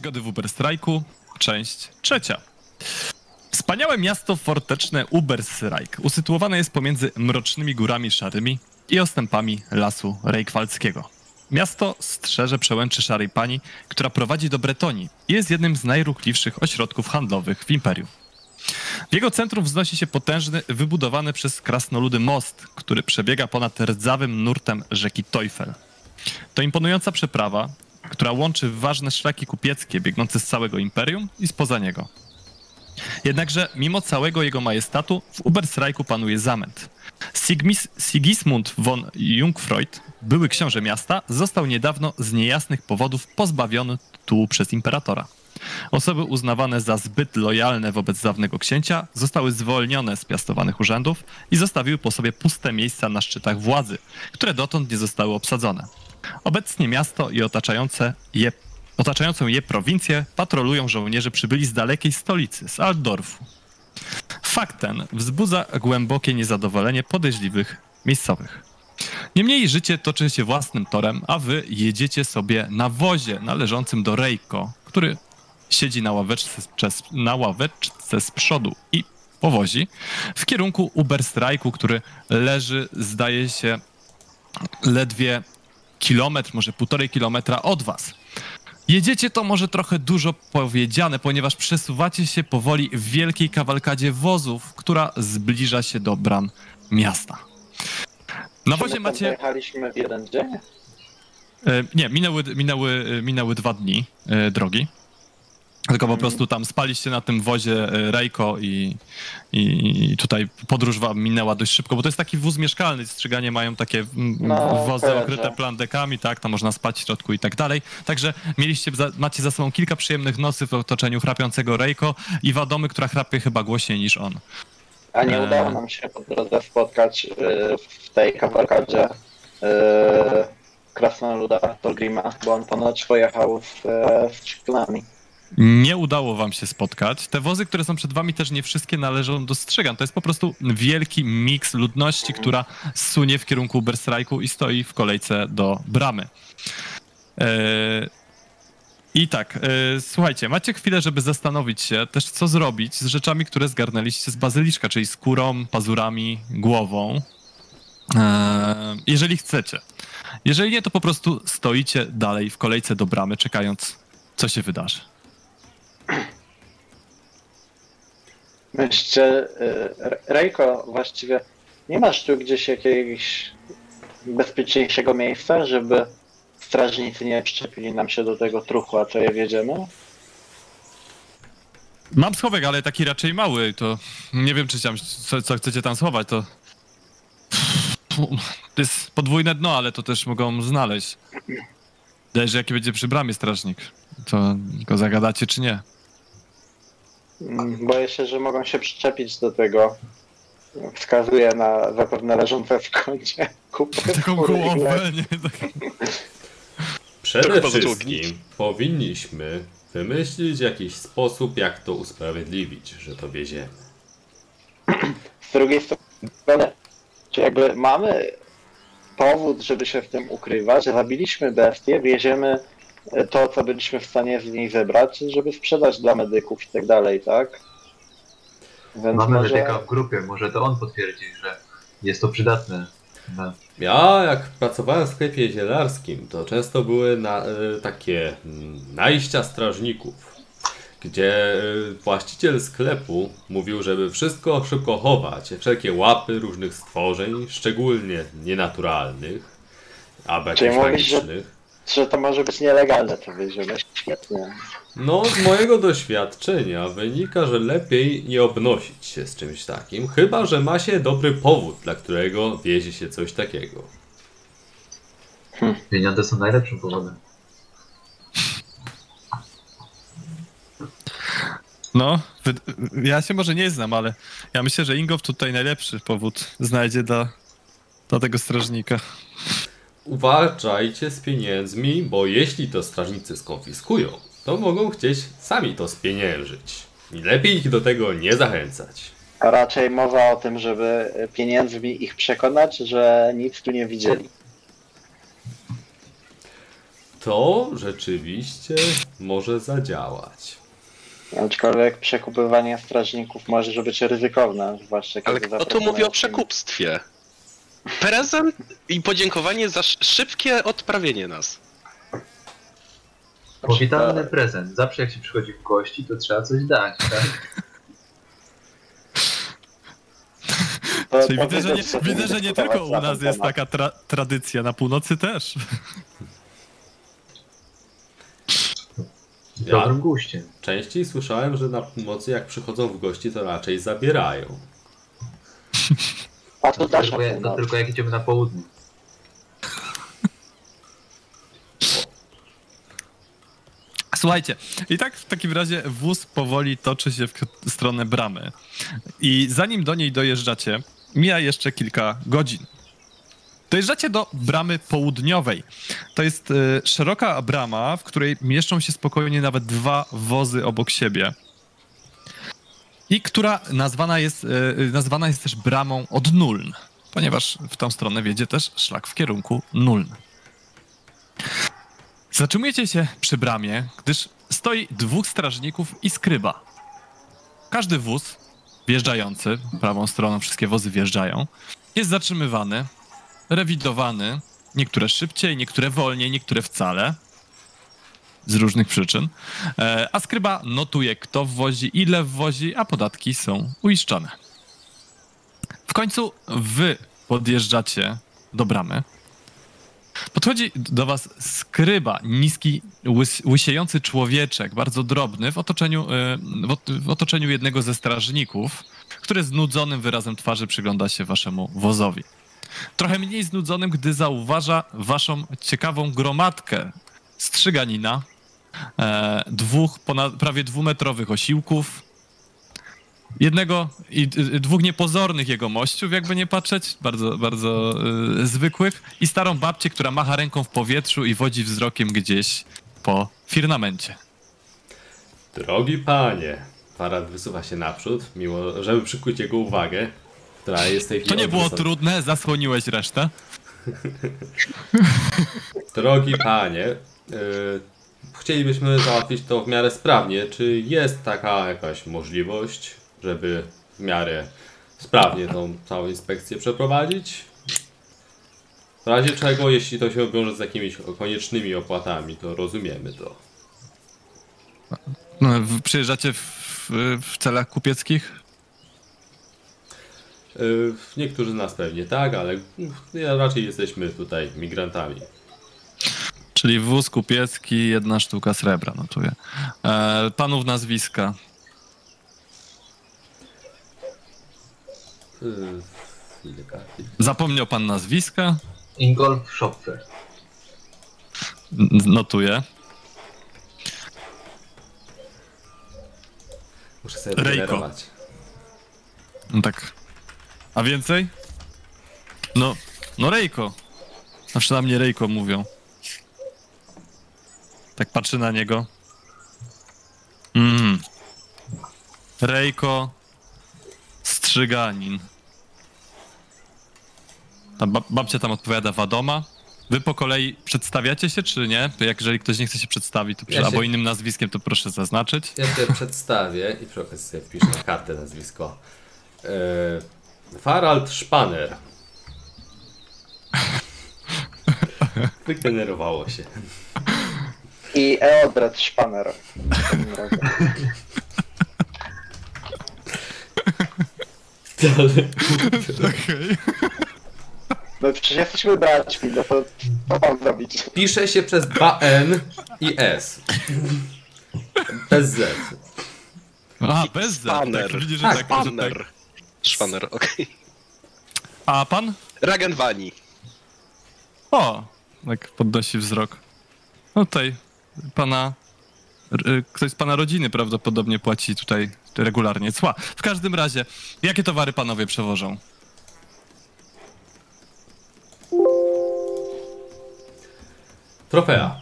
Przygody w Uberstrajku, część trzecia. Wspaniałe miasto forteczne Uberstrajk usytuowane jest pomiędzy mrocznymi górami szarymi i ostępami lasu Rejkwaldzkiego. Miasto strzeże przełęczy Szarej Pani, która prowadzi do Bretonii i jest jednym z najruchliwszych ośrodków handlowych w imperium. W jego centrum wznosi się potężny, wybudowany przez krasnoludy most, który przebiega ponad rdzawym nurtem rzeki Teufel. To imponująca przeprawa, która łączy ważne szlaki kupieckie biegnące z całego imperium i spoza niego. Jednakże mimo całego jego majestatu w Ubersreichu panuje zamęt. Sigmis, Sigismund von Jungfreud, były książę miasta, został niedawno z niejasnych powodów pozbawiony tytułu przez imperatora. Osoby uznawane za zbyt lojalne wobec dawnego księcia zostały zwolnione z piastowanych urzędów i zostawiły po sobie puste miejsca na szczytach władzy, które dotąd nie zostały obsadzone. Obecnie miasto i otaczające je, otaczającą je prowincję patrolują żołnierze przybyli z dalekiej stolicy, z Altdorfu. Fakt ten wzbudza głębokie niezadowolenie podejrzliwych miejscowych. Niemniej życie toczy się własnym torem, a wy jedziecie sobie na wozie należącym do Rejko, który siedzi na ławeczce, na ławeczce z przodu i powozi w kierunku Uberstrajku, który leży, zdaje się, ledwie kilometr, może półtorej kilometra od was. Jedziecie to może trochę dużo powiedziane, ponieważ przesuwacie się powoli w wielkiej kawalkadzie wozów, która zbliża się do bram miasta. Na wozie macie... Jechaliśmy w jeden dzień? E, nie, minęły, minęły, minęły dwa dni e, drogi. Tylko po prostu tam spaliście na tym wozie e, Rejko i, i tutaj podróż wam minęła dość szybko, bo to jest taki wóz mieszkalny, strzyganie mają takie No, wozy okryte plandekami, tak, tam można spać w środku i tak dalej. Także mieliście, macie za sobą kilka przyjemnych nocy w otoczeniu chrapiącego Rejko i Wadomy, która chrapie chyba głośniej niż on. A nie Eee. udało nam się po drodze spotkać y, w tej kavalkadzie y, krasnoluda Tolgrima, bo on ponoć pojechał z, e, z Ciclami. Nie udało wam się spotkać. Te wozy, które są przed wami, też nie wszystkie należą do Strzygan. To jest po prostu wielki miks ludności, która sunie w kierunku Uberstrajku i stoi w kolejce do bramy. Eee, I tak, e, słuchajcie, macie chwilę, żeby zastanowić się też, co zrobić z rzeczami, które zgarnęliście z bazyliszka, czyli skórą, pazurami, głową. Eee, jeżeli chcecie. Jeżeli nie, to po prostu stoicie dalej w kolejce do bramy, czekając, co się wydarzy. Jeszcze y, Rejko, właściwie nie masz tu gdzieś jakiegoś bezpieczniejszego miejsca, żeby strażnicy nie przyczepili nam się do tego truchła, co je wiedziemy? Mam schowek, ale taki raczej mały, to nie wiem, czy tam, co, co chcecie tam schować, to... To jest podwójne dno, ale to też mogą znaleźć. Zależy, jaki będzie przy bramie strażnik. To go zagadacie, czy nie? Boję się, że mogą się przyczepić do tego. Wskazuje na zapewne leżące w kącie kupę Taką głowę, nie? Tak. Przede wszystkim powinniśmy wymyślić jakiś sposób, jak to usprawiedliwić, że to wieziemy. Z drugiej strony, czy jakby mamy powód, żeby się w tym ukrywać, zabiliśmy bestię, wieziemy to, co byliśmy w stanie z niej zebrać, żeby sprzedać dla medyków i tak dalej, tak? Więc Mamy może... medyka w grupie, może to on potwierdzi, że jest to przydatne. No. Ja, jak pracowałem w sklepie zielarskim, to często były na, y, takie najścia strażników, gdzie y, właściciel sklepu mówił, żeby wszystko szybko chować, wszelkie łapy różnych stworzeń, szczególnie nienaturalnych, albo Czyli mówisz, że-. Że to może być nielegalne, to wieziemy. Świetnie. No, z mojego doświadczenia wynika, że lepiej nie obnosić się z czymś takim, chyba że ma się dobry powód, dla którego wiezie się coś takiego. Pieniądze są najlepszym powodem. No, ja się może nie znam, ale ja myślę, że Ingow tutaj najlepszy powód znajdzie dla, dla tego strażnika. Uważajcie z pieniędzmi, bo jeśli to strażnicy skonfiskują, to mogą chcieć sami to spieniężyć. I lepiej ich do tego nie zachęcać. A raczej mowa o tym, żeby pieniędzmi ich przekonać, że nic tu nie widzieli. To rzeczywiście może zadziałać. Aczkolwiek przekupywanie strażników może być ryzykowne, zwłaszcza kiedy Ale kto tu mówi o przekupstwie? Prezent i podziękowanie za sz- szybkie odprawienie nas. Powitalny prezent. Zawsze jak się przychodzi w gości, to trzeba coś dać, tak? Czyli widzę, że nie, widzę, że nie tylko u na nas jest taka tra tradycja, na północy też. Ja dobrym guściem. częściej słyszałem, że na północy jak przychodzą w gości, to raczej zabierają. A to tylko, jak- to tylko jak idziemy na południe. Słuchajcie, i tak w takim razie wóz powoli toczy się w stronę bramy. I zanim do niej dojeżdżacie, mija jeszcze kilka godzin. Dojeżdżacie do bramy południowej. To jest y, szeroka brama, w której mieszczą się spokojnie nawet dwa wozy obok siebie. I która nazwana jest, y, nazwana jest też bramą od Nuln, ponieważ w tą stronę wiedzie też szlak w kierunku Nuln. Zatrzymujecie się przy bramie, gdyż stoi dwóch strażników i skryba. Każdy wóz wjeżdżający, prawą stroną wszystkie wozy wjeżdżają, jest zatrzymywany, rewidowany, niektóre szybciej, niektóre wolniej, niektóre wcale, z różnych przyczyn, e, a skryba notuje, kto wwozi, ile wwozi, a podatki są uiszczone. W końcu wy podjeżdżacie do bramy, Podchodzi do was skryba, niski, łys, łysiejący człowieczek, bardzo drobny, w otoczeniu, e, w otoczeniu jednego ze strażników, który znudzonym wyrazem twarzy przygląda się waszemu wozowi. Trochę mniej znudzonym, gdy zauważa waszą ciekawą gromadkę strzyganina, e, dwóch ponad, prawie dwumetrowych osiłków, jednego i y, dwóch niepozornych jegomościów, jakby nie patrzeć, bardzo, bardzo y, zwykłych, i starą babcię, która macha ręką w powietrzu i wodzi wzrokiem gdzieś po firmamencie. Drogi panie, Farad wysuwa się naprzód, mimo, żeby przykuć jego uwagę, która jest w tej To nie było trudne, zasłoniłeś resztę. Drogi panie, chcielibyśmy załatwić to w miarę sprawnie. Czy jest taka jakaś możliwość, żeby w miarę sprawnie tą całą inspekcję przeprowadzić? W razie czego, jeśli to się wiąże z jakimiś koniecznymi opłatami, to rozumiemy to. No, Przyjeżdżacie w, w celach kupieckich? Yy, niektórzy z nas pewnie tak, ale raczej jesteśmy tutaj migrantami. Czyli wóz kupiecki, jedna sztuka srebra, notuję. E, panów nazwiska. Zapomniał pan nazwiska? Ingolf Schopfer. Notuję. Muszę sobie Rejko. No tak. A więcej? No, no Rejko. Zawsze na mnie Rejko mówią. Tak patrzy na niego. Mm. Rejko Strzyganin. Ta ba babcia tam odpowiada Wadoma. Wy po kolei przedstawiacie się, czy nie? Jak jeżeli ktoś nie chce się przedstawić, to Ja się- albo innym nazwiskiem, to proszę zaznaczyć. Ja się przedstawię i przy okazji sobie wpiszę na kartę nazwisko. Yy, Farald Szpaner. Wygenerowało się. I Eodred Szpaner. Okej. No przecież jesteśmy braćmi, no to co mam zrobić? Pisze się przez 2N i S. Bez Z. A, bez Z. Spanner. Tak, widzisz, że Tak, tak, że tak. Szpaner. Szpaner, okej. A pan? Ragenwani. O, tak podnosi wzrok. No tutaj pana. y, Ktoś z pana rodziny prawdopodobnie płaci tutaj regularnie cła. W każdym razie, jakie towary panowie przewożą? Trofea.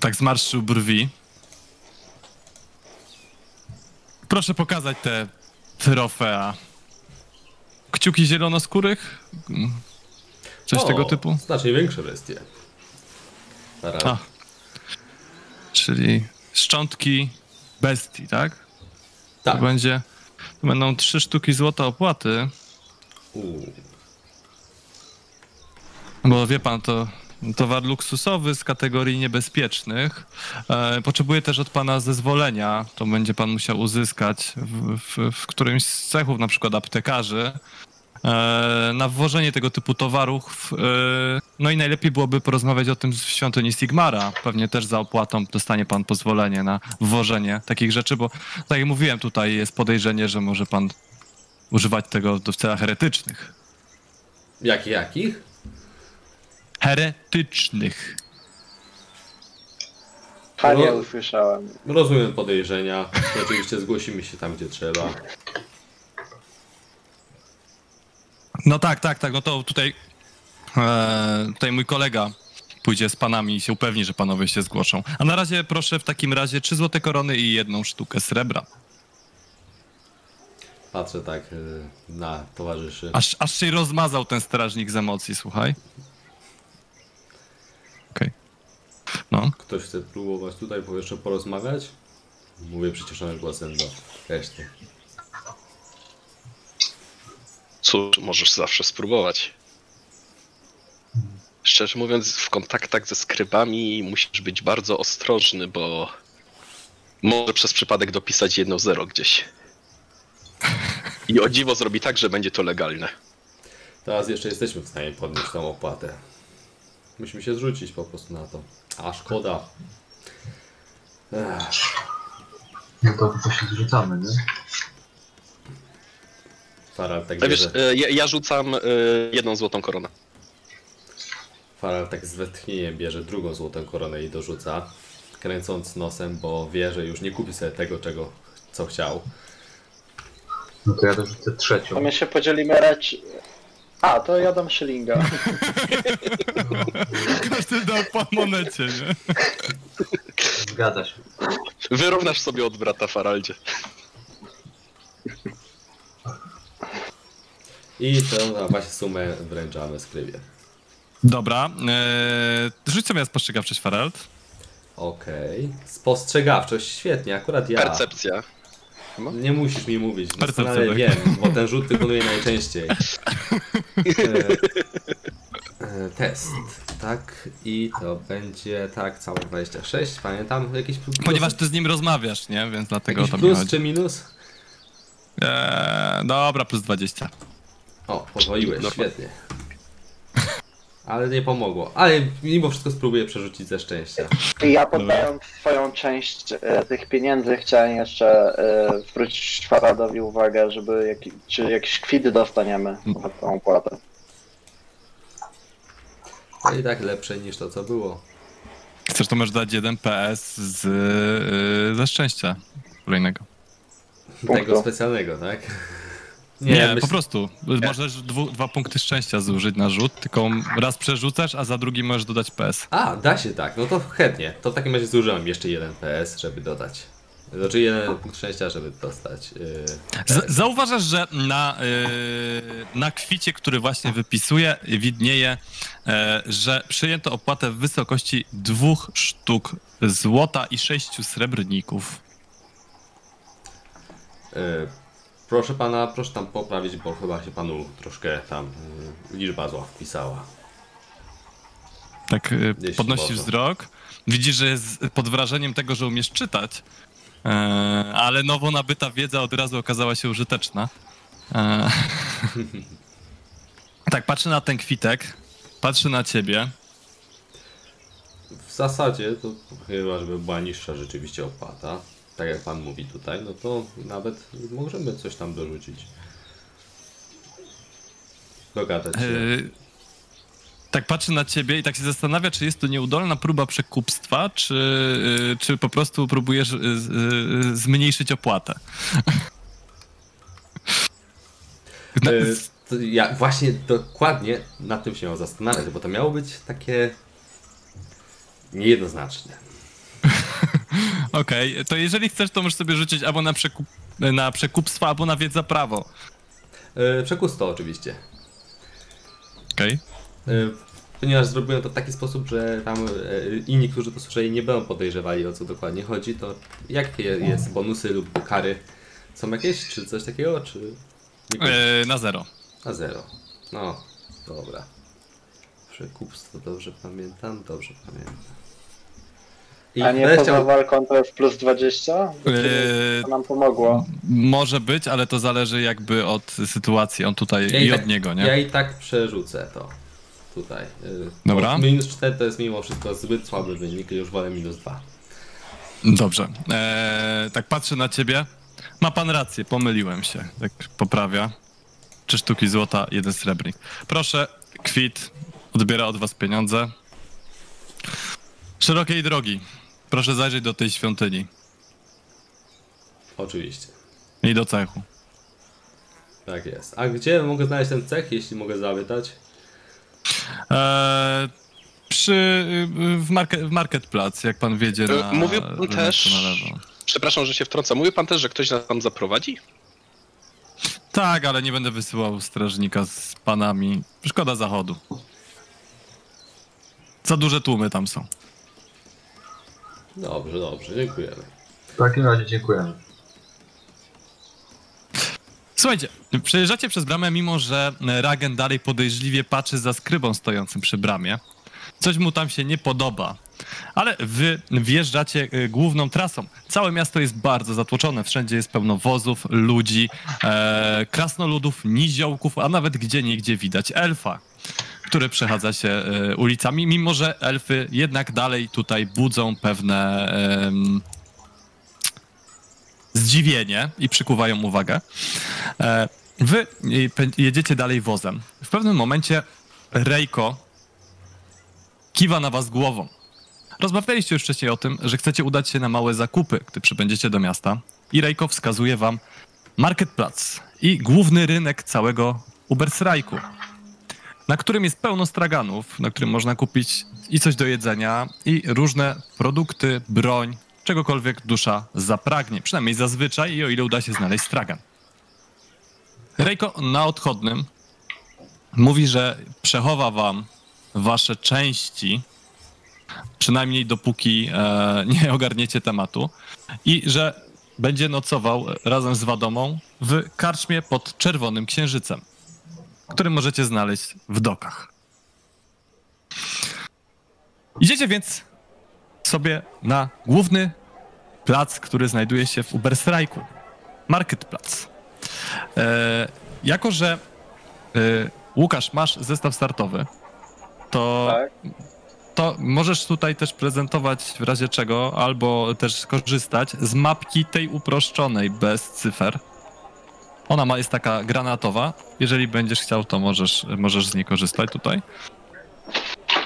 Tak zmarszczył brwi. Proszę pokazać te trofea. Kciuki zielonoskórych? Mm, Coś O, tego typu? Znacznie większe bestie. A. Czyli szczątki bestii, tak? tak. To będzie. To będą trzy sztuki złota opłaty. U, Bo wie pan, to towar luksusowy z kategorii niebezpiecznych. E, potrzebuje też od pana zezwolenia. To będzie pan musiał uzyskać w, w, w którymś z cechów, na przykład aptekarzy, na wwożenie tego typu towarów. E, no i najlepiej byłoby porozmawiać o tym w świątyni Sigmara. Pewnie też za opłatą dostanie pan pozwolenie na wwożenie takich rzeczy, bo tak jak mówiłem, tutaj jest podejrzenie, że może pan używać tego do- w celach heretycznych. jakich, jakich? Heretycznych. A nie usłyszałem. Rozumiem podejrzenia. Oczywiście zgłosimy się tam, gdzie trzeba. No tak, tak, tak. No to tutaj, e, tutaj mój kolega pójdzie z panami i się upewni, że panowie się zgłoszą. A na razie proszę w takim razie trzy złote korony i jedną sztukę srebra. Patrzę tak y, na towarzyszy. Aż, aż się rozmazał ten strażnik z emocji, słuchaj. Okej. No. Ktoś chce próbować tutaj jeszcze porozmawiać? Mówię przyciszonym głosem do reszty. Cóż, możesz zawsze spróbować. Szczerze mówiąc, w kontaktach ze skrybami musisz być bardzo ostrożny, bo może przez przypadek dopisać jedno zero gdzieś. I o dziwo zrobi tak, że będzie to legalne. Teraz jeszcze jesteśmy w stanie podnieść tą opłatę. Musimy się zrzucić po prostu na to. A szkoda. Ech, No to, to się zrzucamy, nie? Faral tak wiesz, bierze, e, ja, ja rzucam e, jedną złotą koronę. Faral tak z westchnieniem bierze drugą złotą koronę i dorzuca. Kręcąc nosem, bo wie, że już nie kupi sobie tego, czego, co chciał. No to ja dorzucę To trzecią. my się podzielimy rać. A, to ja dam szylinga. Każdy dał po monecie, nie? Zgadza się. Wyrównasz sobie od brata Faraldzie. I tę na właśnie sumę wręczamy skrybie. Dobra. E, rzuć sobie spostrzegawczość, Farald. Okej. Spostrzegawczość, świetnie, akurat ja. Percepcja. Nie musisz mi mówić, Percepcja, doskonale tak. wiem, bo ten rzut wykonuję najczęściej. E, e, test, tak? I to będzie, tak, całe 26, pamiętam, jakiś plus? Ponieważ ty z nim rozmawiasz, nie? Więc dlatego jakiś to mi plus chodzi. czy minus? Eee, dobra, plus 20. O, podwoiłeś, Normal. świetnie. Ale nie pomogło. Ale mimo wszystko spróbuję przerzucić ze szczęścia. I ja poddając swoją część e, tych pieniędzy chciałem jeszcze e, zwrócić Faradowi uwagę, żeby jaki, czy jakiś kwit dostaniemy za tą opłatę. To i tak lepsze niż to, co było. Chcesz, to możesz dać jeden PS z, yy, ze szczęścia kolejnego. Punktu. Tego specjalnego, tak? Nie, myśl- po prostu. Możesz dwu, dwa punkty szczęścia zużyć na rzut, tylko raz przerzucasz, a za drugi możesz dodać PS. A, da się tak, no to chętnie. To w takim razie zużyłem jeszcze jeden PS, żeby dodać. Znaczy jeden punkt szczęścia, żeby dostać. Yy, zauważasz, że na, yy, na kwicie, który właśnie wypisuje, widnieje, e, że przyjęto opłatę w wysokości dwóch sztuk złota i sześciu srebrników. Proszę pana, proszę tam poprawić, bo chyba się panu troszkę tam yy, liczba zła wpisała. Tak y, podnosisz wzrok, widzisz, że jest pod wrażeniem tego, że umiesz czytać, e, ale nowo nabyta wiedza od razu okazała się użyteczna. E, tak, patrzy na ten kwitek, patrzy na ciebie. W zasadzie to chyba, żeby była niższa rzeczywiście opłata, tak jak pan mówi tutaj, no to nawet możemy coś tam dorzucić. Dogadać się. E, tak patrzy na ciebie i tak się zastanawia, czy jest to nieudolna próba przekupstwa, czy, y, czy po prostu próbujesz y, y, zmniejszyć opłatę. Ja właśnie dokładnie nad tym się zastanawiać, bo to miało być takie niejednoznaczne. Okej, to jeżeli chcesz, to możesz sobie rzucić albo na, przekup, na przekupstwo, albo na wiedza prawo. E, Przekus to oczywiście. Okej. ponieważ zrobiłem to w taki sposób, że tam e, inni, którzy to słyszeli, nie będą podejrzewali o co dokładnie chodzi, to jakie jest bonusy lub kary? Są jakieś, czy coś takiego, czy... E, na zero. Na zero. No, dobra. Przekupstwo, dobrze pamiętam? Dobrze pamiętam. I A nie poza chciał... walką to jest plus 20? Eee, To nam pomogło. Może być, ale to zależy jakby od sytuacji. On tutaj Ja i, i od tak- niego, nie? Ja i tak przerzucę to. Tutaj. y, Dobra. bo Minus 4 to jest mimo wszystko zbyt słaby wynik i już wolę minus 2. Dobrze. Eee, tak patrzę na ciebie. Ma pan rację, pomyliłem się. Tak poprawia. Trzy sztuki złota, jeden srebrnik. Proszę, kwit. Odbiera od was pieniądze. Szerokiej drogi. Proszę zajrzeć do tej świątyni Oczywiście. i do cechu. Tak jest. A gdzie mogę znaleźć ten cech, jeśli mogę zapytać? Eee, przy, w, market, w marketplace, jak pan wiedzie E, na, mówił pan na, też- na lewo. Przepraszam, że się wtrącam. Mówił pan też, że ktoś nas tam zaprowadzi? Tak, ale nie będę wysyłał strażnika z panami. Szkoda zachodu. Za duże tłumy tam są. Dobrze, dobrze, dziękujemy. W takim razie dziękujemy. Słuchajcie, przejeżdżacie przez bramę, mimo że Ragen dalej podejrzliwie patrzy za skrybą stojącym przy bramie. Coś mu tam się nie podoba. Ale wy wjeżdżacie y, główną trasą. Całe miasto jest bardzo zatłoczone. Wszędzie jest pełno wozów, ludzi, e, krasnoludów, niziołków, a nawet gdzie niegdzie widać elfa, który przechadza się e, ulicami, mimo że elfy jednak dalej tutaj budzą pewne em, zdziwienie i przykuwają uwagę. E, Wy jedziecie dalej wozem. W pewnym momencie Rejko kiwa na was głową. Rozmawialiście już wcześniej o tym, że chcecie udać się na małe zakupy, gdy przybędziecie do miasta. I Rejko wskazuje wam marketplac i główny rynek całego Ubersrajku, na którym jest pełno straganów, na którym można kupić i coś do jedzenia, i różne produkty, broń, czegokolwiek dusza zapragnie. Przynajmniej zazwyczaj, i o ile uda się znaleźć stragan. Rejko na odchodnym mówi, że przechowa wam wasze części, przynajmniej dopóki e, nie ogarniecie tematu, i że będzie nocował razem z Wadomą w karczmie pod Czerwonym Księżycem, który możecie znaleźć w dokach. Idziecie więc sobie na główny plac, który znajduje się w Uberstrajku. Marketplac. E, jako, że e, Łukasz, masz zestaw startowy, to, Tak. to możesz tutaj też prezentować w razie czego, albo też skorzystać z mapki tej uproszczonej bez cyfer. Ona ma, jest taka granatowa. Jeżeli będziesz chciał, to możesz, możesz z niej korzystać tutaj.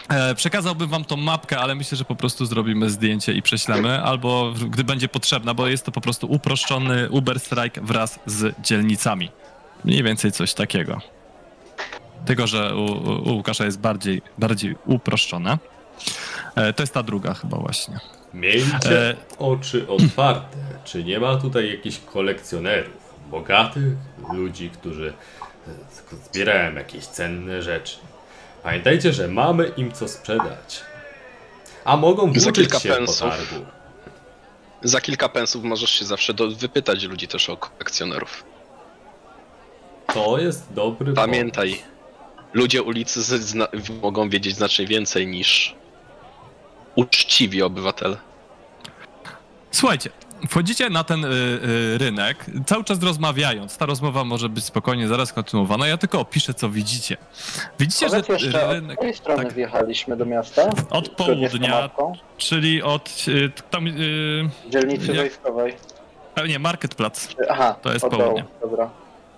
E, przekazałbym wam tą mapkę, ale myślę, że po prostu zrobimy zdjęcie i prześlemy, albo gdy będzie potrzebna, bo jest to po prostu uproszczony Uber Strike wraz z dzielnicami. Mniej więcej coś takiego. Tylko, że u, u u Łukasza jest bardziej, bardziej uproszczona. E, to jest ta druga chyba właśnie. Miejcie E, oczy otwarte. Czy nie ma tutaj jakichś kolekcjonerów, bogatych ludzi, którzy zbierają jakieś cenne rzeczy? Pamiętajcie, że mamy im co sprzedać. A mogą Za włóczyć kilka się po pensów. targu. Za kilka pensów możesz się zawsze do, wypytać ludzi też o kolekcjonerów. To jest dobry Pamiętaj, ludzie ulicy z, zna, mogą wiedzieć znacznie więcej niż uczciwi obywatele. Słuchajcie, wchodzicie na ten y, y, rynek, cały czas rozmawiając. Ta rozmowa może być spokojnie zaraz kontynuowana. Ja tylko opiszę, co widzicie. Widzicie, że Powiedz jeszcze, od rynek, której strony tak. wjechaliśmy do miasta? Od południa. czyli od y, tam, y, Dzielnicy Jak- wojskowej. a nie, Marketplace. Czy- Aha, To jest od dołu, południe. Dobra.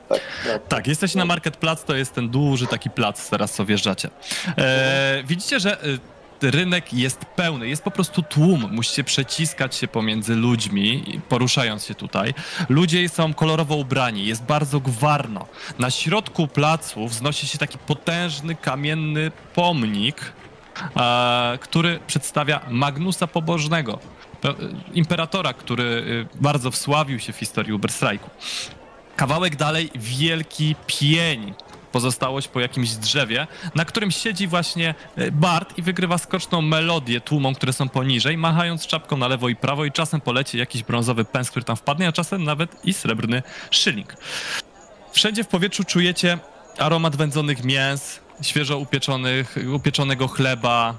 Tak, tak. Tak, jesteście na Marketplace, to jest ten duży taki plac, teraz co wjeżdżacie. E, widzicie, że y, rynek jest pełny, jest po prostu tłum, musicie przeciskać się pomiędzy ludźmi, poruszając się tutaj. Ludzie są kolorowo ubrani, jest bardzo gwarno. Na środku placu wznosi się taki potężny, kamienny pomnik, e, który przedstawia Magnusa Pobożnego, pe- imperatora, który y, bardzo wsławił się w historii Uberstrajku. Kawałek dalej wielki pień pozostałość po jakimś drzewie, na którym siedzi właśnie e, Bart i wygrywa skoczną melodię tłumom, które są poniżej, machając czapką na lewo i prawo i czasem poleci jakiś brązowy pęs, który tam wpadnie, a czasem nawet i srebrny szyling. Wszędzie w powietrzu czujecie aromat wędzonych mięs, świeżo upieczonych, upieczonego chleba,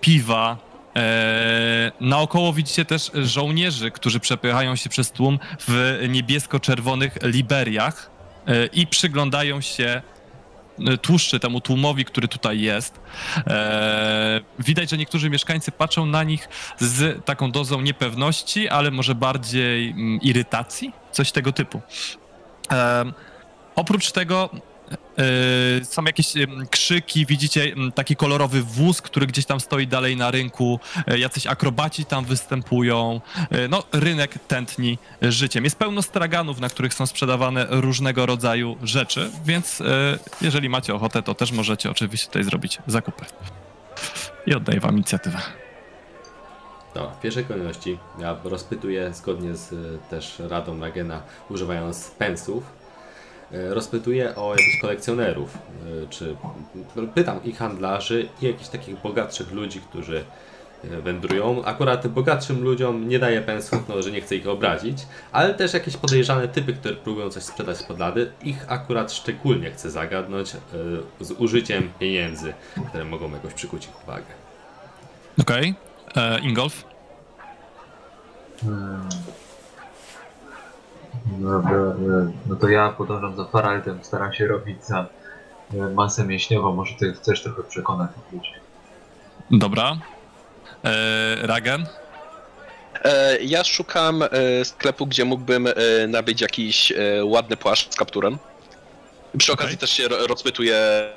piwa. Eee, naokoło widzicie też żołnierzy, którzy przepychają się przez tłum w niebiesko-czerwonych liberiach e, i przyglądają się e, tłuszczy temu tłumowi, który tutaj jest. Eee, widać, że niektórzy mieszkańcy patrzą na nich z taką dozą niepewności, ale może bardziej mm, irytacji, coś tego typu. Em, oprócz tego e, są jakieś krzyki, widzicie taki kolorowy wóz, który gdzieś tam stoi dalej na rynku, e, jacyś akrobaci tam występują. E, No, rynek tętni życiem. Jest pełno straganów, na których są sprzedawane różnego rodzaju rzeczy, więc e, jeżeli macie ochotę, to też możecie oczywiście tutaj zrobić zakupy. I oddaję wam inicjatywę. Dobra, w pierwszej kolejności ja rozpytuję zgodnie z też radą Nagena, używając pensów. Y, Rozpytuję o jakichś kolekcjonerów, y, czy pytam ich handlarzy i jakichś takich bogatszych ludzi, którzy y, wędrują. Akurat bogatszym ludziom nie daję pensów, no, że nie chcę ich obrazić, ale też jakieś podejrzane typy, które próbują coś sprzedać pod lady, ich akurat szczególnie chcę zagadnąć z użyciem pieniędzy, które mogą jakoś przykuć ich uwagę. Okej. E, Ingolf? Hmm. Dobra, e, no to ja podążam za Faraldem, staram się robić za e, masę mięśniową, może ty chcesz trochę przekonać tych ludzi. Dobra. E, Ragen? E, ja szukam e, sklepu, gdzie mógłbym e, nabyć jakiś e, ładny płaszcz z kapturem. Przy okazji też się ro- rozpytuję,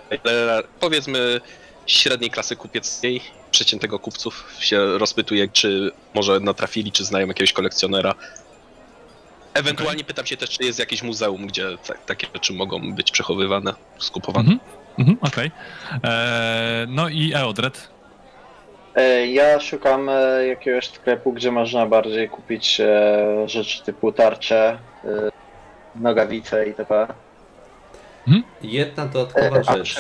powiedzmy, średniej klasy kupieckiej, przeciętnego kupców się rozpytuję, czy może natrafili, czy znają jakiegoś kolekcjonera. Ewentualnie pytam się też, czy jest jakieś muzeum, gdzie ta, takie rzeczy mogą być przechowywane, skupowane. Mhm. Mhm, Okej. E, No i Eodred? E, Ja szukam e, jakiegoś sklepu, gdzie można bardziej kupić e, rzeczy typu tarcze, e, nogawice itp. Jedna E, dodatkowa A rzecz.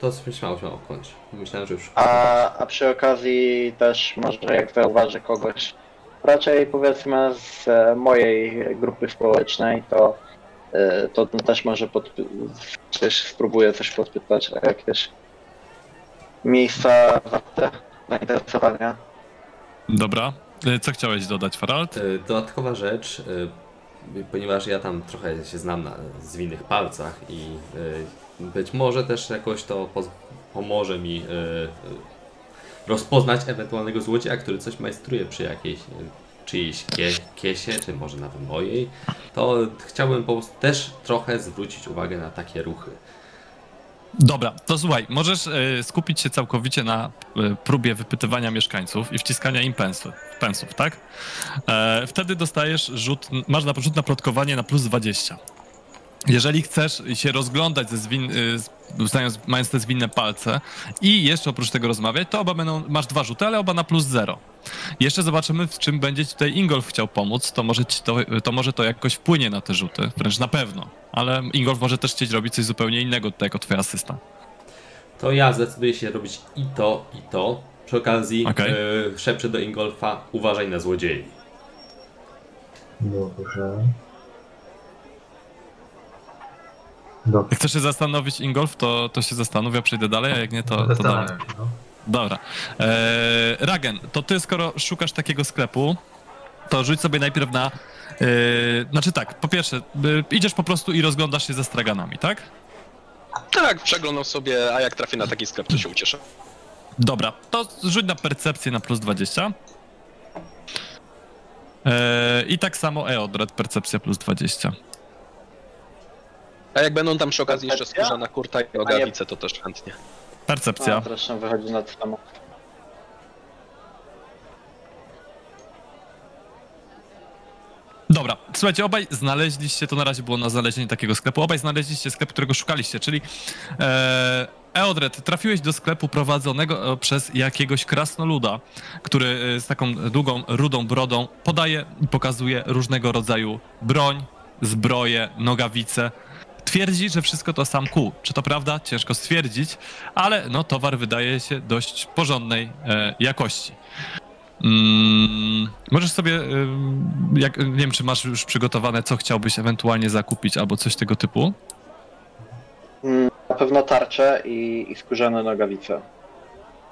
To śmiało, śmiało, kończ. Myślałem, że już. a, a przy okazji też może jak zauważy kogoś, raczej powiedzmy z e, mojej grupy społecznej, to, e, to też może podpy- coś spróbuję coś podpytać, jakieś miejsca warte zainteresowania. Dobra. E, Co chciałeś dodać, Farald? Dodatkowa rzecz, ponieważ ja tam trochę się znam na zwinnych palcach i być może też jakoś to pomoże mi rozpoznać ewentualnego złodzieja, który coś majstruje przy jakiejś e, czyjejś kie, kiesie, czy może nawet mojej, to chciałbym po prostu też trochę zwrócić uwagę na takie ruchy. Dobra, to słuchaj, możesz e, skupić się całkowicie na e, próbie wypytywania mieszkańców i wciskania im pensów, pensów tak? E, wtedy dostajesz rzut, masz na rzut na plotkowanie na plus 20. Jeżeli chcesz się rozglądać ze zwin, y, znając, mając te zwinne palce i jeszcze oprócz tego rozmawiać, to oba będą, masz dwa rzuty, ale oba na plus zero. Jeszcze zobaczymy, w czym będzie ci tutaj Ingolf chciał pomóc, to może, ci to, to może to jakoś wpłynie na te rzuty, wręcz na pewno. Ale Ingolf może też chcieć robić coś zupełnie innego tutaj jako twój asysta. To ja zdecyduję się robić i to, i to. Przy okazji Okej. e, szepczę do Ingolfa, uważaj na złodziei. Dobrze. Dobrze. Jak chcesz się zastanowić Ingolf, to, to się zastanów, ja przejdę dalej, a jak nie, to, to się, no. Dobra. Eee, Ragen, to ty skoro szukasz takiego sklepu, to rzuć sobie najpierw na... Eee, znaczy tak, po pierwsze, y, idziesz po prostu i rozglądasz się ze straganami, tak? Tak, przeglądam sobie, a jak trafię na taki sklep, to się ucieszę. Dobra, to rzuć na percepcję na plus 20. Eee, I tak samo Eodred, percepcja plus 20. A jak będą tam przy okazji jeszcze Percepcja? skórzana kurta i nogawice, to też chętnie. Percepcja. A, zresztą wychodzi na samo. Dobra, słuchajcie, obaj znaleźliście, to na razie było na znalezienie takiego sklepu, obaj znaleźliście sklep, którego szukaliście, czyli e, Eodred, trafiłeś do sklepu prowadzonego e, przez jakiegoś krasnoluda, który e, z taką długą, rudą brodą podaje i pokazuje różnego rodzaju broń, zbroje, nogawice. Twierdzi, że wszystko to sam kuł. Czy to prawda? Ciężko stwierdzić, ale no, towar wydaje się dość porządnej e, jakości. Mm, możesz sobie, jak, nie wiem, czy masz już przygotowane, co chciałbyś ewentualnie zakupić, albo coś tego typu. Mm, Na pewno tarcze i, i skórzane nogawice.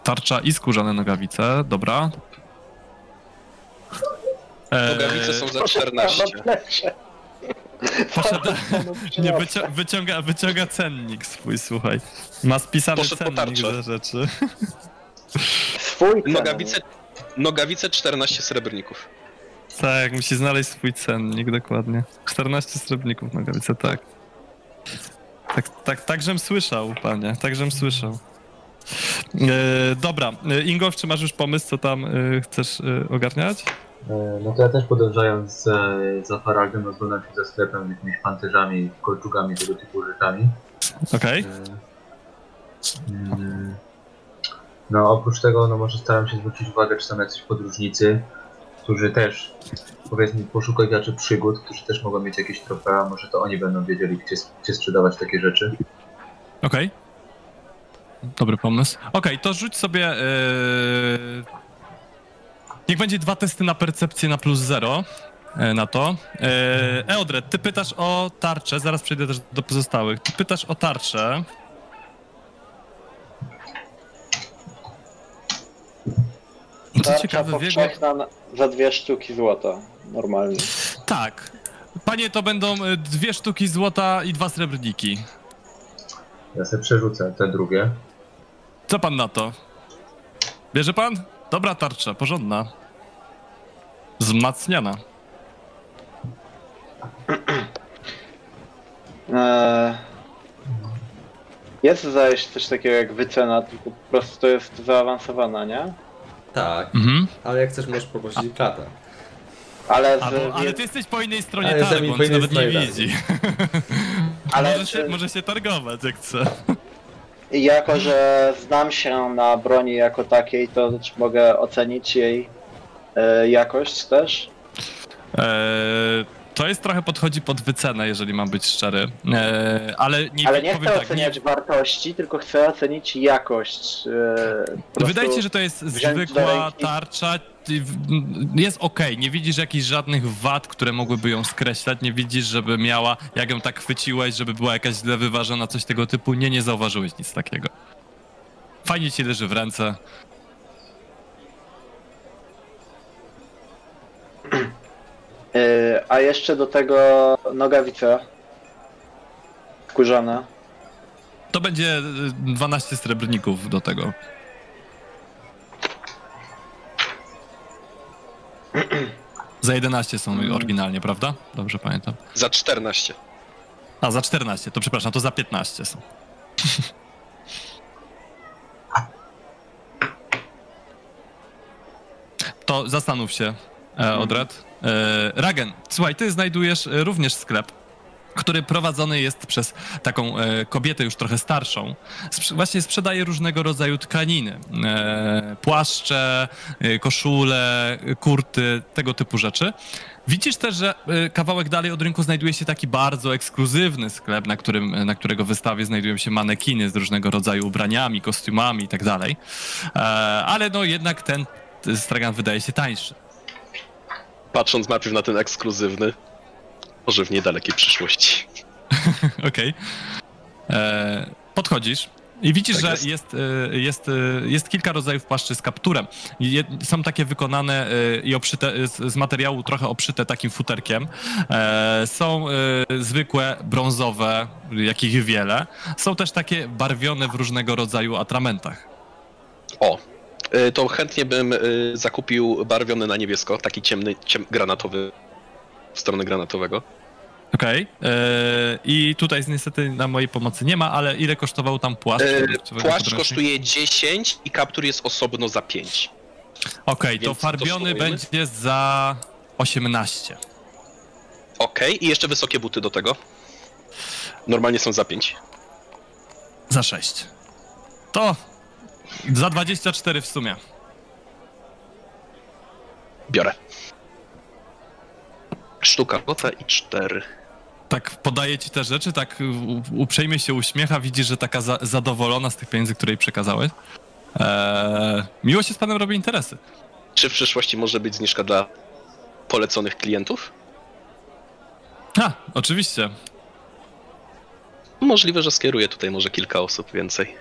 Tarcza i skórzane nogawice, dobra. E, Nogawice są za 14. Poszedł, nie, wycią, wyciąga, wyciąga cennik swój, słuchaj. Ma spisany Poszedł po cennik za rzeczy. Swój Nogawice, nogawice 14 srebrników. Tak, musi znaleźć swój cennik, dokładnie. 14 srebrników nogawice, tak. Tak, tak, tak, żem słyszał, panie, tak, żem słyszał. E, dobra, e, Ingolf, czy masz już pomysł, co tam e, chcesz e, ogarniać? E, No to ja też podążając za Faraldem rozglądam się za sklepem, jakimiś pancerzami, kolczugami, tego typu rzeczami. Okej. E, mm, No oprócz tego, no może staram się zwrócić uwagę, czy są jacyś podróżnicy, którzy też, powiedzmy, poszukiwacze przygód, którzy też mogą mieć jakieś trofea, może to oni będą wiedzieli, gdzie, gdzie sprzedawać takie rzeczy. Okej. Dobry pomysł. Okej, to rzuć sobie. Yy... Niech będzie dwa testy na percepcję na plus zero. e, Na to. E, Eodred, ty pytasz o tarczę, zaraz przejdę też do pozostałych. Ty pytasz o tarczę. I co Tarcza ciekawe, w jego... powszechna na- za dwie sztuki złota. Normalnie. Tak. Panie, to będą e, dwie sztuki złota i dwa srebrniki. Ja sobie przerzucę te drugie. Co pan na to? Bierze pan? Dobra tarcza, porządna. Wzmacniana. Eee, jest zajść coś takiego jak wycena, tylko po prostu to jest zaawansowana, nie? Tak, Mhm. ale jak chcesz, możesz poprosić brata. Ale, z, ale ty jesteś po innej stronie Ale jestem targu, on cię innej nawet nie stronie widzi. Ale może, się, może się targować jak chce. Jako, że znam się na broni jako takiej, to czy mogę ocenić jej e, jakość też? Eee, to jest trochę podchodzi pod wycenę, jeżeli mam być szczery. Eee, ale nie, Ale nie chcę tak, oceniać wartości, tylko chcę ocenić jakość. e, Wydaje się, że to jest zwykła tarcza. Jest okej, nie widzisz jakichś żadnych wad, które mogłyby ją skreślać, nie widzisz, żeby miała, jak ją tak chwyciłeś, żeby była jakaś źle wyważona, coś tego typu, nie, nie zauważyłeś nic takiego. Fajnie ci leży w ręce. E, a jeszcze do tego nogawice skórzane. To będzie y, 12 srebrników do tego. Za 11 są oryginalnie, prawda? Dobrze pamiętam. Za 14. A, za 14, to przepraszam, to za 15 są. To zastanów się, e, Odred. E, Ragen, słuchaj, ty znajdujesz e, również sklep, który prowadzony jest przez taką e, kobietę już trochę starszą. Właśnie sprzedaje różnego rodzaju tkaniny. Płaszcze, koszule, kurty, tego typu rzeczy. Widzisz też, że kawałek dalej od rynku znajduje się taki bardzo ekskluzywny sklep, na, którym, na którego wystawie znajdują się manekiny z różnego rodzaju ubraniami, kostiumami i tak Ale no jednak ten stragan wydaje się tańszy. Patrząc najpierw na ten ekskluzywny, może w niedalekiej przyszłości. Okej. E, Podchodzisz i widzisz, Tak że jest. jest, e, jest, e, jest kilka rodzajów płaszczy z kapturem. Je, są takie wykonane i obszyte, z, z materiału trochę obszyte takim futerkiem. E, Są e, zwykłe, brązowe, jakich wiele. Są też takie barwione w różnego rodzaju atramentach. O, to chętnie bym y, zakupił barwiony na niebiesko, taki ciemny, ciem, granatowy, w stronę granatowego. Okej. E, I tutaj niestety na mojej pomocy nie ma, ale ile kosztował tam płaszcz? Właściwego Płaszcz kosztuje 10 i kaptur jest osobno za 5. Okej, to Więc farbiony dostosujemy? będzie za 18. Okej, i jeszcze wysokie buty do tego. Normalnie są za 5. Za 6. To za 24 w sumie. Biorę. Sztuka złota i 4. tak podaje ci te rzeczy, tak uprzejmie się uśmiecha, widzisz, że taka za, zadowolona z tych pieniędzy, które jej przekazałeś. Eee, miło się z panem robi interesy. Czy w przyszłości może być zniżka dla poleconych klientów? Ha, oczywiście. Możliwe, że skieruję tutaj może kilka osób więcej.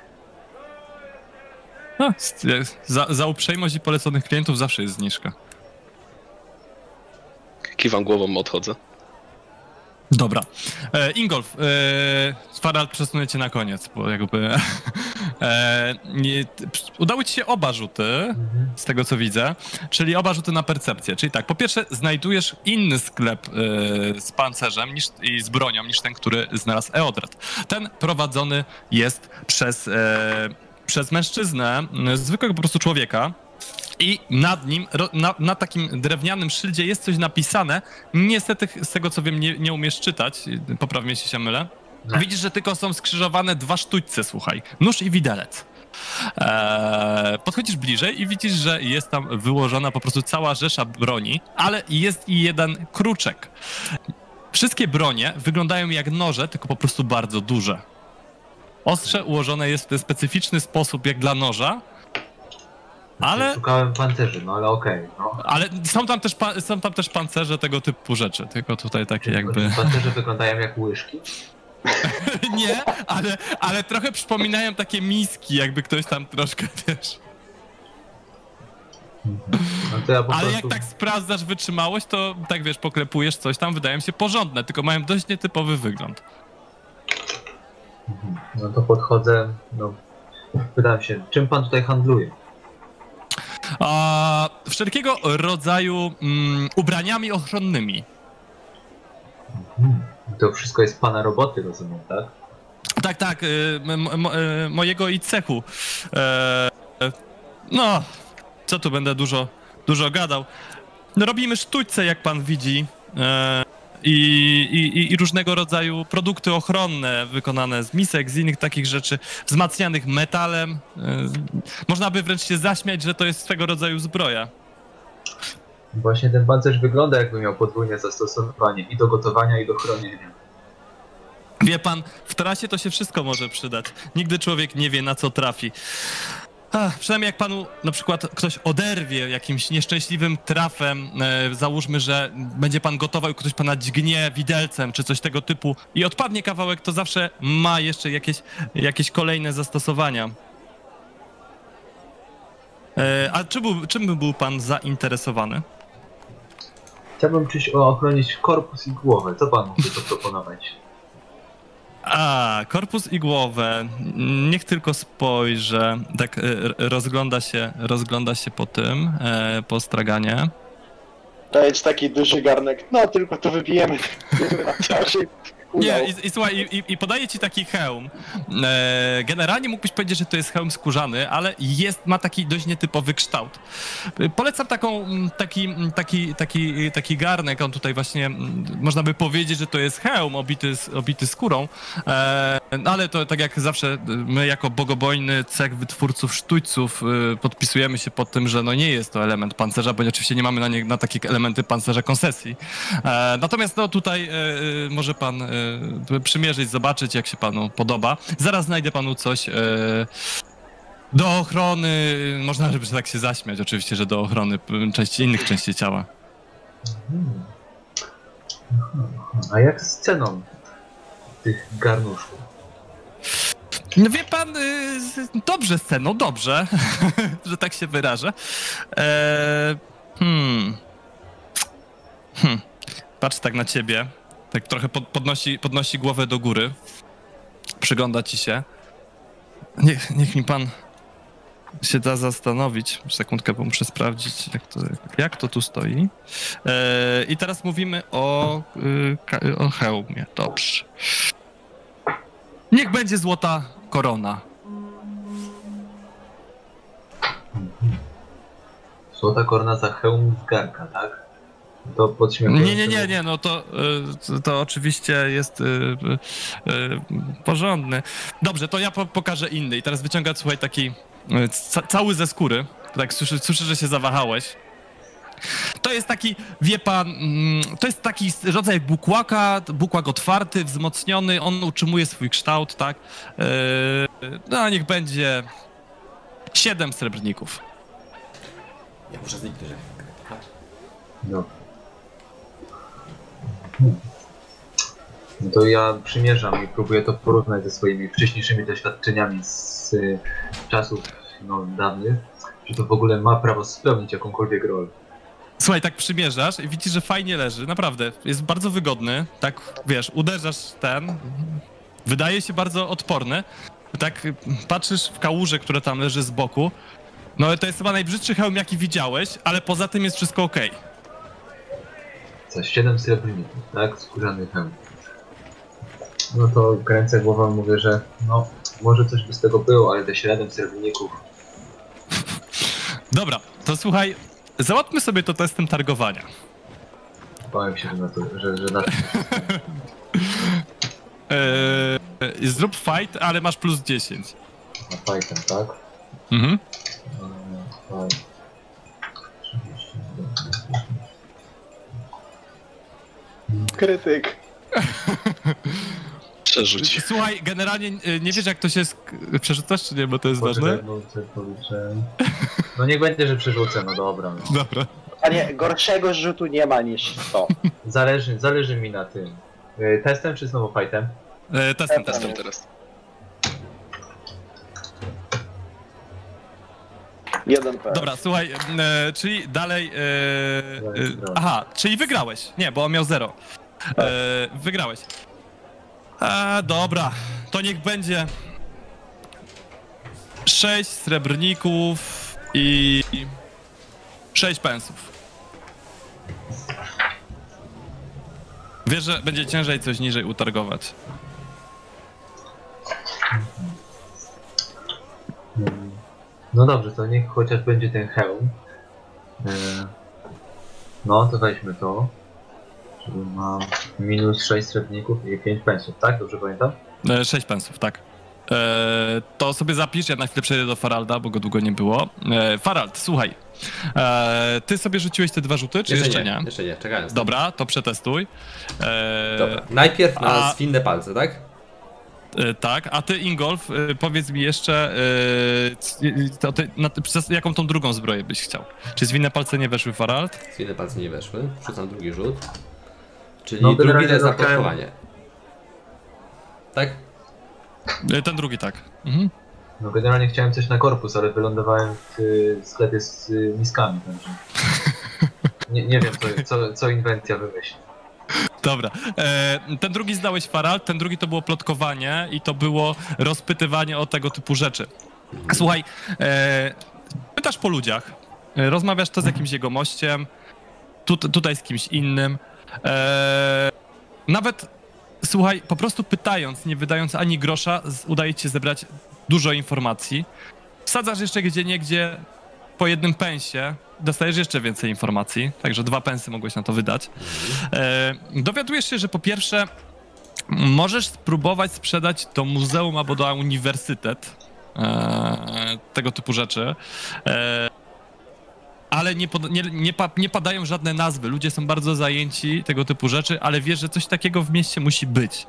Za, za uprzejmość i poleconych klientów zawsze jest zniżka. Kiwam głową, odchodzę. Dobra. E, Ingolf, e, Farald przesunę cię na koniec, bo jakby... E, nie, udały ci się oba rzuty, Mhm. z tego co widzę, czyli oba rzuty na percepcję. Czyli tak, po pierwsze znajdujesz inny sklep e, z pancerzem niż, i z bronią niż ten, który znalazł Eodred. Ten prowadzony jest przez, e, przez mężczyznę, m, zwykłego po prostu człowieka, i nad nim, na, na takim drewnianym szyldzie jest coś napisane. Niestety, z tego co wiem, nie, nie umiesz czytać. Popraw mnie, jeśli się mylę. Nie. Widzisz, że tylko są skrzyżowane dwa sztućce, słuchaj. Nóż i widelec. Eee, podchodzisz bliżej i widzisz, że jest tam wyłożona po prostu cała rzesza broni, ale jest i jeden kruczek. Wszystkie bronie wyglądają jak noże, tylko po prostu bardzo duże. Ostrze ułożone jest w ten specyficzny sposób, jak dla noża, ale Szukałem pancerzy, no ale okej, no. ale są tam, też są tam też pancerze tego typu rzeczy, tylko tutaj takie jakby... Pancerze wyglądają jak łyżki. Nie, ale, ale trochę przypominają takie miski, jakby ktoś tam troszkę, wiesz... No ja Ale prostu... jak tak sprawdzasz wytrzymałość, to tak wiesz, poklepujesz coś tam, wydają się porządne, tylko mają dość nietypowy wygląd. Mhm. No to podchodzę, no. Pytam się, czym pan tutaj handluje? A, wszelkiego rodzaju mm, ubraniami ochronnymi. Hmm. To wszystko jest pana roboty, rozumiem, tak? Tak, tak, y, y, mojego i cechu. E, no, co tu będę dużo, dużo gadał. No, robimy sztućce, jak pan widzi. E, i, i, różnego rodzaju produkty ochronne wykonane z misek, z innych takich rzeczy, wzmacnianych metalem. E, można by wręcz się zaśmiać, że to jest swego rodzaju zbroja. Właśnie ten pancerz wygląda jakby miał podwójne zastosowanie i do gotowania, i do chronienia. Wie pan, w trasie to się wszystko może przydać. Nigdy człowiek nie wie, na co trafi. Ach, przynajmniej jak panu na przykład ktoś oderwie jakimś nieszczęśliwym trafem, e, załóżmy, że będzie pan gotował i ktoś pana dźgnie widelcem czy coś tego typu i odpadnie kawałek, to zawsze ma jeszcze jakieś, jakieś kolejne zastosowania. E, a czym, był, czym by był pan zainteresowany? Chciałbym czyś ochronić korpus i głowę. Co pan mógłby zaproponować? A, korpus i głowę. Niech tylko spojrzę. Tak r- rozgląda się, rozgląda się po tym, e, po straganie. To jest taki duży garnek. No, tylko to wybijemy. Nie, i, i słuchaj, i, i- podaję ci taki hełm. E, generalnie mógłbyś powiedzieć, że to jest hełm skórzany, ale jest, ma taki dość nietypowy kształt. Polecam taką, taki, taki, taki, taki garnek, on tutaj właśnie, można by powiedzieć, że to jest hełm obity, obity skórą, e, no ale to tak jak zawsze, my jako bogobojny cech wytwórców sztućców e, podpisujemy się pod tym, że no nie jest to element pancerza, bo oczywiście nie mamy na, nie, na takie elementy pancerza koncesji. E, natomiast no tutaj e, e, może pan przymierzyć, zobaczyć jak się panu podoba. Zaraz znajdę panu coś e, do ochrony, można żeby tak się zaśmiać oczywiście, że do ochrony części, innych części ciała. A jak z ceną tych garnuszków? No wie pan, y, z- dobrze sceną, dobrze, że tak się wyrażę. E, hmm. Hmm. Patrz tak na ciebie, tak trochę pod, podnosi, podnosi głowę do góry, przygląda ci się. Niech, niech mi pan się da zastanowić. Sekundkę, bo muszę sprawdzić, jak to, jak to tu stoi. E, I teraz mówimy o, y, o hełmie. Dobrze. Niech będzie złota korona. Złota korona za hełm z garka, tak? To. Nie, nie, nie, nie, no to, y, to oczywiście jest y, y, porządny. Dobrze, to ja po, pokażę inny. I teraz wyciąga, słuchaj, taki ca, cały ze skóry. Tak, słyszę, słyszę, że się zawahałeś. To jest taki, wie pan, mm, to jest taki rodzaj bukłaka, bukłak otwarty, wzmocniony, on utrzymuje swój kształt, tak? No, a niech będzie siedem srebrników. Ja muszę zniknąć. No. No to ja przymierzam i próbuję to porównać ze swoimi wcześniejszymi doświadczeniami z y, czasów no, dawnych, czy to w ogóle ma prawo spełnić jakąkolwiek rolę. Słuchaj, tak przymierzasz i widzisz, że fajnie leży, naprawdę. Jest bardzo wygodny, tak, wiesz, uderzasz ten, wydaje się bardzo odporny. Tak patrzysz w kałużę, która tam leży z boku. No to jest chyba najbrzydszy hełm, jaki widziałeś, ale poza tym jest wszystko okej. Za 7 srebrników, tak? Skórzany hełm. No to kręcę głową, mówię, że no, może coś by z tego było, ale te 7 srebrników, Dobra, to słuchaj, załatwmy sobie to testem targowania. bałem się, że na to, że, że na to Eee, zrób fight, ale masz plus 10. na fajtem, tak? Mhm. Eee, fight. Krytyk. Przerzuć. Słuchaj, generalnie y, nie wiesz jak to się sk- przerzucasz, czy nie, bo to jest Poczekaj, ważne. bo sobie policzę. No niech będzie, że przerzucę, no dobra. No. Dobra. A nie, gorszego rzutu nie ma niż 100. Zależy, zależy mi na tym. E, Testem czy znowu fightem? E, testem, testem. Testem teraz. Jeden PS. Dobra, słuchaj, e, czyli dalej. E, e, aha, czyli wygrałeś. Nie, bo on miał zero. E, wygrałeś. E, dobra, to niech będzie. Sześć srebrników i. Sześć pensów. Wiesz, że będzie ciężej coś niżej utargować. No dobrze, to niech chociaż będzie ten hełm. E, No, to weźmy to. Czyli mam minus 6 srebrników i 5 pensów, tak? Dobrze pamiętam? E, Sześć pensów, tak. E, to sobie zapisz, ja na chwilę przejdę do Faralda, bo go długo nie było. E, Farald, słuchaj. E, ty sobie rzuciłeś te dwa rzuty, czy jeszcze, nie? Jeszcze nie, czekając. Dobra, to przetestuj. E, Dobra. Najpierw na a- zwinne palce, tak? E, tak, a ty Ingolf, e, powiedz mi jeszcze, e, ty, na, przez jaką tą drugą zbroję byś chciał? Czy zwinne palce nie weszły, Farald? Zwinne palce nie weszły. Rzucam drugi rzut. Czyli No, drugi jest na. Tak? Ten drugi tak. Mhm. No generalnie chciałem coś na korpus, ale wylądowałem w y, sklepie z miskami, także... Nie, nie wiem, co, co, co inwencja wymyśli. Dobra. E, ten drugi zdałeś Farald, ten drugi to było plotkowanie i to było rozpytywanie o tego typu rzeczy. Słuchaj, e, pytasz po ludziach, rozmawiasz to z jakimś jego mościem, tu, tutaj z kimś innym. E, nawet, słuchaj, po prostu pytając, nie wydając ani grosza, udaje ci się zebrać dużo informacji. Wsadzasz jeszcze gdzie niegdzie po jednym pensie, dostajesz jeszcze więcej informacji, także dwa pensy mogłeś na to wydać. E, dowiadujesz się, że po pierwsze możesz spróbować sprzedać do muzeum albo do uniwersytet e, tego typu rzeczy. E, ale nie, pod, nie, nie, pa, nie padają żadne nazwy. Ludzie są bardzo zajęci tego typu rzeczy, ale wiesz, że coś takiego w mieście musi być.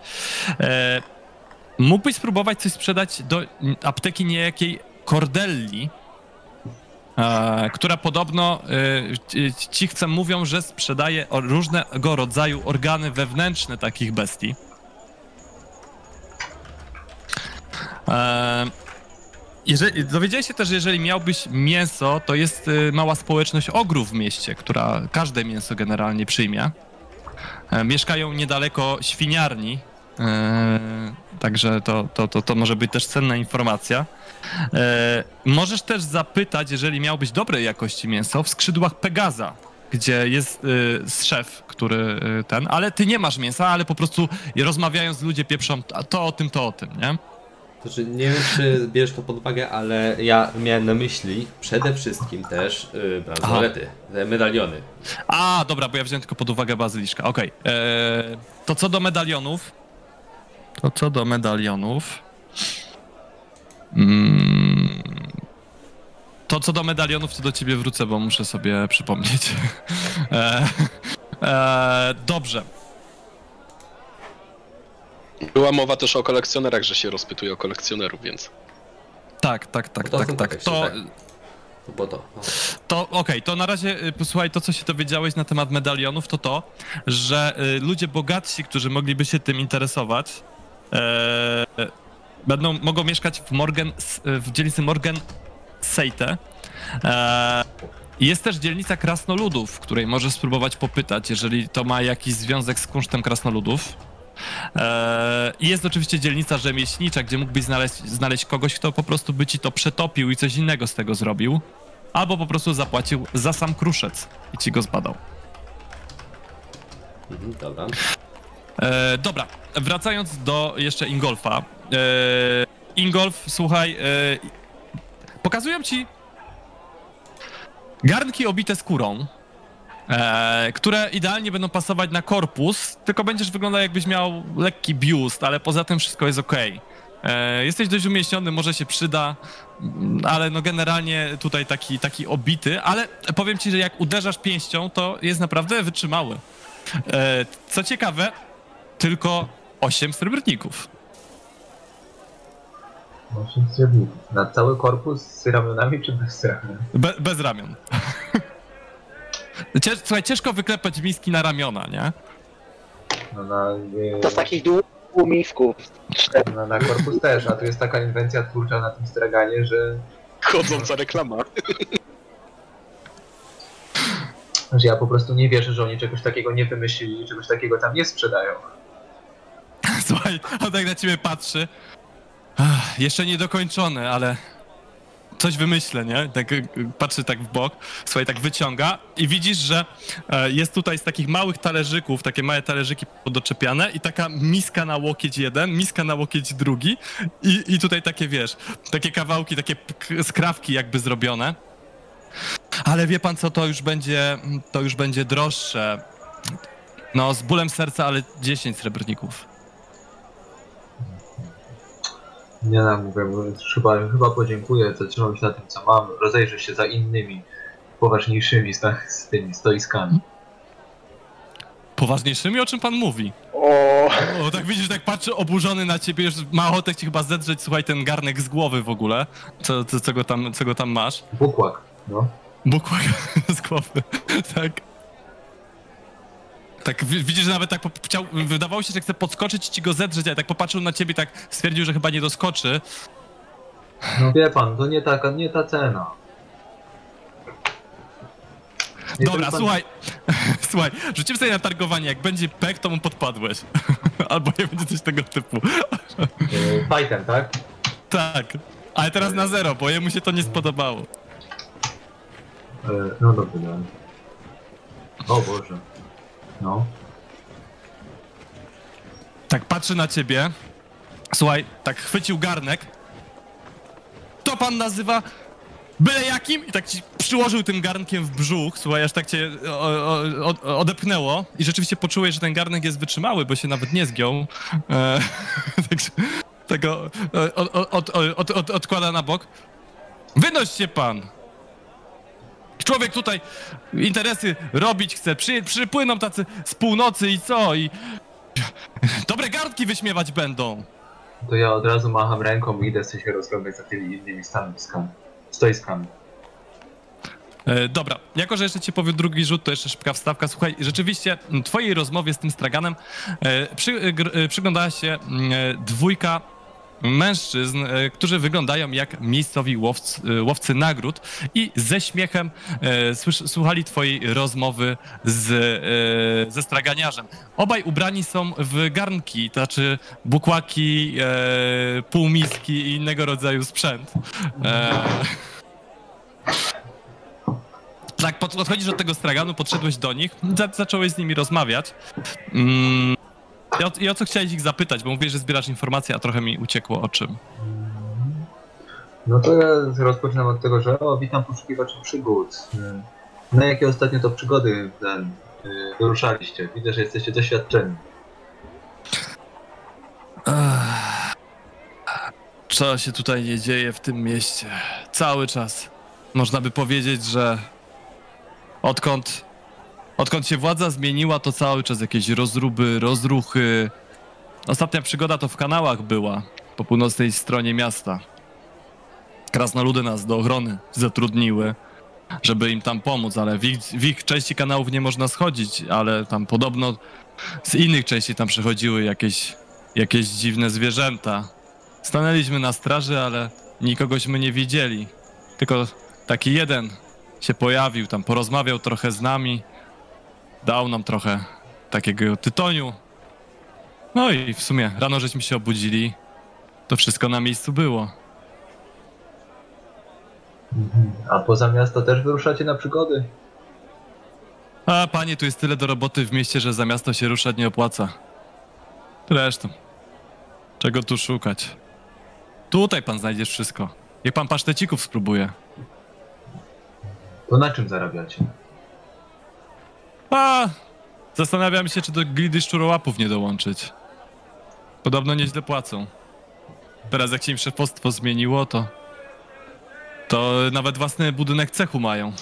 E, mógłbyś spróbować coś sprzedać do apteki niejakiej Cordelli, która podobno e, ci- ci chcę mówią, że sprzedaje różnego rodzaju organy wewnętrzne takich bestii. E, jeżeli, dowiedziałeś się też, że jeżeli miałbyś mięso, to jest mała społeczność ogrów w mieście, która każde mięso generalnie przyjmie. E, mieszkają niedaleko świniarni, e, także to, to, to, to może być też cenna informacja. E, możesz też zapytać, jeżeli miałbyś dobrej jakości mięso, w skrzydłach Pegaza, gdzie jest y, szef, który y, ten, ale ty nie masz mięsa, ale po prostu rozmawiając ludzie pieprzą "A to o tym, to o tym, nie? Znaczy, nie wiem, czy bierzesz to pod uwagę, ale ja miałem na myśli przede wszystkim też yy, bransolety, te medaliony. A, dobra, bo ja wziąłem tylko pod uwagę bazyliszka. Okej. Eee, To co do medalionów. To co do medalionów. Mm, to co do medalionów, to do ciebie wrócę, bo muszę sobie przypomnieć. e, e, dobrze. Była mowa też o kolekcjonerach, że się rozpytuje o kolekcjonerów, więc. Tak, tak, tak, No tak, tak. tak, To, tak. Bo to. No. to okej, to na razie y, posłuchaj, to co się dowiedziałeś na temat medalionów, to to, że y, ludzie bogatsi, którzy mogliby się tym interesować, e, będą, mogą mieszkać w Morgan, w dzielnicy Morgan Seite. E, jest też dzielnica krasnoludów, w której możesz spróbować popytać, jeżeli to ma jakiś związek z kunsztem krasnoludów. E, I jest oczywiście dzielnica rzemieślnicza, gdzie mógłbyś znaleźć, znaleźć kogoś, kto po prostu by ci to przetopił i coś innego z tego zrobił. Albo po prostu zapłacił za sam kruszec i ci go zbadał. Mhm, dobra. E, dobra, wracając do jeszcze Ingolfa. E, Ingolf, słuchaj, e, pokazują ci garnki obite skórą, e, które idealnie będą pasować na korpus, tylko będziesz wyglądał jakbyś miał lekki biust, ale poza tym wszystko jest ok. E, jesteś dość umieśniony, może się przyda, mm, ale no generalnie tutaj taki, taki obity, ale powiem ci, że jak uderzasz pięścią, to jest naprawdę wytrzymały. E, co ciekawe, tylko 8 srebrników. Osiem srebrników. Na cały korpus z ramionami czy bez ramion? Be, bez ramion. Cięż, słuchaj, ciężko wyklepać miski na ramiona, nie? No na, e, To z takich długich misków. Cztery. na, na korpus też, a tu jest taka inwencja twórcza na tym straganie, że, Chodząca reklama. że ja po prostu nie wierzę, że oni czegoś takiego nie wymyślili i czegoś takiego tam nie sprzedają. Słuchaj, on tak na ciebie patrzy. Ach, jeszcze niedokończone, ale coś wymyślę, nie? Tak y, patrzy tak w bok, słuchaj, tak wyciąga i widzisz, że e, jest tutaj z takich małych talerzyków, takie małe talerzyki podoczepiane i taka miska na łokieć jeden, miska na łokieć drugi i, i tutaj takie, wiesz, takie kawałki, takie skrawki jakby zrobione. Ale wie pan co, to już będzie, to już będzie droższe. No, z bólem serca, ale 10 srebrników. Nie no, mówię, bo chyba, chyba podziękuję, zatrzymam się na tym, co mam, rozejrzę się za innymi, poważniejszymi sta- z tymi stoiskami. Poważniejszymi, o czym pan mówi? O, O, tak widzisz, tak patrzy oburzony na ciebie, już ma ochotę ci chyba zedrzeć, słuchaj, ten garnek z głowy w ogóle, co, co, co, go, tam, co go tam masz. Bukłak, no. Bukłak z głowy, tak. Tak, wi- widzisz, że nawet tak chciał, wydawało się, że chce podskoczyć i ci go zedrzeć, ale tak popatrzył na ciebie, tak stwierdził, że chyba nie doskoczy. No wie pan, to nie taka, nie ta cena. Nie Dobra, pan- słuchaj, słuchaj, rzucimy sobie na targowanie, jak będzie pek, to mu podpadłeś. Albo nie będzie coś tego typu. E, Fightem, tak? Tak, ale teraz na zero, bo jemu się to nie spodobało. E, No dobrze, dobra. O Boże. No. Tak patrzy na ciebie. Słuchaj, tak chwycił garnek. To pan nazywa byle jakim? I tak ci przyłożył tym garnkiem w brzuch. Słuchaj, aż tak cię o, o, odepchnęło. I rzeczywiście poczułeś, że ten garnek jest wytrzymały, bo się nawet nie zgiął. E, także tego od, od, od, odkłada na bok. Wynoś się pan! Człowiek tutaj interesy robić chce. Przy, przypłyną tacy z północy i co? I Dobre garnki wyśmiewać będą. To ja od razu macham ręką i idę sobie się rozglądać za tymi innymi stanowiskami. Stoiskami. E, dobra, jako że jeszcze ci powiem drugi rzut, to jeszcze szybka wstawka. Słuchaj, rzeczywiście m, twojej rozmowie z tym straganem e, przy, e, przyglądała się e, dwójka mężczyzn, e, którzy wyglądają jak miejscowi łowcy, e, łowcy nagród i ze śmiechem e, słuchali twojej rozmowy z, ze straganiarzem. Obaj ubrani są w garnki, to znaczy bukłaki, półmiski i innego rodzaju sprzęt. Tak, pod- podchodzisz do tego straganu, podszedłeś do nich, za, zacząłeś z nimi rozmawiać. Mm, i, o, I o co chciałeś ich zapytać, bo mówisz, że zbierasz informacje, a trochę mi uciekło o czym. No to ja rozpoczynam od tego, że o, witam poszukiwaczy przygód. Na jakie ostatnio to przygody ten, e, wyruszaliście? Widzę, że jesteście doświadczeni. Co się tutaj nie dzieje w tym mieście? Cały czas. można by powiedzieć, że odkąd, odkąd się władza zmieniła, to cały czas jakieś rozruby, rozruchy. Ostatnia przygoda to w kanałach była, po północnej stronie miasta. Krasnoludy nas do ochrony zatrudniły, żeby im tam pomóc, ale w ich, w ich części kanałów nie można schodzić, ale tam podobno z innych części tam przychodziły jakieś, jakieś dziwne zwierzęta. Stanęliśmy na straży, ale nikogośmy nie widzieli. Tylko taki jeden się pojawił, tam porozmawiał trochę z nami, dał nam trochę takiego tytoniu. No i w sumie rano żeśmy się obudzili, to wszystko na miejscu było. A poza miasto też wyruszacie na przygody? A panie, tu jest tyle do roboty w mieście, że za miasto się ruszać nie opłaca. Zresztą, czego tu szukać? Tutaj pan znajdziesz wszystko. Niech pan pasztecików spróbuje. To na czym zarabiacie? A, zastanawiam się, czy do gildy szczurołapów nie dołączyć. Podobno nieźle płacą. Teraz jak się im szefostwo zmieniło, to... To nawet własny budynek cechu mają.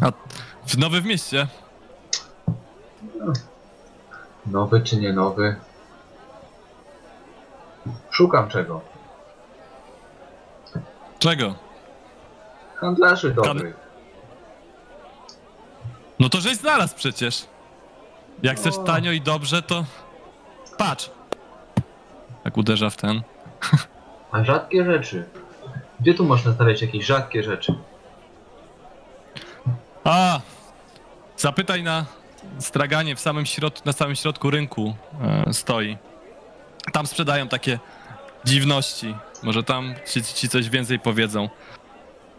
A w nowy w mieście? Nowy czy nie nowy? Szukam czego? Czego? Handlarzy dobrych. No to żeś znalazł przecież. Jak chcesz O. tanio i dobrze, to... Patrz! Tak uderza w ten. A rzadkie rzeczy. Gdzie tu można znaleźć jakieś rzadkie rzeczy? A! Zapytaj na straganie w samym środku, na samym środku rynku e, stoi. Tam sprzedają takie dziwności. Może tam ci, ci coś więcej powiedzą.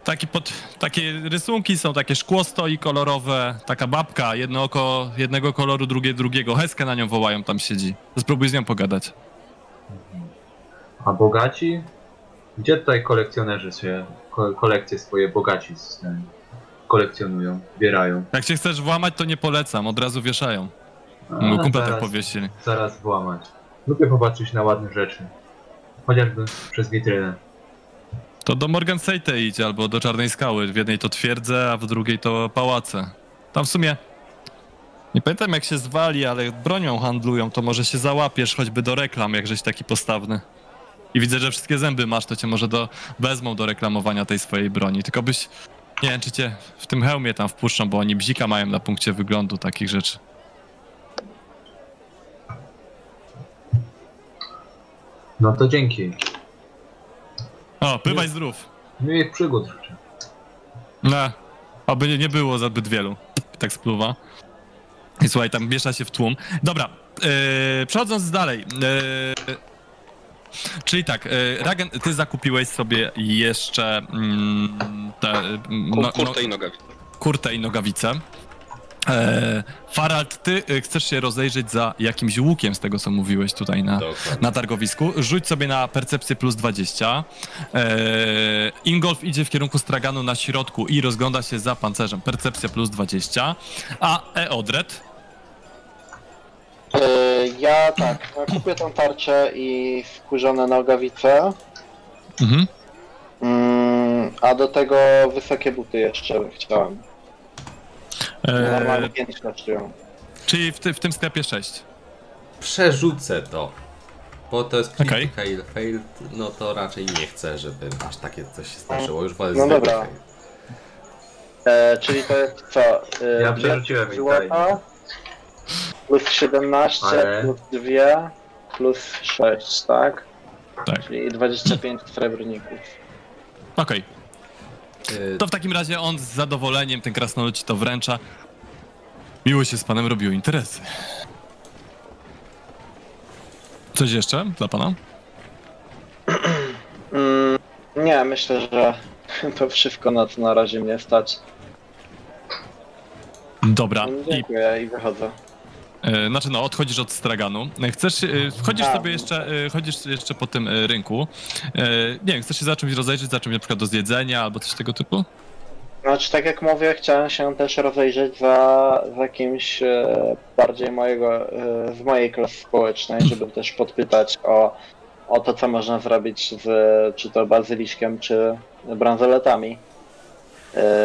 Taki pod, takie rysunki są, takie szkło stoi kolorowe, taka babka, jedno oko jednego koloru, drugie drugiego. Heskę na nią wołają, tam siedzi. Spróbuj z nią pogadać. A bogaci? Gdzie tutaj kolekcjonerzy się, ko kolekcje swoje bogaci z, kolekcjonują, zbierają? Jak się chcesz włamać, to nie polecam, od razu wieszają. Mój kumpel tak powiesili. zaraz włamać. Lubię popatrzeć na ładne rzeczy. Chociażby przez witrynę. To do Morgan State idź, albo do Czarnej Skały. W jednej to twierdze, a w drugiej to pałace. Tam w sumie... Nie pamiętam jak się zwali, ale bronią handlują, to może się załapiesz choćby do reklam, jak żeś taki postawny. I widzę, że wszystkie zęby masz, to cię może do, wezmą do reklamowania tej swojej broni. Tylko byś... Nie wiem, czy cię w tym hełmie tam wpuszczą, bo oni bzika mają na punkcie wyglądu takich rzeczy. No to dzięki. O, bywaj zdrów. Miłych przygód życzę. No, aby nie- nie było zbyt wielu. Tak spluwa. I słuchaj, tam miesza się w tłum. Dobra, yy, przechodząc dalej. Yy, czyli tak, yy, Ragen, ty zakupiłeś sobie jeszcze mm, te, no, no, i noga. kurtę i nogawice. E, Farald, ty y, chcesz się rozejrzeć za jakimś łukiem z tego, co mówiłeś tutaj na, Dokładnie. na targowisku. Rzuć sobie na percepcję plus 20. E, Ingolf idzie w kierunku straganu na środku i rozgląda się za pancerzem. Percepcja plus 20. A Eodred? Yy, ja tak, ja kupię tą tarczę i wkurzone nogawice, Mhm. mm, a do tego wysokie buty jeszcze chciałem. Normalnie E, 5 kosztują. czyli w, ty, w tym sklepie 6. Przerzucę to. Bo to jest critical fail, no to raczej nie chcę, żeby aż takie coś się zdarzyło. Już wolę No zwykły dobra. fail. E, czyli to jest co? E, Ja przerzuciłem złota, plus 17, Ale- plus 2, plus 6, tak? Tak. Czyli 25 srebrników. Okej. Y, To w takim razie on z zadowoleniem, ten krasnolud ci to wręcza. Miło się z panem robiło interesy. Coś jeszcze dla pana? Mm, nie, myślę, że to wszystko na co na razie mnie stać. Dobra. I, Dziękuję i wychodzę. E, znaczy no, odchodzisz od straganu. E, Chcesz, e, chodzisz Tak. sobie jeszcze, chodzisz jeszcze po tym rynku. Nie wiem, chcesz się za czymś rozejrzeć, za czymś na przykład do zjedzenia albo coś tego typu? Znaczy, tak jak mówię, chciałem się też rozejrzeć za, za kimś bardziej mojego, z mojej klasy społecznej, żeby też podpytać o o to, co można zrobić z czy to bazyliszkiem, czy bransoletami.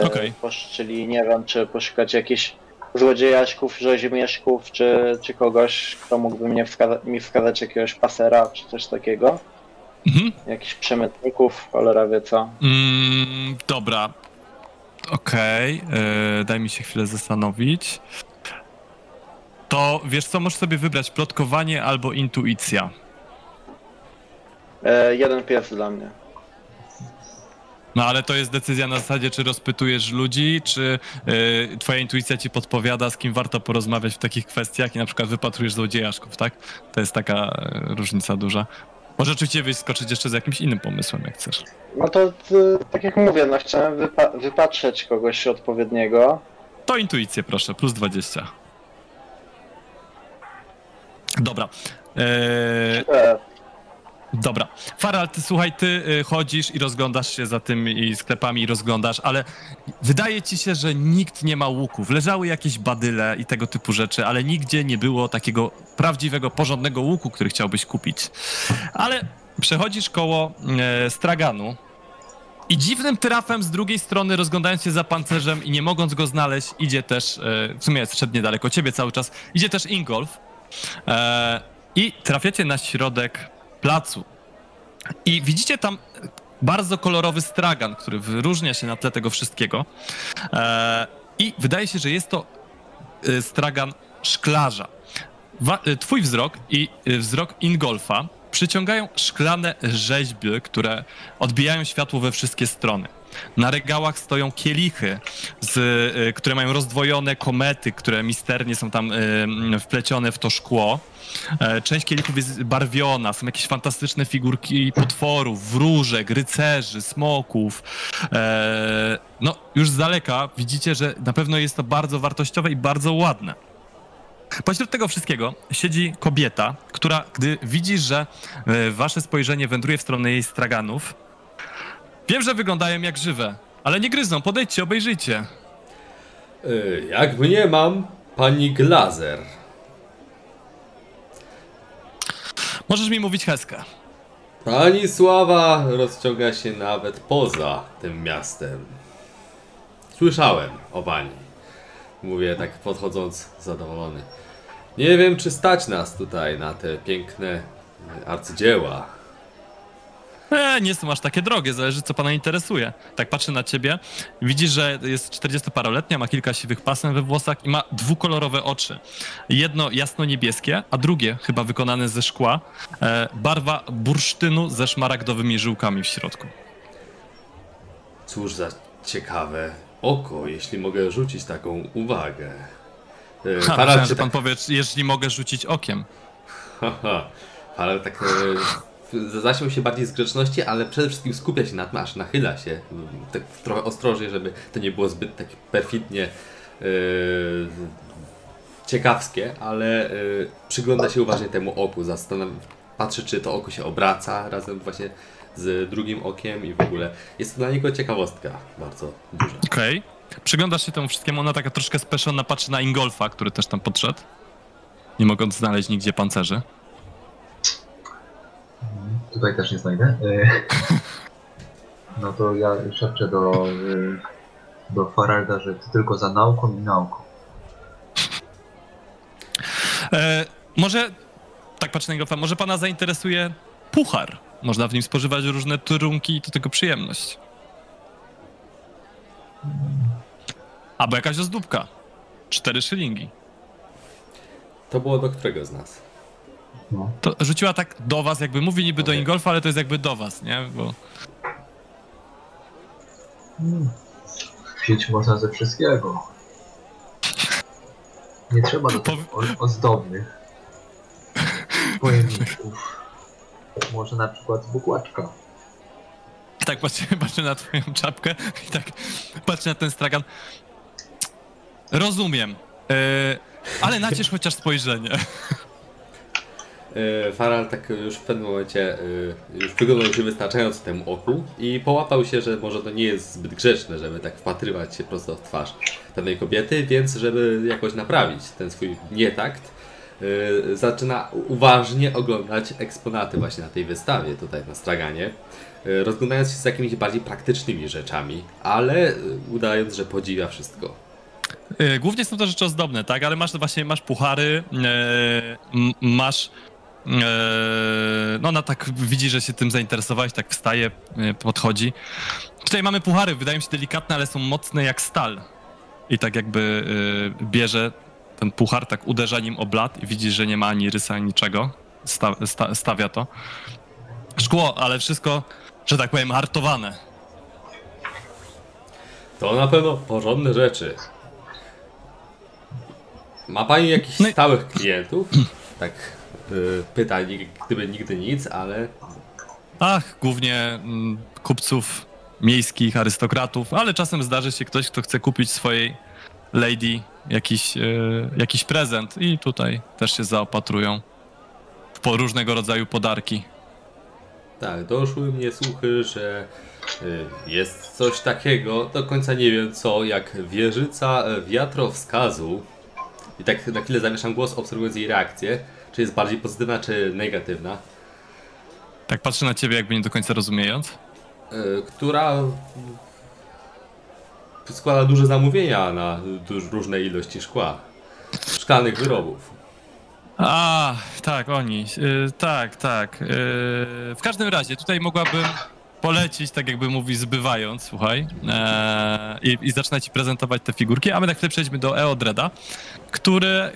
Okej. posz- Czyli nie wiem, czy poszukać jakichś złodziejaszków, rzezimieszków, czy, czy kogoś, kto mógłby mnie wskaza- mi wskazać jakiegoś pasera, czy coś takiego. Mhm. Jakichś przemytników, cholera wie co. Mm, dobra. Okej, e, daj mi się chwilę zastanowić. To wiesz co, możesz sobie wybrać plotkowanie albo intuicja. E, jeden pies dla mnie. No ale to jest decyzja na zasadzie, czy rozpytujesz ludzi, czy e, twoja intuicja ci podpowiada, z kim warto porozmawiać w takich kwestiach i na przykład wypatrujesz złodziejaszków, tak? To jest taka e, różnica duża. Może oczywiście wyskoczyć jeszcze z jakimś innym pomysłem, jak chcesz. No to, to tak jak mówię, no chciałem wypa- wypatrzeć kogoś odpowiedniego. To intuicję proszę, plus 20. Dobra. Eee, Dobra. Faral, ty słuchaj, ty y, chodzisz i rozglądasz się za tymi sklepami i rozglądasz, ale wydaje ci się, że nikt nie ma łuków. Leżały jakieś badyle i tego typu rzeczy, ale nigdzie nie było takiego prawdziwego, porządnego łuku, który chciałbyś kupić. Ale przechodzisz koło e, straganu i dziwnym trafem z drugiej strony, rozglądając się za pancerzem i nie mogąc go znaleźć, idzie też, e, w sumie jest szedł niedaleko ciebie cały czas, idzie też Ingolf. E, I trafiacie na środek placu. I widzicie tam bardzo kolorowy stragan, który wyróżnia się na tle tego wszystkiego. E, I wydaje się, że jest to e, stragan szklarza. E, twój wzrok i wzrok Ingolfa przyciągają szklane rzeźby, które odbijają światło we wszystkie strony. Na regałach stoją kielichy, z, które mają rozdwojone komety, które misternie są tam wplecione w to szkło. E, Część kielichów jest barwiona, są jakieś fantastyczne figurki potworów, wróżek, rycerzy, smoków. E, No, już z daleka widzicie, że na pewno jest to bardzo wartościowe i bardzo ładne. Pośród tego wszystkiego siedzi kobieta, która, gdy widzi, że e, wasze spojrzenie wędruje w stronę jej straganów, wiem, że wyglądają jak żywe, ale nie gryzą, podejdźcie, obejrzyjcie. Jak mnie mam, pani Glazer. Możesz mi mówić Heskę. Pani sława rozciąga się nawet poza tym miastem. Słyszałem o pani. Mówię tak podchodząc zadowolony. Nie wiem, czy stać nas tutaj na te piękne arcydzieła. E, nie są aż takie drogie, zależy co pana interesuje. Tak patrzy na ciebie, widzisz, że jest 40-paroletnia, ma kilka siwych pasem we włosach i ma dwukolorowe oczy. Jedno jasno-niebieskie, a drugie, chyba wykonane ze szkła, e, barwa bursztynu ze szmaragdowymi żyłkami w środku. Cóż za ciekawe oko, jeśli mogę rzucić taką uwagę. Y, Ha, myślałem, że pan tak- powie, jeśli mogę rzucić okiem. Haha, ale tak e, zasiął się bardziej z grzeczności, ale przede wszystkim skupia się na tym, aż nachyla się mm, tak trochę ostrożnie, żeby to nie było zbyt tak perfidnie e, ciekawskie, ale e, przygląda się uważnie temu oku, zastanawia, patrzy czy to oko się obraca razem właśnie z drugim okiem i w ogóle jest to dla niego ciekawostka bardzo duża. Okej. Przyglądasz się temu wszystkiemu, ona taka troszkę speszona patrzy na Ingolfa, który też tam podszedł. Nie mogąc znaleźć nigdzie pancerzy. Tutaj też nie znajdę. E, No to ja szepczę do, e, do Faralda, że ty tylko za nauką i nauką. E, może, tak patrzę na Ingolfa, może pana zainteresuje puchar. Można w nim spożywać różne trunki i to tylko przyjemność. Albo jakaś ozdóbka. Cztery szylingi. To było do którego z nas? No. To rzuciła tak do was, jakby mówi niby do. Ingolfa, ale to jest jakby do was, nie? Bo Wsieć można ze wszystkiego. Nie trzeba do tych ozdobnych pojemników. Może na przykład bukłaczka. tak patrzę, patrzę na twoją czapkę i tak patrzę na ten stragan. Rozumiem. E, ale naciesz chociaż spojrzenie. E, Faral tak już w pewnym momencie e, już przyglądał się wystarczająco temu oku i połapał się, że może to nie jest zbyt grzeczne, żeby tak wpatrywać się prosto w twarz pewnej kobiety, więc żeby jakoś naprawić ten swój nietakt, y, zaczyna uważnie oglądać eksponaty właśnie na tej wystawie tutaj na Straganie. Rozglądając się z jakimiś bardziej praktycznymi rzeczami, ale udając, że podziwia wszystko. E, Głównie są to rzeczy ozdobne, tak? Ale masz właśnie masz puchary, e, masz. E, no, ona tak widzi, że się tym zainteresowałeś, tak wstaje, e, podchodzi. Tutaj mamy puchary, wydają się delikatne, ale są mocne jak stal. I tak jakby e, bierze ten puchar, tak uderza nim o blat i widzisz, że nie ma ani rysa, ani niczego. Sta, sta, stawia to. Szkło, ale wszystko, że tak powiem, hartowane. To na pewno porządne rzeczy. Ma pani jakichś No stałych klientów? Tak y, pyta, nig- gdyby nigdy nic, ale Ach, głównie mm, kupców miejskich, arystokratów, ale czasem zdarzy się ktoś, kto chce kupić swojej lady jakiś, e, jakiś prezent i tutaj też się zaopatrują w po różnego rodzaju podarki. tak, doszły mnie słuchy, że y, jest coś takiego, do końca nie wiem co, jak wieżyca wiatrowskazu. I tak na chwilę zawieszam głos, obserwując jej reakcję. Czy jest bardziej pozytywna, czy negatywna? Tak patrzę na ciebie, jakby nie do końca rozumiejąc. y, która składa duże zamówienia na duż, różne ilości szkła. Szklanych wyrobów. A, tak, oni. Y, tak, tak. Y, w każdym razie, tutaj mogłabym polecić, tak jakby mówi, zbywając, słuchaj, e, i, i zaczyna ci prezentować te figurki, a my na chwilę przejdźmy do Eodreda, który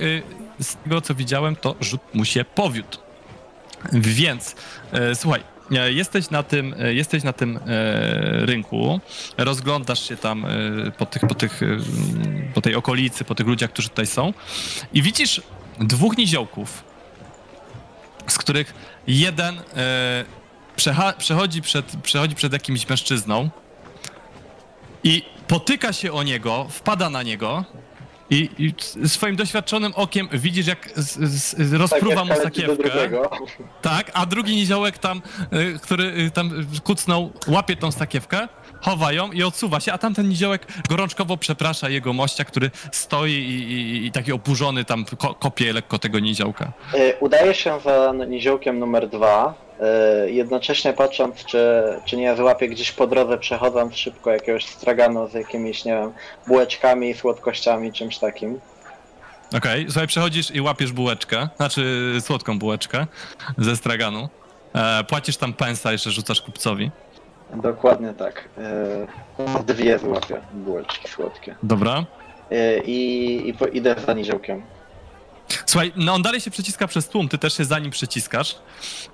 z tego, co widziałem, to rzut mu się powiódł. Więc, e, słuchaj, e, jesteś na tym, e, jesteś na tym e, rynku, rozglądasz się tam e, po, tych, po, tych, e, po tej okolicy, po tych ludziach, którzy tutaj są i widzisz dwóch niziołków, z których jeden przechodzi, przed, przechodzi przed jakimś mężczyzną i potyka się o niego, wpada na niego i, i swoim doświadczonym okiem widzisz, jak z, z, rozpruwa mu leci do sakiewkę. Tak, a drugi niziołek tam, y, który y, tam kucnął, łapie tą sakiewkę, chowa ją i odsuwa się, a tamten niziołek gorączkowo przeprasza jego mościa, który stoi i, i, i taki oburzony tam ko kopie lekko tego niziołka. Y, Udaje się za niziołkiem numer dwa, y, jednocześnie patrząc, czy, czy nie złapię gdzieś po drodze, przechodząc szybko jakiegoś straganu z jakimiś, nie wiem, bułeczkami, słodkościami, czymś takim. Okej, słuchaj, przechodzisz i łapiesz bułeczkę, znaczy słodką bułeczkę ze straganu. E, płacisz tam pensa, jeszcze rzucasz kupcowi. Dokładnie tak. Y, Dwie złapię bułeczki słodkie. Dobra. Y, I, i po, idę za niziołkiem. Słuchaj, no on dalej się przeciska przez tłum, ty też się za nim przeciskasz,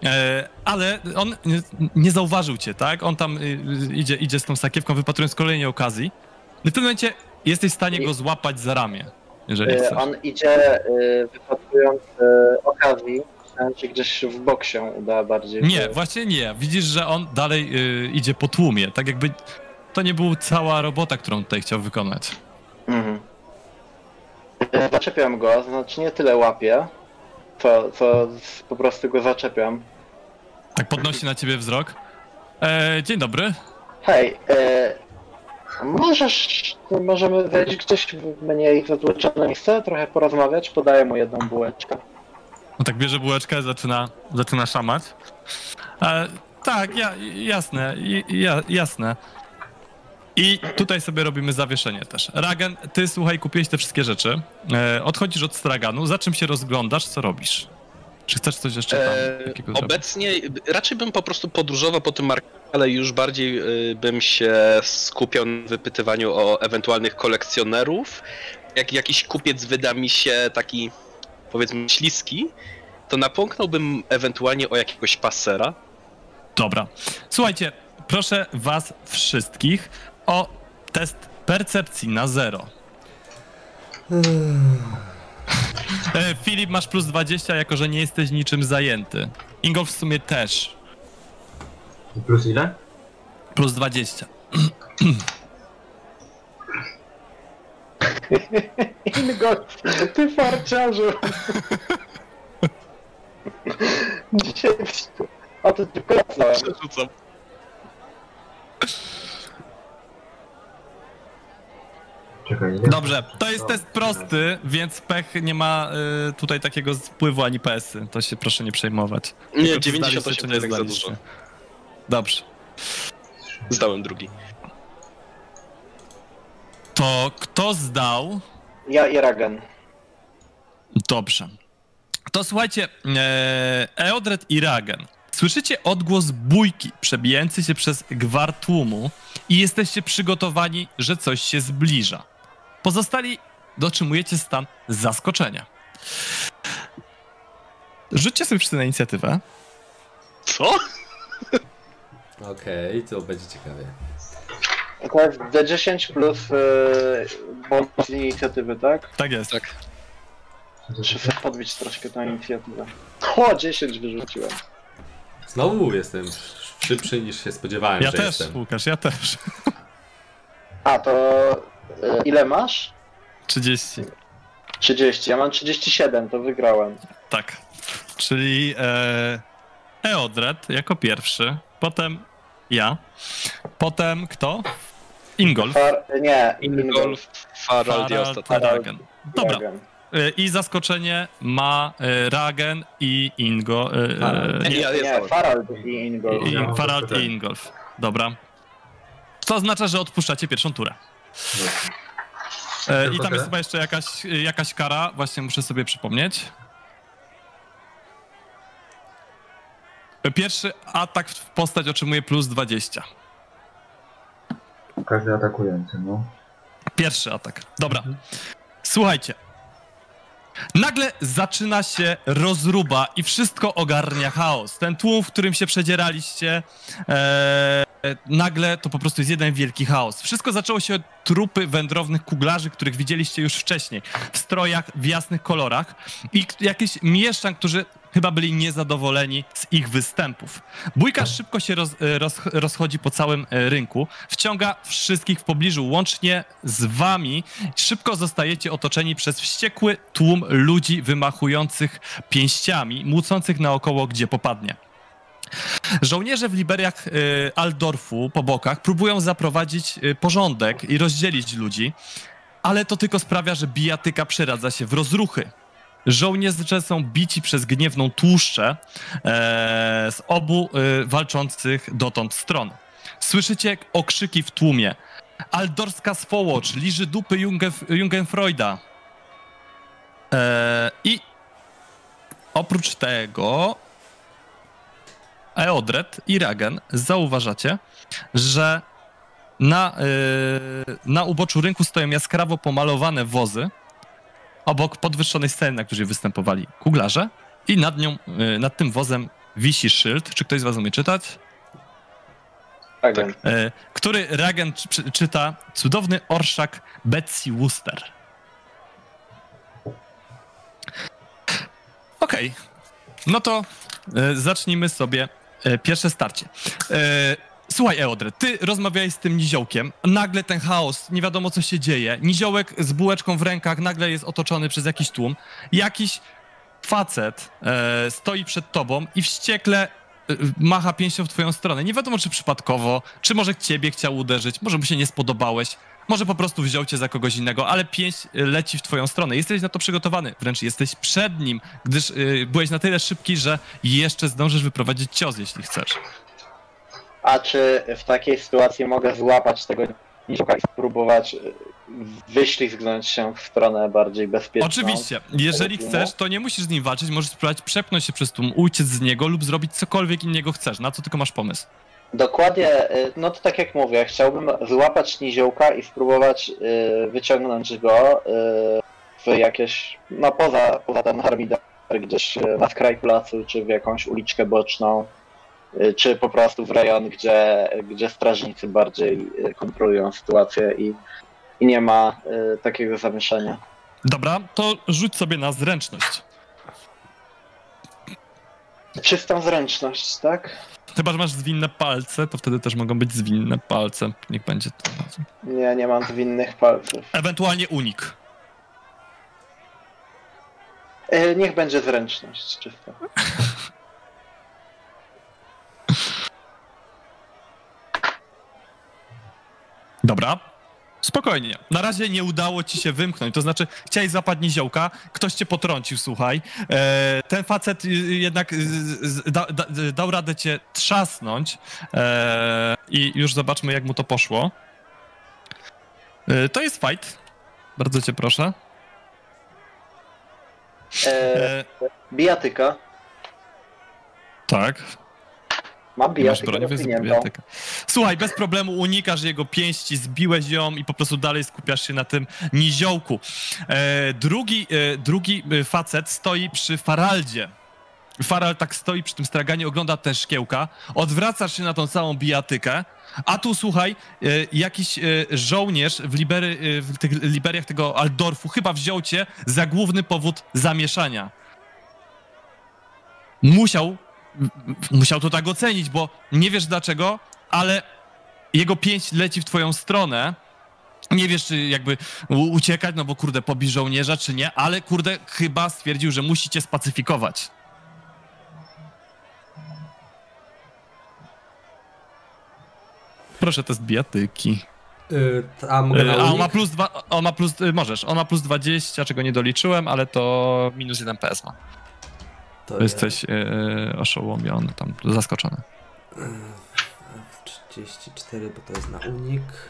e, ale on nie, zauważył cię, tak? On tam y, y, idzie, idzie z tą sakiewką, wypatrując kolejnej okazji. No w tym momencie jesteś w stanie go złapać za ramię, jeżeli chcesz. On idzie y, wypatrując okazji, myślałem, że gdzieś w bok się uda bardziej. Nie, właśnie nie. Widzisz, że on dalej y, idzie po tłumie, tak jakby to nie była cała robota, którą tutaj chciał wykonać. Mhm. Zaczepiam go, znaczy nie tyle łapię, co, co po prostu go zaczepiam. Tak podnosi na ciebie wzrok. E, dzień dobry. Hej, y, możesz, możemy wejść gdzieś w mniej zatłoczone miejsce, trochę porozmawiać, podaję mu jedną bułeczkę. No tak bierze bułeczkę, zaczyna, zaczyna szamać. E, tak, ja, jasne, ja, jasne. I tutaj sobie robimy zawieszenie też. Ragen, ty słuchaj, kupiłeś te wszystkie rzeczy. E, odchodzisz od straganu, za czym się rozglądasz, co robisz? Czy chcesz coś jeszcze tam Eee, takiego zrobić? obecnie raczej bym po prostu podróżował po tym markecie, ale już bardziej y, bym się skupiał na wypytywaniu o ewentualnych kolekcjonerów. Jak jakiś kupiec wyda mi się taki, powiedzmy, śliski, to napomknąłbym ewentualnie o jakiegoś pasera. Dobra. Słuchajcie, proszę was wszystkich o test percepcji na zero. E, Filip, masz plus 20, jako że nie jesteś niczym zajęty. Ingolf w sumie też. Plus ile? Plus 20. Ingo, ty farciarzu! Dzisiaj... O, to tylko ja znałem. Przerzucam. Czekaj? Dobrze, to jest test prosty, więc pech nie ma y, tutaj takiego wpływu ani PS-y. To się proszę nie przejmować. Nie, Tylko czy zdaliście, 98 czy to nie jednak za dużo. Dobrze. Zdałem drugi. To kto zdał? Ja i Ragen. Dobrze. To słuchajcie, e, Eodred i Ragen. Słyszycie odgłos bójki przebijający się przez gwar tłumu i jesteście przygotowani, że coś się zbliża. Pozostali dotrzymujecie stan zaskoczenia. Rzućcie sobie wszyscy na inicjatywę. Co? Okej, to będzie ciekawie. To jest D10 plus yy, bonus z inicjatywy, tak? Tak jest. Tak. Muszę sobie podbić troszkę tę inicjatywę. O, 10 wyrzuciłem. Znowu jestem szybszy niż się spodziewałem, Ja że też, jestem. Łukasz, ja też. A, to yy, ile masz? 30. 30. Ja mam 37, to wygrałem. Tak. Czyli e, Eodred jako pierwszy, potem ja, potem kto? Ingolf. Far, nie, Ingolf, Farald i ostatni. Ragen. Dobra. E, I zaskoczenie ma e, Ragen i Ingo. e, Farald. Nie, Nie. Farald i Ingolf. i, Farald i Ingolf. Dobra. To oznacza, że odpuszczacie pierwszą turę. I tam jest chyba jeszcze jakaś, jakaś kara, właśnie muszę sobie przypomnieć. Pierwszy atak w postać otrzymuje plus 20. Każdy atakujący, no. Pierwszy atak. Dobra. Słuchajcie. Nagle zaczyna się rozruba i wszystko ogarnia chaos. Ten tłum, w którym się przedzieraliście, e, nagle to po prostu jest jeden wielki chaos. Wszystko zaczęło się od trupy wędrownych kuglarzy, których widzieliście już wcześniej, w strojach, w jasnych kolorach i jakiś mieszczan, którzy chyba byli niezadowoleni z ich występów. Bójka szybko się roz, e, roz, rozchodzi po całym e, rynku, wciąga wszystkich w pobliżu, łącznie z wami. Szybko zostajecie otoczeni przez wściekły tłum ludzi wymachujących pięściami, młócących naokoło, gdzie popadnie. Żołnierze w Liberiach y, Aldorfu po bokach próbują zaprowadzić porządek i rozdzielić ludzi, ale to tylko sprawia, że bijatyka przeradza się w rozruchy. Żołnierze są bici przez gniewną tłuszczę e, z obu y, walczących dotąd stron. Słyszycie okrzyki w tłumie. Aldorska swołocz, liży dupy Jungen- Jungenfreuda. E, I oprócz tego Eodred i Ragen zauważacie, że na, yy, na uboczu rynku stoją jaskrawo pomalowane wozy, obok podwyższonej sceny, na której występowali kuglarze i nad nią, yy, nad tym wozem wisi szyld. Czy ktoś z was umie czytać? Ragen. Yy, który Ragen czy, czyta cudowny orszak Betsy Wooster. Okej, no to e, zacznijmy sobie e, pierwsze starcie. E, słuchaj, Eodred, ty rozmawiałeś z tym niziołkiem, nagle ten chaos, nie wiadomo co się dzieje. Niziołek z bułeczką w rękach nagle jest otoczony przez jakiś tłum. Jakiś facet e, stoi przed tobą i wściekle e, macha pięścią w twoją stronę. Nie wiadomo, czy przypadkowo, czy może ciebie chciał uderzyć, może mu się nie spodobałeś, może po prostu wziął cię za kogoś innego, ale pięść e, leci w twoją stronę. Jesteś na to przygotowany, wręcz jesteś przed nim, gdyż y, byłeś na tyle szybki, że jeszcze zdążysz wyprowadzić cios, jeśli chcesz. A czy w takiej sytuacji mogę złapać tego niziołka i spróbować y, wyślizgnąć się w stronę bardziej bezpieczną? Oczywiście, jeżeli chcesz, to nie musisz z nim walczyć, możesz spróbować przepchnąć się przez tłum, uciec z niego lub zrobić cokolwiek innego chcesz, na co tylko masz pomysł. Dokładnie, y, no to tak jak mówię, chciałbym złapać niziołka i spróbować y, wyciągnąć go w jakieś, no poza, poza ten harmider, gdzieś na skraj placu, czy w jakąś uliczkę boczną, czy po prostu w rejon, gdzie, gdzie strażnicy bardziej y, kontrolują sytuację i, i nie ma y, takiego zamieszania. Dobra, to rzuć sobie na zręczność. Czystą zręczność, tak? Chyba, że masz zwinne palce, to wtedy też mogą być zwinne palce. Niech będzie to. Nie, nie mam zwinnych palców. Ewentualnie unik. Y, niech będzie zręczność czysta. Dobra. Spokojnie. Na razie nie udało ci się wymknąć. To znaczy, chciałeś złapać niziołka, ktoś cię potrącił, słuchaj. E, ten facet y, jednak y, da, da, dał radę cię trzasnąć. E, I już zobaczmy, jak mu to poszło. E, to jest fight. Bardzo cię proszę. E, E, bijatyka. tak. Mam bijatykę broń, biblioteka. Słuchaj, bez problemu unikasz jego pięści, zbiłeś ją i po prostu dalej skupiasz się na tym niziołku. E, drugi, e, drugi e, facet stoi przy Faraldzie. Faral tak stoi przy tym straganie, ogląda te szkiełka, odwracasz się na tą całą bijatykę, a tu słuchaj, e, jakiś e, żołnierz w, libery, e, w tych liberiach tego Aldorfu chyba wziął cię za główny powód zamieszania. Musiał musiał to tak ocenić, bo nie wiesz dlaczego, ale jego pięść leci w twoją stronę. Nie wiesz, czy jakby uciekać, no bo kurde, pobić żołnierza, czy nie, ale kurde, chyba stwierdził, że musi cię spacyfikować. Proszę, test bijatyki. Y, a E, A on ma plus dwa, on ma plus, y, możesz, on ma plus 20, czego nie doliczyłem, ale to minus 1 PS ma. To Jesteś e, oszołomiony, tam zaskoczony. jest 34, bo to jest na unik. Tak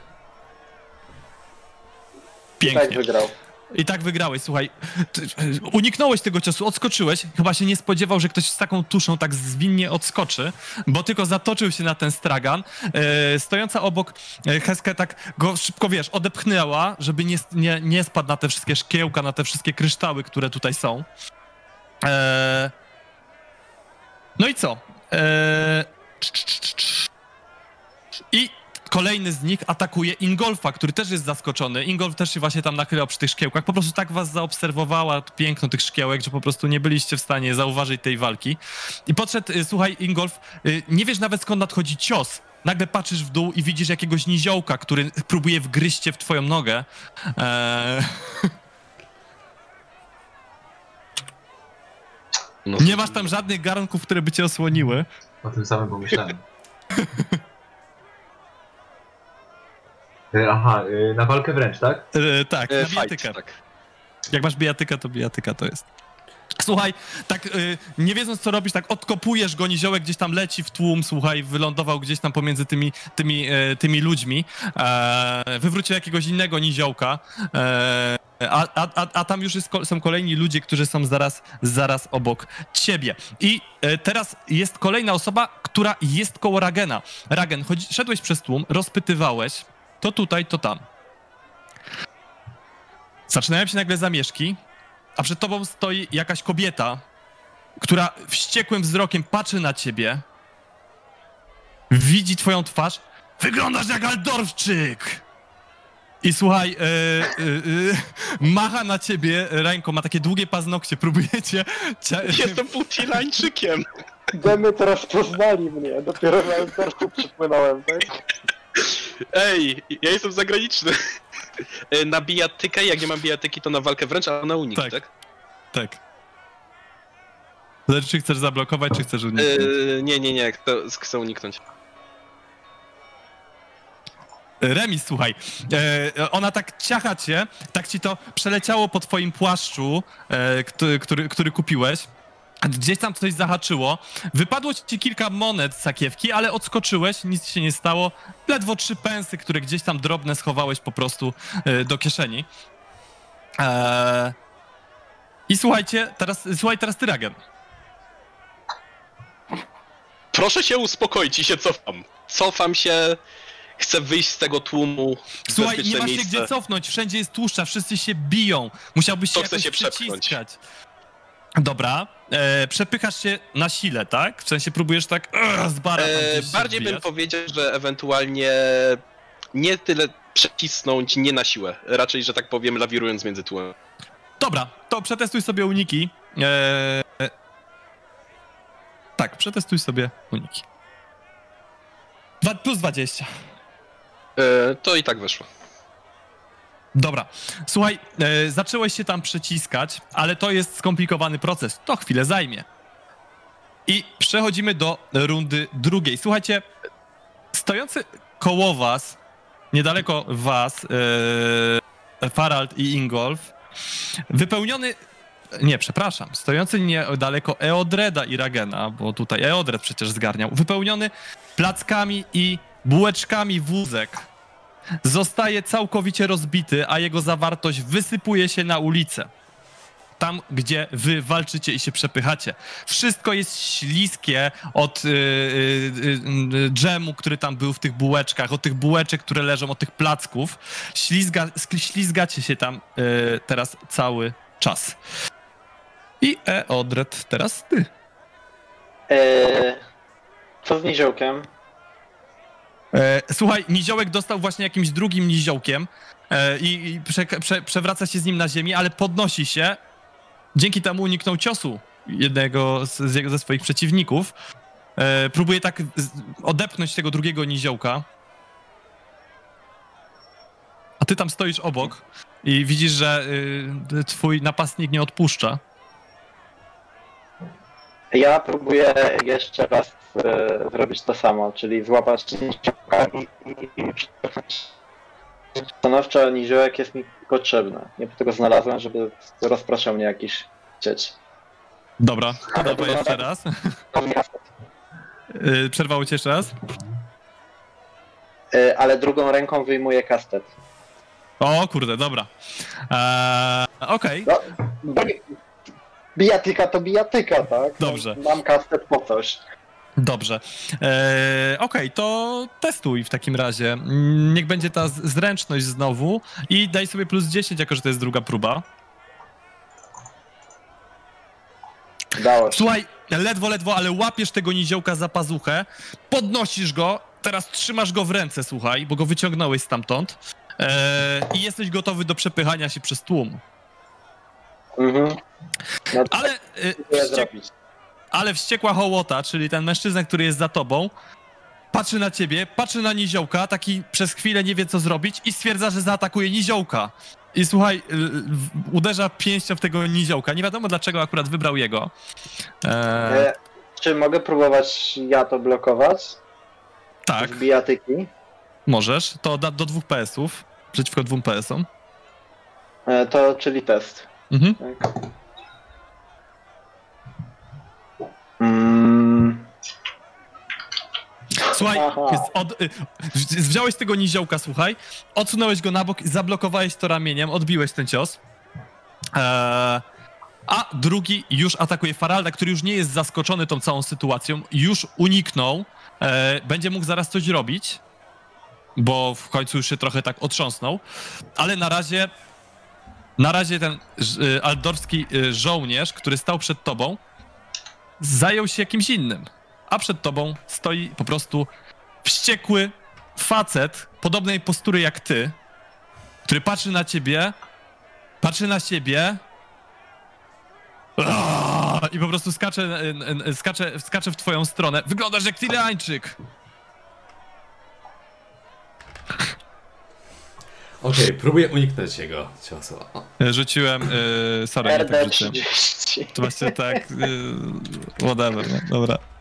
Pięknie. wygrał. I tak wygrałeś, słuchaj. Ty, e, uniknąłeś tego ciosu, odskoczyłeś. Chyba się nie spodziewał, że ktoś z taką tuszą tak zwinnie odskoczy, bo tylko zatoczył się na ten stragan. E, stojąca obok e, Heskę tak go szybko, wiesz, odepchnęła, żeby nie, nie, nie spadł na te wszystkie szkiełka, na te wszystkie kryształy, które tutaj są. E, no i co? E, I kolejny z nich atakuje Ingolfa, który też jest zaskoczony. Ingolf też się właśnie tam nachylał przy tych szkiełkach. Po prostu tak was zaobserwowała piękno tych szkiełek, że po prostu nie byliście w stanie zauważyć tej walki. I podszedł, y, słuchaj, Ingolf, y, nie wiesz nawet skąd nadchodzi cios. Nagle patrzysz w dół i widzisz jakiegoś niziołka, który próbuje wgryźć cię w twoją nogę. Eee, No, nie masz tam żadnych garnków, które by cię osłoniły. O tym samym pomyślałem. E, Aha, e, na walkę wręcz, tak? Eee, tak, E, na fight, bijatykę. tak. Jak masz bijatyka, to bijatyka to jest. Słuchaj, tak y, nie wiedząc co robisz, tak odkopujesz go, niziołek gdzieś tam leci w tłum, słuchaj, wylądował gdzieś tam pomiędzy tymi, tymi, e, tymi ludźmi, e, wywrócił jakiegoś innego niziołka, e, a, a, a, tam już jest, są kolejni ludzie, którzy są zaraz, zaraz obok ciebie. I e, teraz jest kolejna osoba, która jest koło Ragena. Ragen, chodzi, szedłeś przez tłum, rozpytywałeś, to tutaj, to tam. Zaczynają się nagle zamieszki, a przed tobą stoi jakaś kobieta, która wściekłym wzrokiem patrzy na ciebie, widzi twoją twarz, wyglądasz jak Aldorfczyk! I słuchaj, e, e, e, macha na ciebie ręką, ma takie długie paznokcie, próbujecie... Cia, Jestem Putilańczykiem. Demy teraz poznali mnie, dopiero na Eltorku przypłynąłem, tak? Ej, ja jestem zagraniczny. E, Na bijatykę, jak nie mam bijatyki, to na walkę wręcz, a na unik, Tak. tak? Tak. Zależy, czy chcesz zablokować, czy chcesz uniknąć. E, nie, nie, nie, chcę, chcę uniknąć. Remis, słuchaj, e, ona tak ciacha cię, tak ci to przeleciało po twoim płaszczu, e, który, który, który kupiłeś. Gdzieś tam coś zahaczyło. Wypadło ci kilka monet z sakiewki, ale odskoczyłeś, nic się nie stało. Ledwo trzy pensy, które gdzieś tam drobne schowałeś po prostu e, do kieszeni. E, I słuchajcie, teraz, słuchaj teraz ty, Ragen. Proszę się uspokoić i się cofam. Cofam się, chcę wyjść z tego tłumu. Słuchaj, nie masz się miejsce. gdzie cofnąć, wszędzie jest tłuszcza, wszyscy się biją. Musiałbyś się To chcę jakoś się przepchnąć. przyciskać. Dobra, e, przepychasz się na sile, tak? W sensie próbujesz tak z bara E, bardziej bym powiedział, że ewentualnie nie tyle przecisnąć, nie na siłę. Raczej, że tak powiem, lawirując między tłem. Dobra, to przetestuj sobie uniki. E, tak, przetestuj sobie uniki. Dwa, plus 20. E, to i tak weszło. Dobra, słuchaj, e, zacząłeś się tam przyciskać, ale to jest skomplikowany proces. To chwilę zajmie. I przechodzimy do rundy drugiej. Słuchajcie, stojący koło was niedaleko was, e, Farald i Ingolf, wypełniony, nie, przepraszam, stojący niedaleko Eodreda i Ragena, bo tutaj Eodred przecież zgarniał, wypełniony plackami i bułeczkami wózek zostaje całkowicie rozbity, a jego zawartość wysypuje się na ulicę. Tam, gdzie wy walczycie i się przepychacie. Wszystko jest śliskie od y, y, y, dżemu, który tam był w tych bułeczkach, od tych bułeczek, które leżą, od tych placków. Ślizga, ślizgacie się tam y, teraz cały czas. I Eodred, teraz ty. Eee, co z niziołkiem? E, słuchaj, niziołek dostał właśnie jakimś drugim niziołkiem e, i, prze, prze, przewraca się z nim na ziemi, ale podnosi się. Dzięki temu uniknął ciosu jednego z, z ze swoich przeciwników. E, próbuje tak odepchnąć tego drugiego niziołka. A ty tam stoisz obok i widzisz, że y, twój napastnik nie odpuszcza. Ja próbuję jeszcze raz e, zrobić to samo, czyli złapać niziołka i, stanowczo niziołek jest mi potrzebny. Nie po tego znalazłem, żeby rozpraszał mnie jakiś cieć. Dobra, to dawaj jeszcze raz. Y, Przerwało cię jeszcze raz? E, Ale drugą ręką wyjmuję kastet. O kurde, dobra. Eee, Okej, No, bi- bijatyka to bijatyka, tak? Dobrze. Mam kastet po coś. Dobrze. Eee, Okej, to testuj w takim razie. Niech będzie ta zręczność znowu i daj sobie plus 10, jako że to jest druga próba. Dało się. Słuchaj, ledwo, ledwo, ale łapiesz tego niziołka za pazuchę, podnosisz go, teraz trzymasz go w ręce, słuchaj, bo go wyciągnąłeś stamtąd eee, i jesteś gotowy do przepychania się przez tłum. Mhm. No Ale, e. ale wściekła hołota, czyli ten mężczyzna, który jest za tobą, patrzy na ciebie, patrzy na niziołka, taki przez chwilę nie wie co zrobić i stwierdza, że zaatakuje niziołka. I słuchaj, y, uderza pięścią w tego niziołka. Nie wiadomo dlaczego akurat wybrał jego. Eee, czy mogę próbować ja to blokować? tak, Z bijatyki? możesz. To da, do dwóch PS-ów, przeciwko dwóm PS-om. E, to czyli test. Mhm. Tak. Słuchaj, od, wzi- wziąłeś tego niziołka, słuchaj, odsunąłeś go na bok, zablokowałeś to ramieniem, odbiłeś ten cios. Eee, a drugi już atakuje Faralda, który już nie jest zaskoczony tą całą sytuacją, już uniknął, e, będzie mógł zaraz coś robić, bo w końcu już się trochę tak otrząsnął, ale na razie, na razie ten y, aldorski y, żołnierz, który stał przed tobą, zajął się jakimś innym a przed tobą stoi po prostu wściekły facet podobnej postury jak ty, który patrzy na ciebie, patrzy na siebie i po prostu skacze, e, skacze, skacze w twoją stronę. Wyglądasz jak Tyleańczyk! Okej, próbuję uniknąć jego ciosu. O, Rzuciłem, e, sorry, nie tak rzuciłem. RD30. To właśnie tak, e, whatever, no, dobra.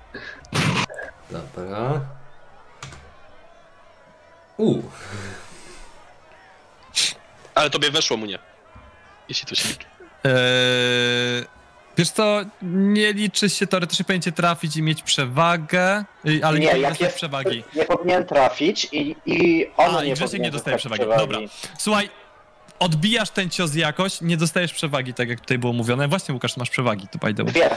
Dobra. U, Ale tobie weszło mu nie. Jeśli to się liczy. Eee, wiesz co, nie liczy się teoretycznie cię trafić i mieć przewagę, y, ale nie, Nie, jak jest, przewagi. nie powinien trafić i, i ono A, i nie Grzesiek powinien nie dostaje dostać przewagi. Dobra. Słuchaj, odbijasz ten cios jakoś, nie dostajesz przewagi, tak jak tutaj było mówione. Właśnie, Łukasz, masz przewagi, to by the way. Dwie.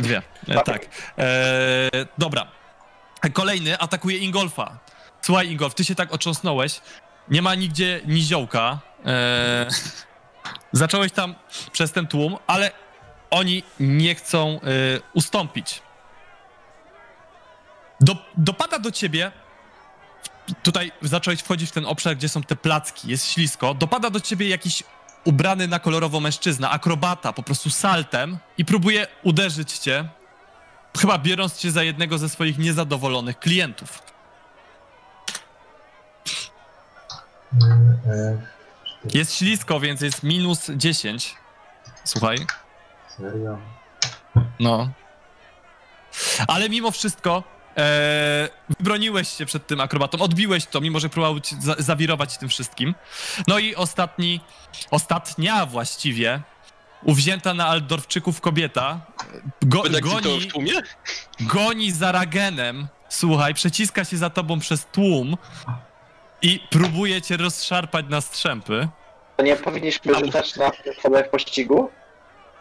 Dwie, e, tak. E, dobra. Kolejny atakuje Ingolfa. Słuchaj, Ingolf, ty się tak otrząsnąłeś. Nie ma nigdzie niziołka. E, zacząłeś tam przez ten tłum, ale oni nie chcą e, ustąpić. Do, dopada do ciebie. Tutaj zacząłeś wchodzić w ten obszar, gdzie są te placki, jest ślisko. Dopada do ciebie jakiś ubrany na kolorowo mężczyzna, akrobata, po prostu saltem i próbuje uderzyć cię, chyba biorąc cię za jednego ze swoich niezadowolonych klientów. Jest ślisko, więc jest minus 10. Słuchaj. Serio? No. Ale mimo wszystko e, wybroniłeś się przed tym akrobatą, odbiłeś to, mimo że próbował za zawirować tym wszystkim. No i ostatni, ostatnia właściwie, uwzięta na Aldorfczyków kobieta, go, goni, w tłumie? goni za Ragenem, słuchaj, przeciska się za tobą przez tłum i próbuje cię rozszarpać na strzępy. To nie powinniśmy rzucać na w pościgu?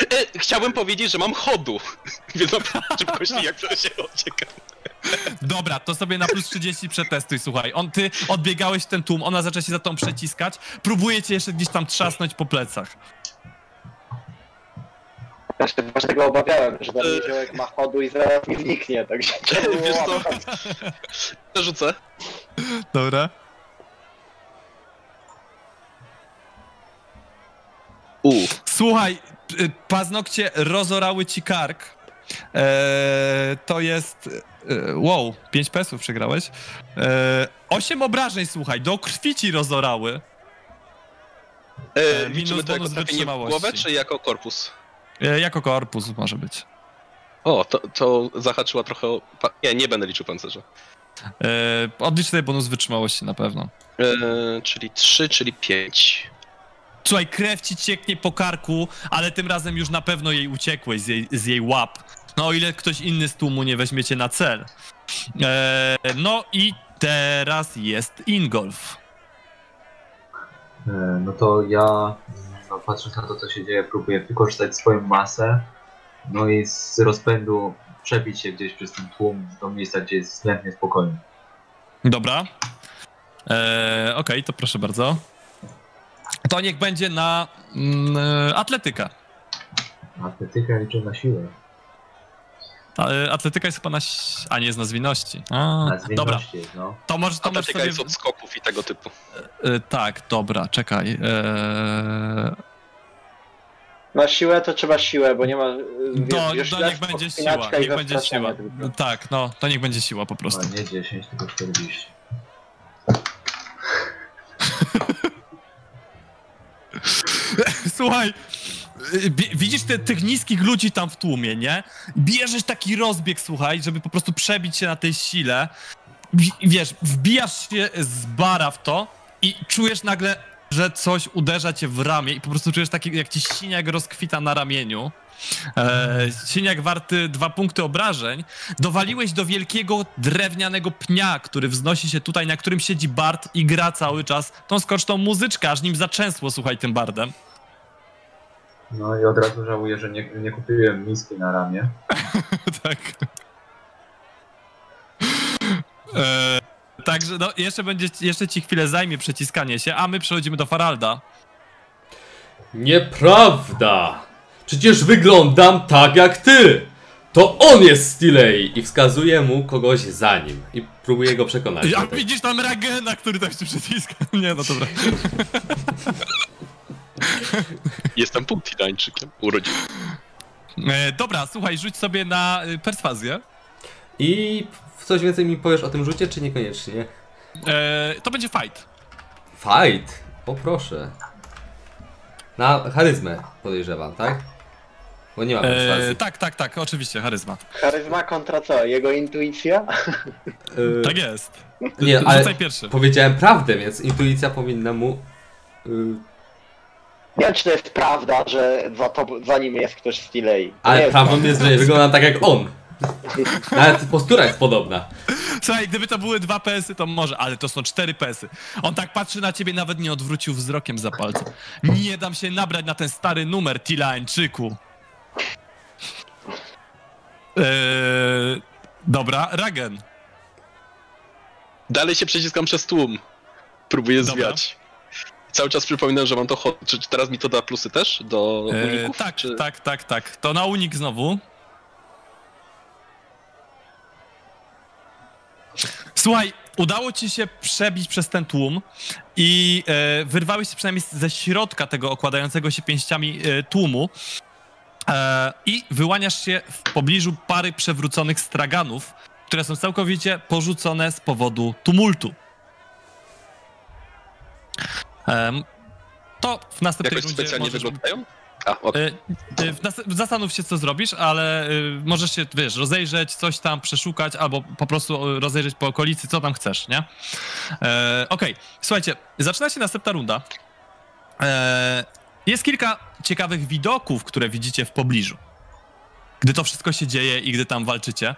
E, chciałbym powiedzieć, że mam chodu, więc mam szybkości jak to się ucieka. Dobra, to sobie na plus 30 przetestuj, słuchaj. On, ty odbiegałeś w ten tłum, ona zaczęła się za tą przeciskać, próbuje cię jeszcze gdzieś tam trzasnąć po plecach. Ja się właśnie tego obawiałem, że ten niziołek ma chodu i zaraz mi zniknie, także Wiesz co? łapać. Rzucę. Dobra. U. Słuchaj, paznokcie rozorały ci kark. Eee, to jest. e, wow, 5 pesów przegrałeś. Eee, 8 obrażeń, słuchaj, do krwi ci rozorały. E, E, minus to jako wytrzymałości. głowę, czy jako korpus? E, jako korpus może być. O, to, to zahaczyła trochę o... Nie, nie będę liczył pancerza. Eee, odlicz sobie bonus wytrzymałości na pewno. E, czyli 3, czyli 5. Słuchaj, krew ci cieknie po karku, ale tym razem już na pewno jej uciekłeś z jej, z jej łap. No o ile ktoś inny z tłumu nie weźmiecie na cel. Eee, no i teraz jest Ingolf. E, No to ja, no, patrząc na to, co się dzieje, próbuję wykorzystać swoją masę, no i z rozpędu przebić się gdzieś przez ten tłum do miejsca, gdzie jest względnie spokojnie. Dobra. Eee, Okej, to proszę bardzo. To niech będzie na mm, e, atletyka. Atletyka liczę na siłę, e, Atletyka jest chyba na... A nie, jest na zwinności. A, na dobra, zwinności, no. to możesz, to możesz Atletyka sobie... jest od skoków i tego typu. E, tak, dobra, czekaj. Eee, Na siłę to trzeba siłę, bo nie ma... To, wiesz, to niech będzie siła, niech będzie siła. tylko. Tak, no, to niech będzie siła po prostu. A nie 10, tylko 40. Słuchaj, widzisz te, tych niskich ludzi tam w tłumie, nie? Bierzesz taki rozbieg, słuchaj, żeby po prostu przebić się na tej sile. Wi- Wiesz, wbijasz się z bara w to i czujesz nagle, że coś uderza cię w ramię i po prostu czujesz taki, jak ci siniak rozkwita na ramieniu. E, siniak warty dwa punkty obrażeń. Dowaliłeś do wielkiego drewnianego pnia, który wznosi się tutaj, na którym siedzi Bard i gra cały czas tą skoczną muzyczkę, aż nim zaczęsło, słuchaj, tym Bardem. No i od razu żałuję, że nie, nie kupiłem miski na ramię. tak. E, także no, jeszcze będzie, jeszcze ci chwilę zajmie przeciskanie się, a my przechodzimy do Faralda. Nieprawda! Przecież wyglądam tak jak ty! To on jest Stilej! I wskazuje mu kogoś za nim. I próbuje go przekonać. A do tego. widzisz tam Ragena, który tak się przyciska. Nie, no dobra. Jestem Puntinańczykiem. Urodzin. E, dobra, słuchaj, rzuć sobie na y, perswazję. I coś więcej mi powiesz o tym rzucie, czy niekoniecznie? E, to będzie fight. Fight! O proszę. Na charyzmę podejrzewam, tak? Bo nie mam E, perswazji. tak, tak, tak, oczywiście, charyzma. Charyzma kontra co? Jego intuicja? Y, Tak jest. Nie, ale pierwszy. powiedziałem prawdę, więc intuicja powinna mu... y, Nie wiem, czy to jest prawda, że za, to, za nim jest ktoś z Tilei. Ale jest prawdą jest, że nie wyglądam tak jak on. Nawet postura jest podobna. Słuchaj, gdyby to były dwa PS-y, to może, ale to są cztery PS-y. On tak patrzy na ciebie, nawet nie odwrócił wzrokiem za palcem. Nie dam się nabrać na ten stary numer, Tilańczyku. Eee, dobra, Ragen. Dalej się przeciskam przez tłum. Próbuję Dobra. zwiać. Cały czas przypominam, że mam to hot. Czy teraz mi to da plusy też do Eee, uników? tak, czy... tak, tak, tak. To na unik znowu. Słuchaj, udało ci się przebić przez ten tłum i e, wyrwałeś się przynajmniej ze środka tego okładającego się pięściami e, tłumu e, i wyłaniasz się w pobliżu pary przewróconych straganów, które są całkowicie porzucone z powodu tumultu. To w następnej Jakoś rundzie specjalnie możesz... wyglądają? A. Y, y, nas- Zastanów się, co zrobisz, ale y, możesz się, wiesz, rozejrzeć, coś tam przeszukać, albo po prostu rozejrzeć po okolicy, co tam chcesz, nie? E, Okej, słuchajcie, zaczyna się następna runda. E, jest kilka ciekawych widoków, które widzicie w pobliżu. Gdy to wszystko się dzieje i gdy tam walczycie.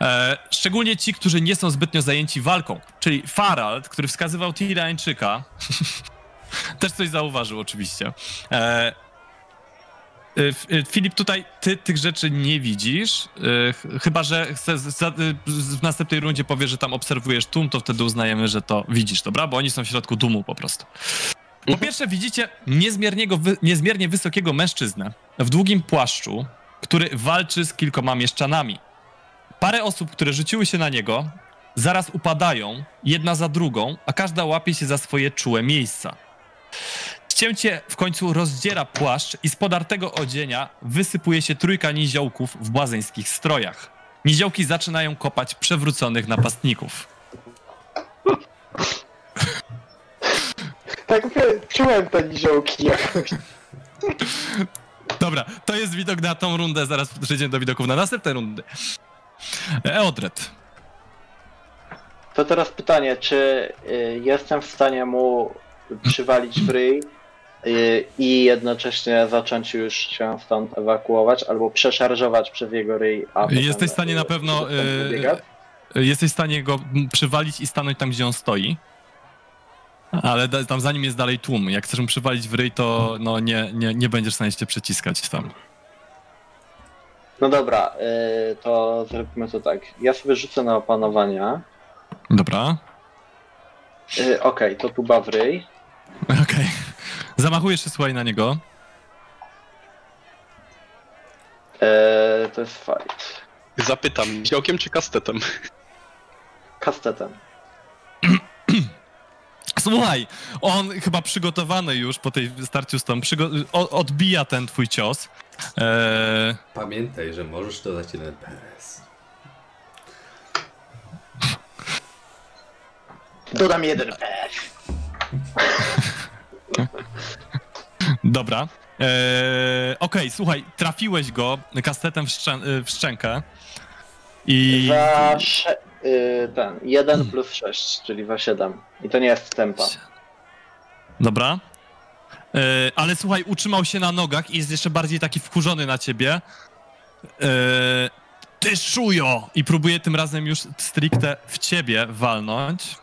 E, szczególnie ci, którzy nie są zbytnio zajęci walką. Czyli Farald, który wskazywał Tirańczyka, też coś zauważył oczywiście. E, F- y, Filip, tutaj ty tych rzeczy nie widzisz, ch- chyba że w następnej rundzie powiesz, że tam obserwujesz tłum, to wtedy uznajemy, że to widzisz, dobra? Bo oni są w środku tłumu po prostu. Po pierwsze widzicie niezmiernie wysokiego mężczyznę w długim płaszczu, który walczy z kilkoma mieszczanami. Parę osób, które rzuciły się na niego, zaraz upadają, jedna za drugą, a każda łapie się za swoje czułe miejsca. Cięcie w końcu rozdziera płaszcz i z podartego odzienia wysypuje się trójka niziołków w błazeńskich strojach. Niziołki zaczynają kopać przewróconych napastników. Tak czułem te niziołki jakoś. Dobra, to jest widok na tą rundę, zaraz przejdziemy do widoków na następne rundy. Eodred. To teraz pytanie, czy y, jestem w stanie mu przywalić w ryj y, i jednocześnie zacząć już się stąd ewakuować, albo przeszarżować przez jego ryj, a potem, Jesteś w stanie na y, pewno, y, wybiegać? Jesteś w stanie go przywalić i stanąć tam, gdzie on stoi. Ale da, tam za nim jest dalej tłum. Jak chcesz mu przywalić w ryj, to no, nie, nie, nie będziesz w stanie się przeciskać tam. No dobra, y, to zrobimy to tak. Ja sobie rzucę na opanowania. Dobra. Y, Okej, to tuba w ryj. Okej. Zamachujesz się, słuchaj, na niego. Y, to jest fight. Zapytam, ziołkiem czy kastetem? Kastetem. Słuchaj, on chyba przygotowany już po tej starciu z tą, odbija ten twój cios. Eee, Pamiętaj, że możesz dodać jeden PRS. Dodam jeden PS. dobra. Eee, Okej, słuchaj, trafiłeś go kastetem w, szczę- w szczękę. I. Za sze- y, ten, 1 plus 6, czyli za 7. I to nie jest tempa. Dobra. E, ale słuchaj, utrzymał się na nogach i jest jeszcze bardziej taki wkurzony na ciebie. E, ty szujo! I próbuje tym razem już stricte w ciebie walnąć.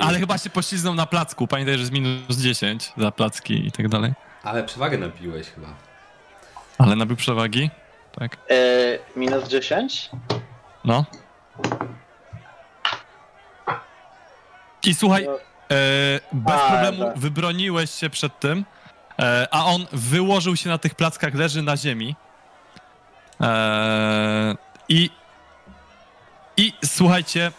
Ale chyba się pośliznął na placku. Pamiętaj, że jest minus 10 za placki i tak dalej. Ale przewagę napiłeś chyba. Ale nabył przewagi. Tak. Y, minus 10? No. I słuchaj, No, E, bez A, problemu tak. wybroniłeś się przed tym, e, a on wyłożył się na tych plackach, leży na ziemi. E, I i słuchajcie,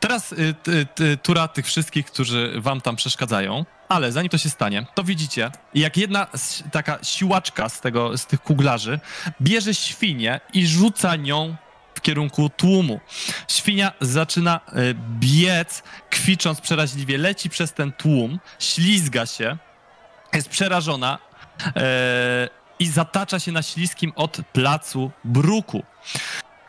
teraz y, ty, ty, tura tych wszystkich, którzy wam tam przeszkadzają, ale zanim to się stanie, to widzicie, jak jedna taka siłaczka z, tego, z tych kuglarzy bierze świnię i rzuca nią w kierunku tłumu. Świnia zaczyna y, biec, kwicząc przeraźliwie, leci przez ten tłum, ślizga się, jest przerażona e, i zatacza się na śliskim od placu bruku.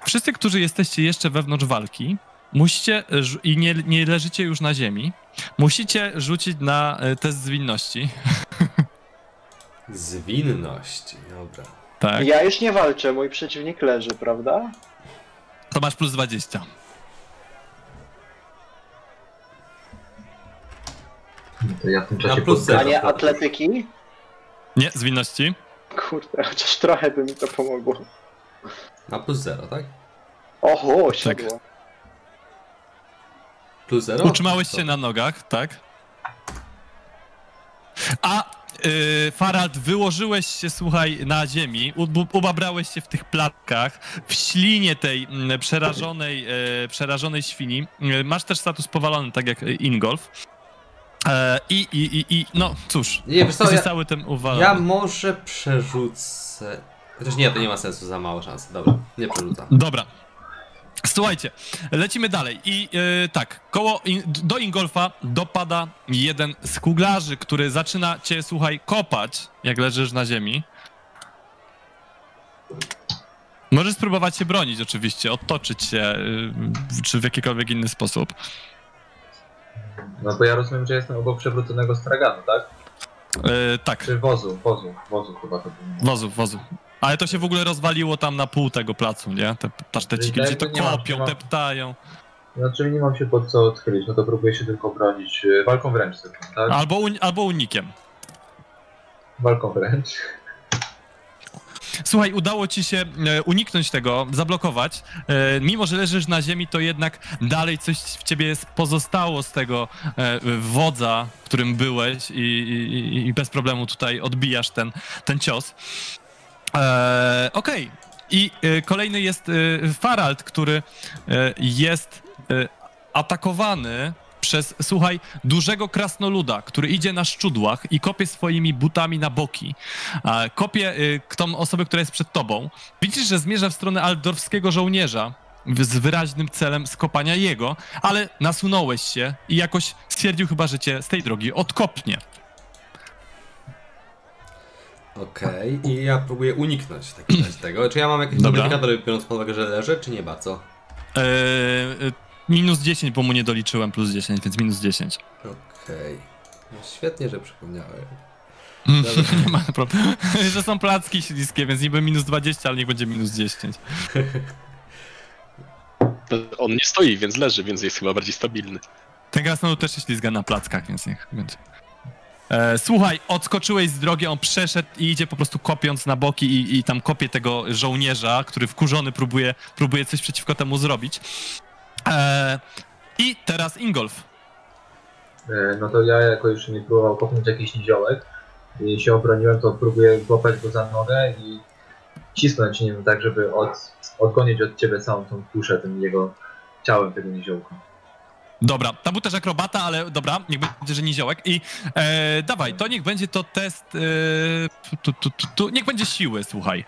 Wszyscy, którzy jesteście jeszcze wewnątrz walki, musicie, rzu- i nie, nie leżycie już na ziemi, musicie rzucić na e, test zwinności. Zwinność. Dobra. Tak. Ja już nie walczę, mój przeciwnik leży, prawda? To masz plus 20. No to ja w tym Na czasie plus A zero. nie atletyki? Nie, zwinności. Kurde, chociaż trochę by mi to pomogło. Na plus 0, tak? Oho, siadło. Plus 0? Utrzymałeś się na nogach, tak? A yy, Farald, wyłożyłeś się, słuchaj, na ziemi, u- ubabrałeś się w tych platkach, w ślinie tej mm, przerażonej, e, przerażonej świni. E, Masz też status powalony, tak jak Ingolf. E, I, i, i, i, no cóż, Nie, wiesz co, jesteś ja, tym ja może przerzucę... Chociaż nie, to nie ma sensu, za mało szans. Dobra, nie przerzucam. Dobra. Słuchajcie, lecimy dalej i e, tak, koło in, do Ingolfa dopada jeden z kuglarzy, który zaczyna cię, słuchaj, kopać, jak leżysz na ziemi. Możesz spróbować się bronić oczywiście, odtoczyć się, y, czy w jakikolwiek inny sposób. No bo ja rozumiem, że jestem obok przewróconego straganu, tak? E, tak, Czy wozu, wozu, wozu chyba to było. wozu, wozu. Ale to się w ogóle rozwaliło tam na pół tego placu, nie? Te paszteciki, gdzie to nie kopią, nie ma- teptają. Znaczy nie mam się pod co odchylić, no to próbuję się tylko bronić e, walką wręcz tylko, tak? Albo, un, albo unikiem. Walką wręcz. Słuchaj, udało ci się e, uniknąć tego, zablokować. E, mimo, że leżysz na ziemi, to jednak dalej coś w ciebie jest pozostało z tego e, wodza, którym byłeś i, i, i bez problemu tutaj odbijasz ten, ten cios. E, Okej. I e, kolejny jest e, Farald, który e, jest e, atakowany przez, słuchaj, dużego krasnoluda, który idzie na szczudłach i kopie swoimi butami na boki. Kopie y, tą osobę, która jest przed tobą. Widzisz, że zmierza w stronę aldorfskiego żołnierza z wyraźnym celem skopania jego, ale nasunąłeś się i jakoś stwierdził chyba, że cię z tej drogi odkopnie. Okej, i ja próbuję uniknąć tego. Czy ja mam jakieś Dobra. modyfikatory, biorąc pod uwagę, że leżę, czy nie bardzo? E, e, minus 10, bo mu nie doliczyłem plus 10, więc minus 10. Okej. No świetnie, że przypomniałem. Mm, nie ma problemu. że są placki śliskie, więc niby minus 20, ale niech będzie minus 10. On nie stoi, więc leży, więc jest chyba bardziej stabilny. Ten krasnolud też się ślizga na plackach, więc niech będzie. E, słuchaj, odskoczyłeś z drogi, on przeszedł i idzie po prostu kopiąc na boki i, i tam kopie tego żołnierza, który wkurzony próbuje, próbuje coś przeciwko temu zrobić. E, I teraz Ingolf. E, No to ja jako już nie próbował kopnąć jakiś niziołek i się obroniłem, to próbuję złapać go za nogę i cisnąć nim tak, żeby od, odgonić od ciebie całą tą tuszę tym jego ciałem tego niziołka. Dobra, tam był też akrobata, ale dobra, niech będzie, że niziołek. I e, dawaj, to niech będzie to test. E, tu, tu, tu, tu, niech będzie siły, słuchaj.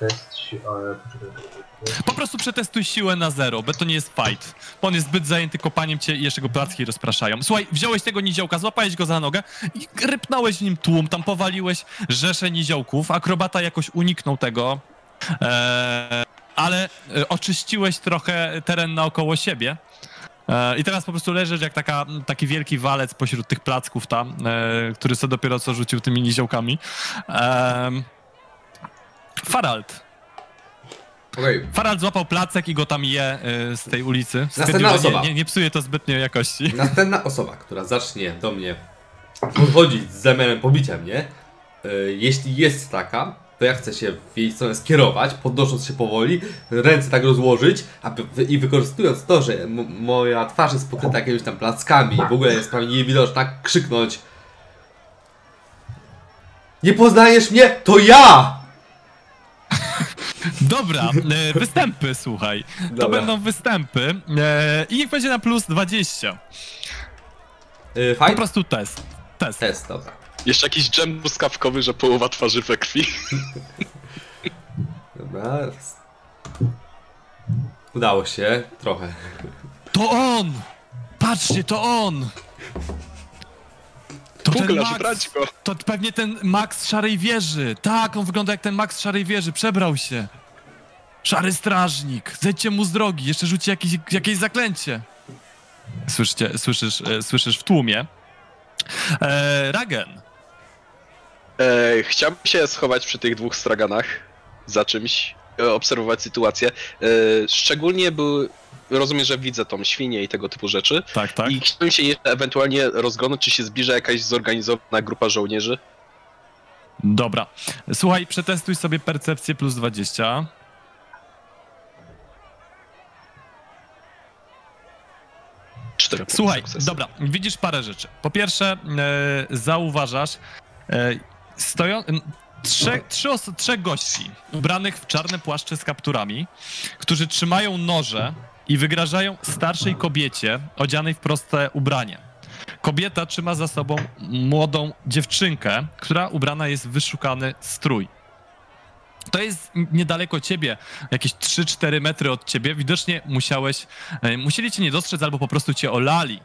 Test, si- ale poczekaj, poczekaj, poczekaj. Po prostu przetestuj siłę na zero, bo to nie jest fight. Bo on jest zbyt zajęty kopaniem cię i jeszcze go placki rozpraszają. Słuchaj, wziąłeś tego niziołka, złapałeś go za nogę i rypnąłeś w nim tłum, tam powaliłeś rzeszę niziołków. Akrobata jakoś uniknął tego, e, ale e, oczyściłeś trochę teren naokoło siebie. E, I teraz po prostu leżysz jak taka, taki wielki walec pośród tych placków tam, e, który sobie dopiero co rzucił tymi niziołkami. E, Farald. Okej, Farald złapał placek i go tam je y, z tej ulicy. Następna że nie, osoba. nie, nie psuje to zbytnio jakości. Następna osoba, która zacznie do mnie podchodzić z zamiarem pobicia mnie, jeśli jest taka, to ja chcę się w jej stronę skierować, podnosząc się powoli, ręce tak rozłożyć wy- i wykorzystując to, że moja twarz jest pokryta jakimiś tam plackami i w ogóle jest prawie niewidoczna, krzyknąć Nie poznajesz mnie? To ja! Dobra, y, występy, słuchaj. To Dobra. będą występy y, i niech będzie na plus 20. Y, Po Fight? prostu test. Test. Test, dobra. Jeszcze jakiś dżem truskawkowy, że połowa twarzy we krwi. Dobra. Udało się, trochę. To on! Patrzcie, to on! To ten Puglarz, Max, brać go! to pewnie ten Max z Szarej Wieży. Tak, on wygląda jak ten Max z Szarej Wieży, przebrał się. Szary strażnik, zejdźcie mu z drogi, jeszcze rzuci jakieś, jakieś zaklęcie. Słyszycie, słyszysz, e, słyszysz w tłumie. E, Ragen. E, chciałbym się schować przy tych dwóch straganach za czymś, e, obserwować sytuację. E, szczególnie był. Rozumiem, że widzę tą świnię i tego typu rzeczy. Tak, tak. I chciałbym się jeszcze ewentualnie rozglądać, czy się zbliża jakaś zorganizowana grupa żołnierzy. Dobra. Słuchaj, przetestuj sobie percepcję plus 20. Cztery Słuchaj, sukcesu. dobra, widzisz parę rzeczy. Po pierwsze, e, zauważasz e, stoją, trzech, trzy trzech gości ubranych w czarne płaszcze z kapturami, którzy trzymają noże i wygrażają starszej kobiecie odzianej w proste ubranie. Kobieta trzyma za sobą młodą dziewczynkę, która ubrana jest w wyszukany strój. To jest niedaleko ciebie, jakieś 3-4 metry od ciebie. Widocznie musiałeś, musieli cię nie dostrzec albo po prostu cię olali.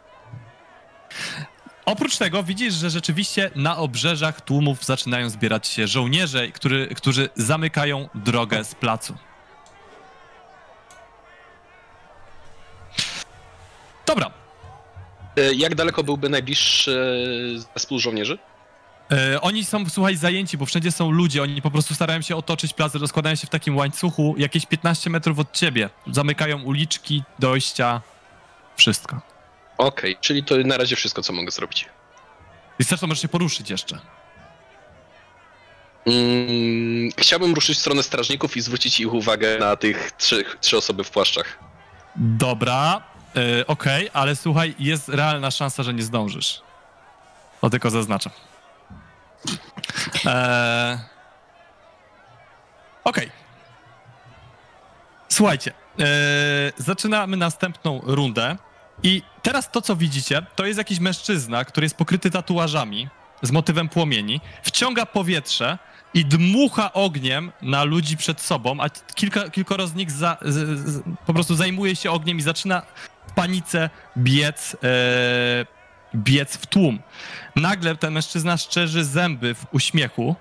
Oprócz tego widzisz, że rzeczywiście na obrzeżach tłumów zaczynają zbierać się żołnierze, który, którzy zamykają drogę z placu. Dobra. E, Jak daleko byłby najbliższy e, zespół żołnierzy? E, oni są, słuchaj, zajęci, bo wszędzie są ludzie. Oni po prostu starają się otoczyć plac, rozkładają się w takim łańcuchu jakieś 15 metrów od ciebie. Zamykają uliczki, dojścia, wszystko. Okej, czyli to na razie wszystko, co mogę zrobić. I zresztą możesz się poruszyć jeszcze. Mm, chciałbym ruszyć w stronę strażników i zwrócić ich uwagę na tych trzy, trzy osoby w płaszczach. Dobra, e, okej, ale słuchaj, jest realna szansa, że nie zdążysz. To tylko zaznaczam. Eee... Okej. Słuchajcie, e, zaczynamy następną rundę i teraz to, co widzicie, to jest jakiś mężczyzna, który jest pokryty tatuażami z motywem płomieni, wciąga powietrze i dmucha ogniem na ludzi przed sobą, a kilka, kilkoro z nich za, z, z, po prostu zajmuje się ogniem i zaczyna w panice biec, e, biec w tłum. Nagle ten mężczyzna szczerzy zęby w uśmiechu,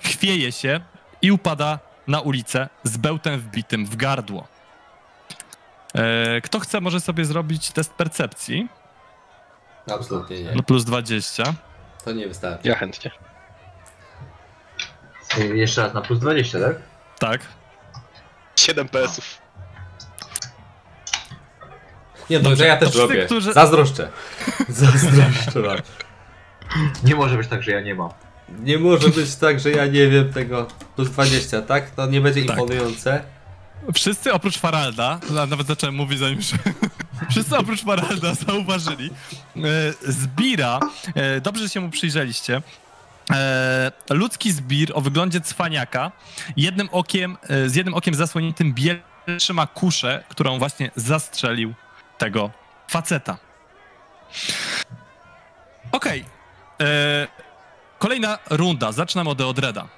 chwieje się i upada na ulicę z bełtem wbitym w gardło. E, kto chce, może sobie zrobić test percepcji. Absolutnie nie. No plus 20. To nie wystarczy. Ja chętnie. Y, Jeszcze raz na plus 20, tak? Tak. 7 PS-ów. Nie, dobrze, ja też robię. którzy- Zazdroszczę. Zazdroszczę wam. Nie może być tak, że ja nie mam. Nie może być tak, że ja nie wiem tego. Plus 20, tak? To nie będzie Tak. imponujące. Wszyscy oprócz Faralda, nawet zacząłem mówić zanim się... Wszyscy oprócz Faralda zauważyli. E, Zbira, e, dobrze, że się mu przyjrzeliście. E, ludzki zbir o wyglądzie cwaniaka, jednym okiem, z jednym okiem zasłoniętym biel trzyma kuszę, którą właśnie zastrzelił tego faceta. Okej. E, Kolejna runda. Zaczynam od Eodreda.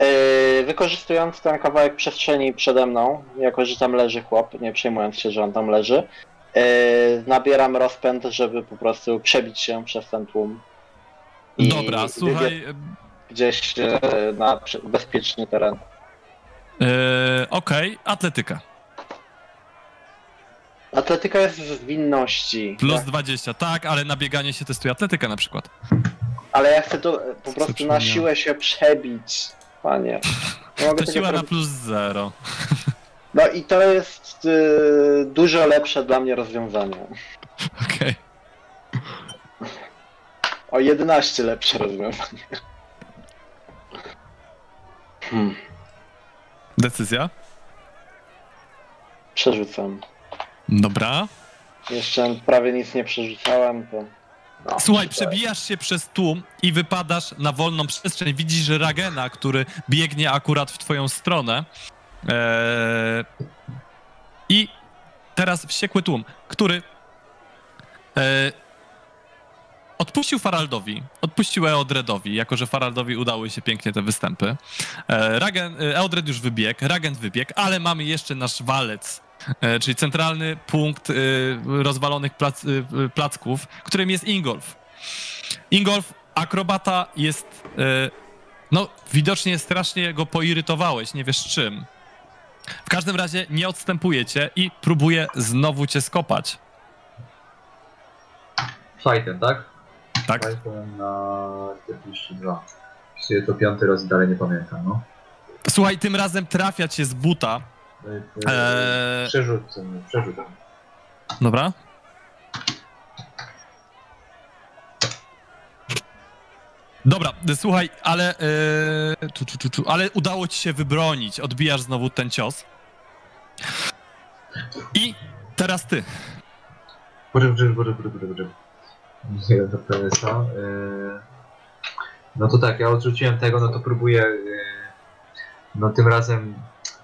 Yy, wykorzystując ten kawałek przestrzeni przede mną, jako że tam leży chłop, nie przejmując się, że on tam leży, yy, nabieram rozpęd, żeby po prostu przebić się przez ten tłum. I Dobra, słuchaj, Gdzieś yy, na bezpieczny teren. e, okej, atletyka. Atletyka jest w winności. Plus tak? 20, tak, ale na bieganie się testuje atletyka na przykład. Ale ja chcę to po prostu na siłę się przebić. Panie. Nie mogę To siła na plus 0. No i to jest yy, dużo lepsze dla mnie rozwiązanie. Okej. O 11 lepsze rozwiązanie. Hmm, Decyzja? przerzucam. Dobra. Jeszcze prawie nic nie przerzucałem, to... No, Słuchaj, przebijasz się przez tłum i wypadasz na wolną przestrzeń. Widzisz Ragena, który biegnie akurat w twoją stronę. Eee... I teraz wściekły tłum, który eee... odpuścił Faraldowi, odpuścił Eodredowi, jako że Faraldowi udały się pięknie te występy. Eee, Ragen, Eodred już wybiegł, Ragent wybiegł, ale mamy jeszcze nasz walec, czyli centralny punkt e, rozwalonych plac, e, placków, którym jest Ingolf. Ingolf, akrobata jest, e, no widocznie strasznie go poirytowałeś, nie wiesz czym. W każdym razie nie odstępuje cię i próbuje znowu cię skopać. Fightem, tak? Tak? Fightem na 42. Wpisuję to piąty raz i dalej nie pamiętam, no. Słuchaj, tym razem trafia cię z buta. Eee... Przerzucę. dobra. Dobra, słuchaj, ale, e, tu, tu, tu, tu, ale udało ci się wybronić. Odbijasz znowu ten cios. I teraz ty. Eee... No to tak, ja odrzuciłem tego, no to próbuję eee... no tym razem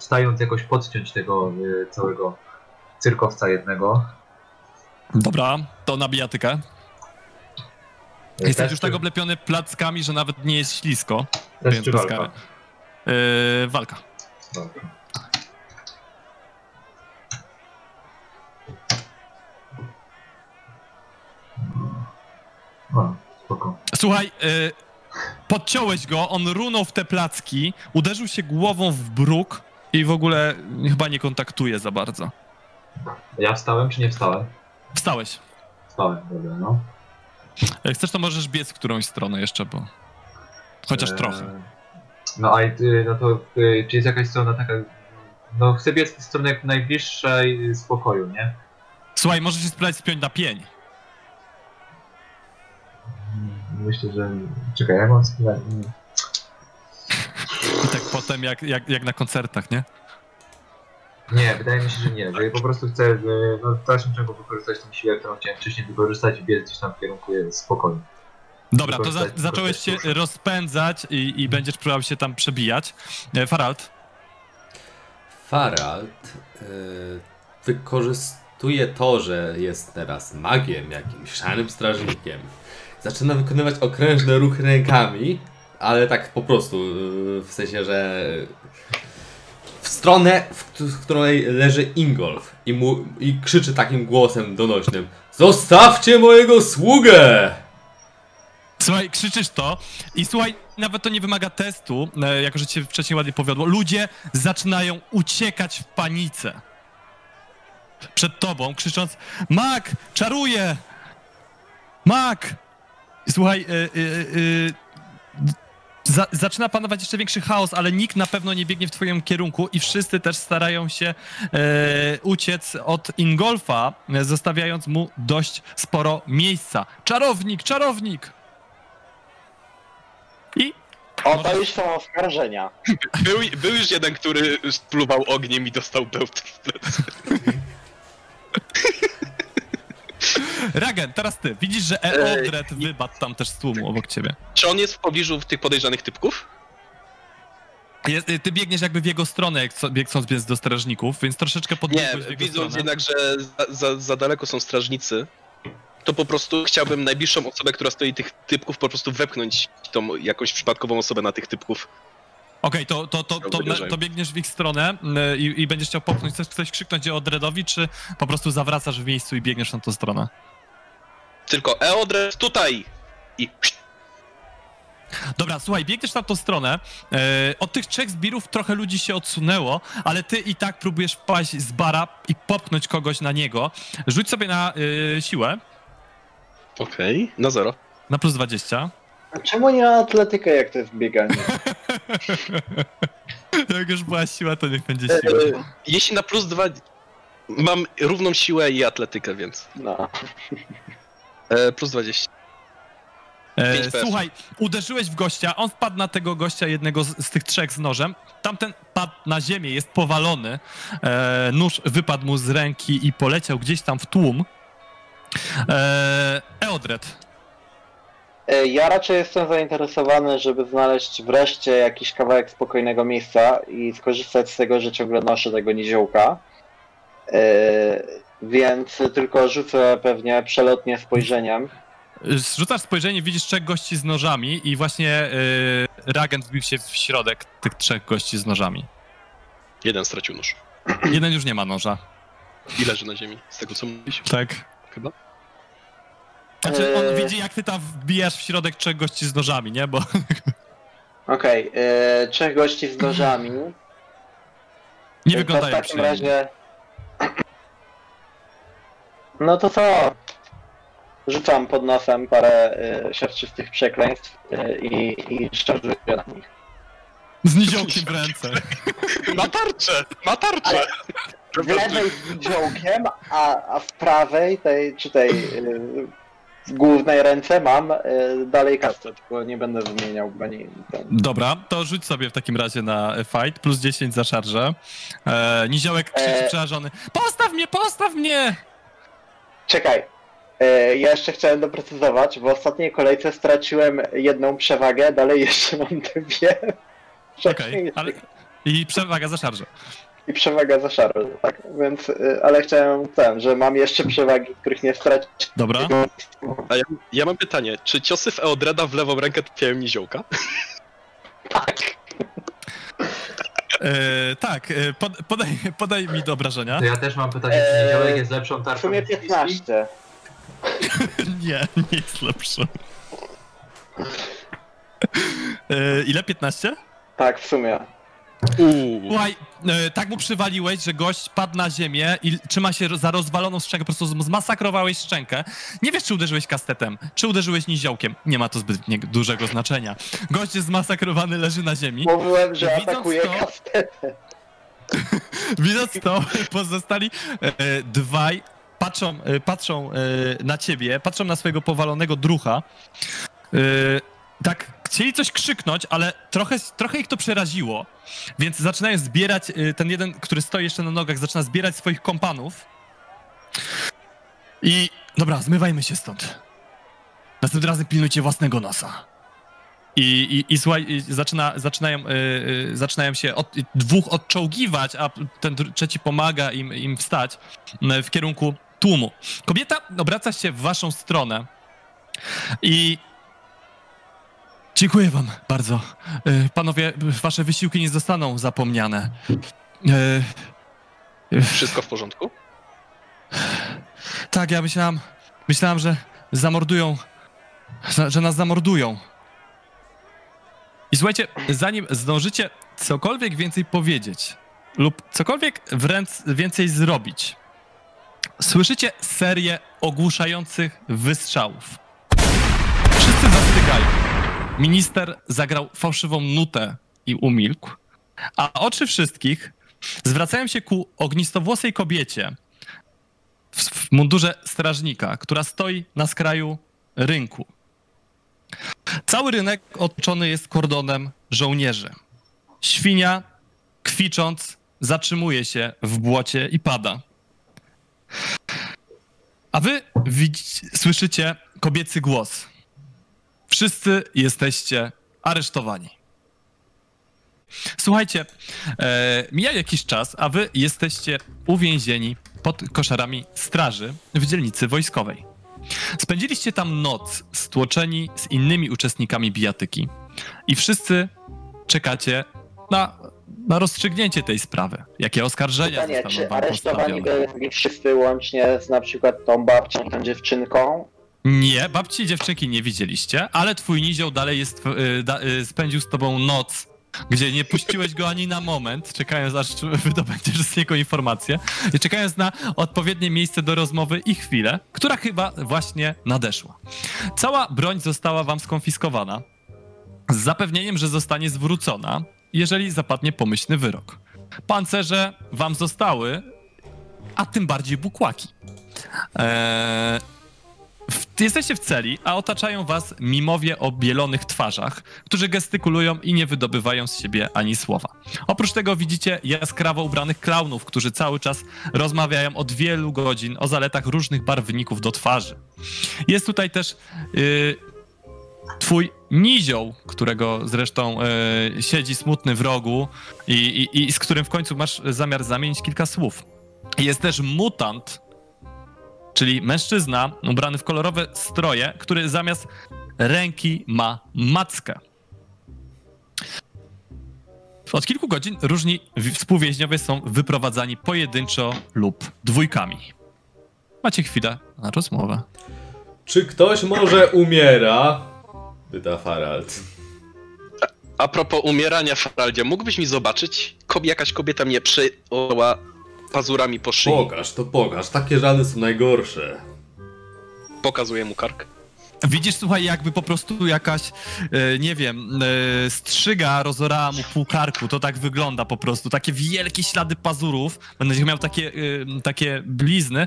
wstając jakoś podciąć tego eee, całego cyrkowca jednego. Dobra, to na bijatykę. Eee, Jesteś już tak oblepiony plackami, że nawet nie jest ślisko. Też więc czy walka? Yy, walka. Dobra. O, spoko. Słuchaj, yy, podciąłeś go, on runął w te placki, uderzył się głową w bruk i w ogóle chyba nie kontaktuje za bardzo. Ja wstałem czy nie wstałem? Wstałeś. Wstałem, dobra, no. Jak chcesz, to możesz biec w którąś stronę jeszcze, bo... Chociaż Eee, trochę. No a y, no to y, czy jest jakaś strona taka. No chcę biec w stronę jak najbliższej spokoju, nie? Słuchaj, możesz się spróbować spiąć na pień. Myślę, że. Czekaj, jak mam spróbować? I tak potem jak, jak, jak na koncertach, nie? Nie, wydaje mi się, że nie, że po prostu chcę y, no, w dalszym ciągu wykorzystać tę siłę, którą chciałem wcześniej wykorzystać i biec gdzieś tam w kierunku y, spokoju. Dobra, to za, zacząłeś się rozpędzać i, i będziesz próbował się tam przebijać. E, Farald, Farald y, wykorzystuje to, że jest teraz magiem, jakimś szarym strażnikiem. Zaczyna wykonywać okrężne ruchy rękami, ale tak po prostu, y, w sensie, że w stronę, w, któ- w której leży Ingolf i, mu, i krzyczy takim głosem donośnym Zostawcie mojego sługę! słuchaj, krzyczysz to i słuchaj, nawet to nie wymaga testu, e, jako że cię wcześniej ładnie powiodło. Ludzie zaczynają uciekać w panice. Przed tobą, krzycząc Mak, czaruje! Mak! Słuchaj, y, y, za, zaczyna panować jeszcze większy chaos, ale nikt na pewno nie biegnie w twoim kierunku i wszyscy też starają się e, uciec od Ingolfa, zostawiając mu dość sporo miejsca. Czarownik, czarownik! I O, to już są oskarżenia. Był, był już jeden, który spluwał ogniem i dostał bełt w plecy. Ragen, teraz ty. Widzisz, że Eodred wypadł tam też z tłumu obok ciebie. Czy on jest w pobliżu tych podejrzanych typków? Jest, y, ty biegniesz jakby w jego stronę, jak co- bieg- chcąc biec do strażników, więc troszeczkę Nie, podbiegłeś jego widząc stronę. jednak, że za, za, za daleko są strażnicy, to po prostu chciałbym najbliższą osobę, która stoi tych typków, po prostu wepchnąć tą jakąś przypadkową osobę na tych typków. Okej, to, to, to, to, Uderzaj. to biegniesz w ich stronę y, i, i będziesz chciał popchnąć, chcesz coś krzyknąć Eodredowi, czy po prostu zawracasz w miejscu i biegniesz na tą stronę? Tylko Eodres tutaj! I Dobra, słuchaj, biegniesz na tą stronę. E, od tych trzech zbirów trochę ludzi się odsunęło, ale ty i tak próbujesz wpaść z bara i popchnąć kogoś na niego. Rzuć sobie na y, siłę, Okej, na zero. na plus 20. A czemu nie ma atletykę, jak to jest bieganie? Jak już była siła, to niech będzie E, siła. e, jeśli na plus dwa... Mam równą siłę i atletykę, więc... No. E, plus 20. E, słuchaj, uderzyłeś w gościa, on wpadł na tego gościa, jednego z, z tych trzech z nożem. Tamten padł na ziemię, jest powalony. E, nóż wypadł mu z ręki i poleciał gdzieś tam w tłum. E, Eodred, E, Ja raczej jestem zainteresowany, żeby znaleźć wreszcie jakiś kawałek spokojnego miejsca i skorzystać z tego, że ciągle noszę tego niziołka. Więc tylko rzucę pewnie przelotnie spojrzeniem. Rzucasz spojrzenie, widzisz trzech gości z nożami i właśnie y, reagent wbił się w środek tych trzech gości z nożami. Jeden stracił nóż. Jeden już nie ma noża. I leży na ziemi, z tego co mówisz. Tak. Chyba. Znaczy on Eee. widzi jak ty tam wbijasz w środek trzech gości z nożami, nie? Bo Okej, e, trzech gości z nożami. nie To wyglądają W takim razie... No to co? Rzucam pod nosem parę e, siarczystych przekleństw e, i, i szarżuję na nich. Z niziołkiem w ręce. Ma tarczę! Ma tarczę! W lewej z dziołkiem, a, a w prawej, tej, czy tej y, w głównej ręce mam y, dalej kastę, tylko nie będę wymieniał broni. Ten. Dobra, to rzuć sobie w takim razie na e, fight, plus 10 za szarżę. E, niziołek krzyczy Eee. przerażony. Postaw mnie, postaw mnie! Czekaj, y, ja jeszcze chciałem doprecyzować, w ostatniej kolejce straciłem jedną przewagę, dalej jeszcze mam dwie. Okej, ale... I przewaga za szarżę. I przewaga za szarę, tak, więc, y, ale chciałem ten, że mam jeszcze przewagi, których nie straciłem. Dobra. A ja, ja mam pytanie, czy ciosy w Eodreda w lewą rękę trafiają niziołka? Tak. E, tak, e, pod, podaj, podaj mi do obrażenia. To ja też mam pytanie, czy Eee, niziołek jest lepszą W tarczą sumie niż Bliski? 15. Nie, nie jest lepszy. E, ile? 15? Tak, w sumie. Uuu. Słuchaj, e, tak mu przywaliłeś, że gość padł na ziemię i trzyma się za rozwaloną szczękę, po prostu zmasakrowałeś szczękę. Nie wiesz, czy uderzyłeś kastetem, czy uderzyłeś niziołkiem. Nie ma to zbyt dużego znaczenia. Gość jest zmasakrowany, leży na ziemi. Mówiłem, że Widząc atakuje to- kastetem. Widząc to, pozostali e, dwaj patrzą, e, patrzą e, na ciebie, patrzą na swojego powalonego drucha. E, tak, chcieli coś krzyknąć, ale trochę, trochę ich to przeraziło, więc zaczynają zbierać, e, ten jeden, który stoi jeszcze na nogach, zaczyna zbierać swoich kompanów. I dobra, zmywajmy się stąd. Następnym razem pilnujcie własnego nosa. I, i, i słuchaj, i zaczyna, zaczynają, y, y, zaczynają się od, dwóch odczołgiwać, a ten trzeci pomaga im, im wstać y, w kierunku tłumu. Kobieta obraca się w waszą stronę i dziękuję wam bardzo. Y, panowie, wasze wysiłki nie zostaną zapomniane. Y, Wszystko w porządku? tak, ja myślałam, myślałam, że zamordują, że- nas zamordują. I słuchajcie, zanim zdążycie cokolwiek więcej powiedzieć lub cokolwiek wręcz więcej zrobić, słyszycie serię ogłuszających wystrzałów. Wszyscy zastygają. Minister zagrał fałszywą nutę i umilkł, a oczy wszystkich zwracają się ku ognistowłosej kobiecie w, mundurze strażnika, która stoi na skraju rynku. Cały rynek otoczony jest kordonem żołnierzy. Świnia, kwicząc, zatrzymuje się w błocie i pada. A wy widzicie, słyszycie kobiecy głos. Wszyscy jesteście aresztowani. Słuchajcie, e, mija jakiś czas, a wy jesteście uwięzieni pod koszarami straży w dzielnicy wojskowej. Spędziliście tam noc stłoczeni z innymi uczestnikami bijatyki i wszyscy czekacie na, na rozstrzygnięcie tej sprawy. Jakie oskarżenia Pytanie, zostaną czy aresztowani byli wszyscy łącznie z na przykład tą babcią, tą dziewczynką? Nie, babci i dziewczynki nie widzieliście, ale twój nizioł dalej jest, y, da, y, spędził z tobą noc, gdzie nie puściłeś go ani na moment, czekając aż wydobędziesz z niego informację i czekając na odpowiednie miejsce do rozmowy i chwilę, która chyba właśnie nadeszła. Cała broń została wam skonfiskowana z zapewnieniem, że zostanie zwrócona, jeżeli zapadnie pomyślny wyrok. Pancerze wam zostały, a tym bardziej bukłaki. Eee, w, jesteście w celi, a otaczają was mimowie o bielonych twarzach, którzy gestykulują i nie wydobywają z siebie ani słowa. Oprócz tego widzicie jaskrawo ubranych klaunów, którzy cały czas rozmawiają od wielu godzin o zaletach różnych barwników do twarzy. Jest tutaj też yy, twój nizioł, którego zresztą yy, siedzi smutny w rogu i, i, i z którym w końcu masz zamiar zamienić kilka słów. Jest też mutant, czyli mężczyzna ubrany w kolorowe stroje, który zamiast ręki ma mackę. Od kilku godzin różni wi- współwięźniowie są wyprowadzani pojedynczo lub dwójkami. Macie chwilę na rozmowę. Czy ktoś może umiera? Pyta Farald. A propos umierania, Faraldzie, mógłbyś mi zobaczyć? Jakaś kobieta mnie przejęła pazurami po szyi. Pokaż, to pokaż. Takie rany są najgorsze. Pokazuję mu kark. Widzisz, słuchaj, jakby po prostu jakaś, e, nie wiem, e, strzyga rozorała mu pół karku. To tak wygląda po prostu. Takie wielkie ślady pazurów. Będzie miał takie, e, takie blizny.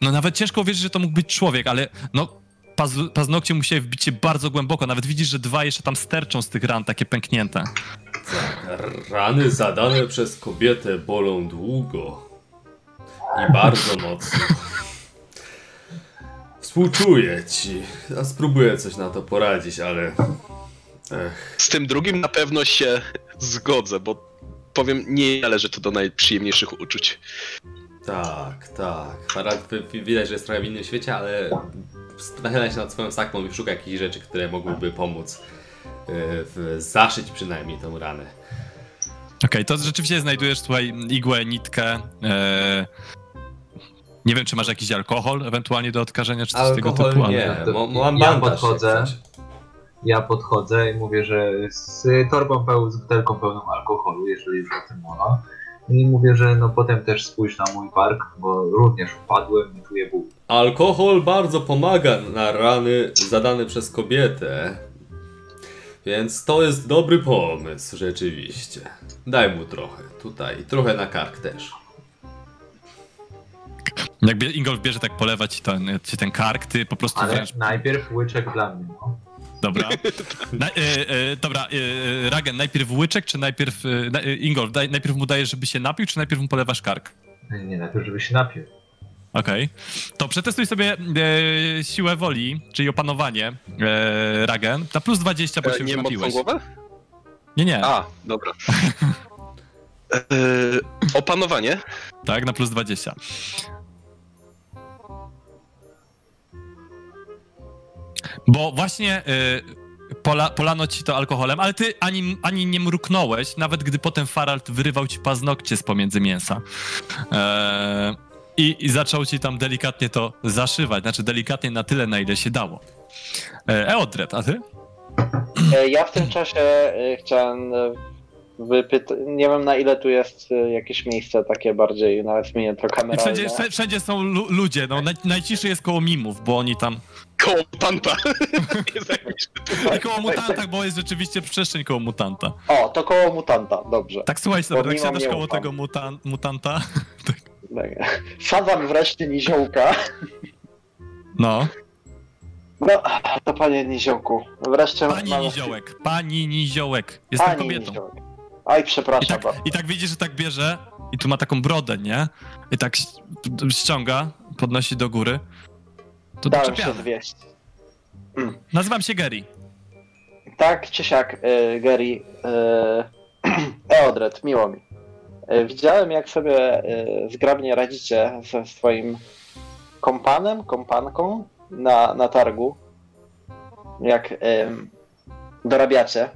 No nawet ciężko uwierzyć, że to mógł być człowiek, ale no paznokcie musiały wbić się bardzo głęboko. Nawet widzisz, że dwa jeszcze tam sterczą z tych ran, takie pęknięte. Rany zadane przez kobietę bolą długo. I bardzo mocno. Współczuję ci. Ja spróbuję coś na to poradzić, ale... Ech, Z tym drugim na pewno się zgodzę, bo powiem, nie należy to do najprzyjemniejszych uczuć. tak, tak. Farad widać, że jest trochę w innym świecie, ale nachyla się nad swoją sakmą i szuka jakichś rzeczy, które mogłyby pomóc e, w zaszyć przynajmniej tą ranę. Okej, to rzeczywiście znajdujesz, słuchaj, igłę, nitkę. Nie wiem, czy masz jakiś alkohol ewentualnie do odkażenia, czy coś tego Alkohol typu. ale- nie, mo- mam ja podchodzę. Ja podchodzę i mówię, że z torbą pełną, z butelką pełną alkoholu, jeżeli już o tym mowa. I mówię, że no potem też spójrz na mój bark, bo również wpadłem i czuję ból. Alkohol bardzo pomaga na rany zadane przez kobietę. Więc to jest dobry pomysł, rzeczywiście. Daj mu trochę tutaj, trochę na kark też. Jak Ingolf bierze tak polewać ci ten, ci ten kark, ty po prostu Ale wręcz... najpierw łyczek dla mnie, no. Dobra. Na, e, e, dobra, e, Ragen, najpierw łyczek, czy najpierw... E, na- e, Ingolf, daj, najpierw mu dajesz, żeby się napił, czy najpierw mu polewasz kark? Nie, nie, najpierw żeby się napił. Okej. To przetestuj sobie e, siłę woli, czyli opanowanie, e, Ragen, na plus 20, bo E, się już nie mocną napiłeś. głowę? Nie, nie. A, dobra. E, opanowanie? Tak, na plus 20. Bo właśnie y, pola, polano ci to alkoholem, ale ty ani, ani nie mruknąłeś, nawet gdy potem Faralt wyrywał ci paznokcie z pomiędzy mięsa. E, i, I zaczął ci tam delikatnie to zaszywać, znaczy delikatnie na tyle, na ile się dało. E, Eodred, a ty? E, Ja w tym czasie chciałem wypytać, nie wiem na ile tu jest e, jakieś miejsce takie bardziej, nawet mnie to I kameralne. wszędzie, wszędzie- są lu, ludzie, no naj, najciszej jest koło mimów, bo oni tam... Koło mutanta. I koło mutanta, bo jest rzeczywiście przestrzeń koło mutanta. O, to koło mutanta, dobrze. Tak, słuchaj sobie, jak siadasz koło ufam. tego mutan, mutanta, Tak. Sadzam wreszcie niziołka. no, No, to panie niziołku, wreszcie pani mamy- Niziołek, pani Niziołek, jestem Pani kobietą. niziołek. Aj, I przepraszam tak, bardzo. I tak widzisz, że tak bierze i tu ma taką brodę, nie? I tak ściąga, podnosi do góry. To Dałem się zwieść. Nazywam się Gary. Tak czy siak, y, Gary, y, Eodred, miło mi. Y, widziałem, jak sobie y, zgrabnie radzicie ze swoim kompanem, kompanką na, na targu. Jak dorabiacie.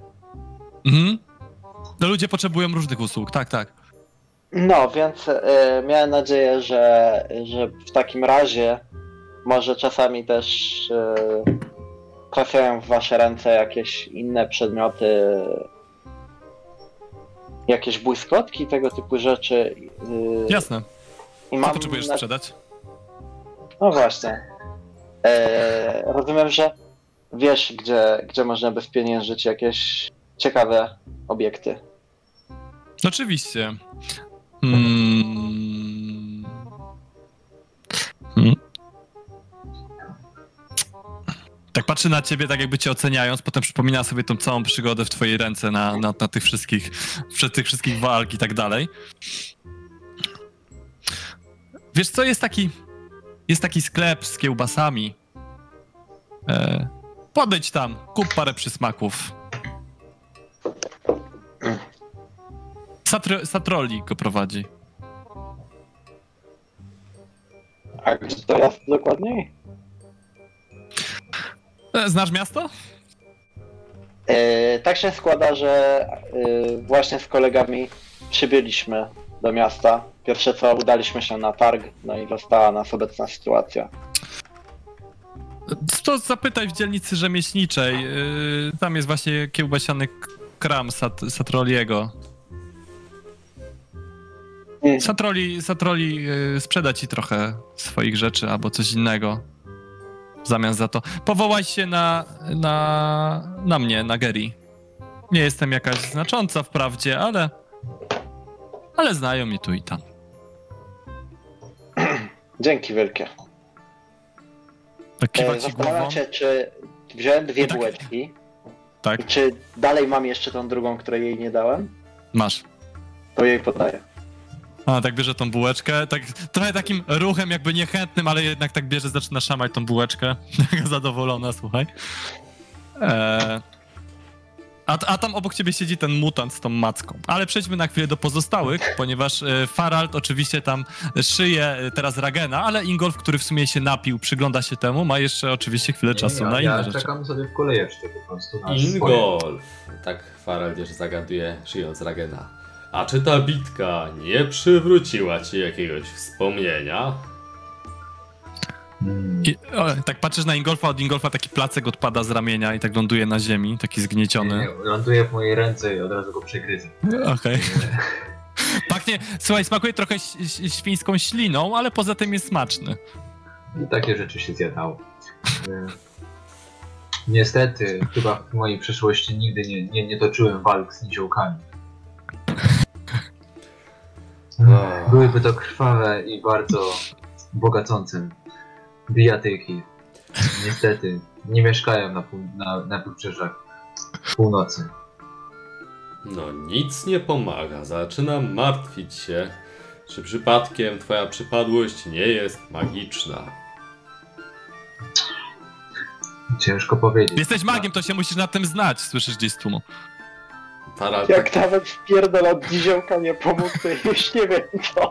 Mhm. No ludzie potrzebują różnych usług, tak, tak. No, więc y, miałem nadzieję, że, że w takim razie może czasami też y, trafiają w wasze ręce jakieś inne przedmioty, jakieś błyskotki, tego typu rzeczy. y, Jasne. I Co mam potrzebujesz na- sprzedać? No właśnie. Rozumiem, że wiesz, gdzie, gdzie można by spieniężyć jakieś ciekawe obiekty. Oczywiście. Hmm. Hmm. Tak patrzy na ciebie, tak jakby cię oceniając, potem przypomina sobie tą całą przygodę w twojej ręce na, na, na tych wszystkich, przed tych wszystkich walk i tak dalej. Wiesz co, jest taki, jest taki sklep z kiełbasami. E, podejdź tam, kup parę przysmaków. Satro, Satroli go prowadzi. A gdzie to jest dokładniej? E, Znasz miasto? E, tak się składa, że e, właśnie z kolegami przybyliśmy do miasta. Pierwsze co, udaliśmy się na targ, no i została nas obecna sytuacja. To zapytaj w dzielnicy rzemieślniczej. Yy, Tam jest właśnie kiełbasiany kram Sat Satroliego. Satroli, Satroli yy, sprzeda ci trochę swoich rzeczy albo coś innego w zamian za to. Powołaj się na, na, na mnie, na Gary. Nie jestem jakaś znacząca wprawdzie, ale ale znają mnie tu i tam. Dzięki wielkie. Tak E, ci głową. zastanawiam się, czy wziąłem dwie tak. bułeczki Tak, i czy dalej mam jeszcze tą drugą, której jej nie dałem, masz. to jej podaję. A, tak bierze tą bułeczkę, tak trochę takim ruchem jakby niechętnym, ale jednak tak bierze, zaczyna szamać tą bułeczkę. Zadowolona, słuchaj. Eee, a, a tam obok ciebie siedzi ten mutant z tą macką. Ale przejdźmy na chwilę do pozostałych, ponieważ e, Farald oczywiście tam szyje e, teraz Ragena, ale Ingolf, który w sumie się napił, przygląda się temu, ma jeszcze oczywiście chwilę czasu ja, na inne ja rzeczy. czekam sobie w kolejeczce po prostu. na swoje. Ingolf! Tak Farel też zagaduje, szyjąc Ragena. A czy ta bitka nie przywróciła ci jakiegoś wspomnienia? I, o, tak patrzysz na Ingolfa, od Ingolfa taki placek odpada z ramienia i tak ląduje na ziemi, taki zgnieciony. Nie, ląduje w mojej ręce i od razu go przegryzę. Okej. Pachnie, słuchaj, smakuje trochę świńską śliną, ale poza tym jest smaczny. I takie rzeczy się zjadało. E, Niestety, chyba w mojej przeszłości nigdy nie, nie, nie toczyłem walk z niziołkami. Ach. Byłyby to krwawe i bardzo bogacące bijatyki. Niestety, nie mieszkają na, pół, na, na wybrzeżach północy. No nic nie pomaga. Zaczynam martwić się, czy przypadkiem twoja przypadłość nie jest magiczna. Ciężko powiedzieć. Jesteś magiem, to się musisz na tym znać, słyszysz gdzieś z tłumu. Jak nawet wpierdol od niziołka nie pomógł, to już nie wiem co.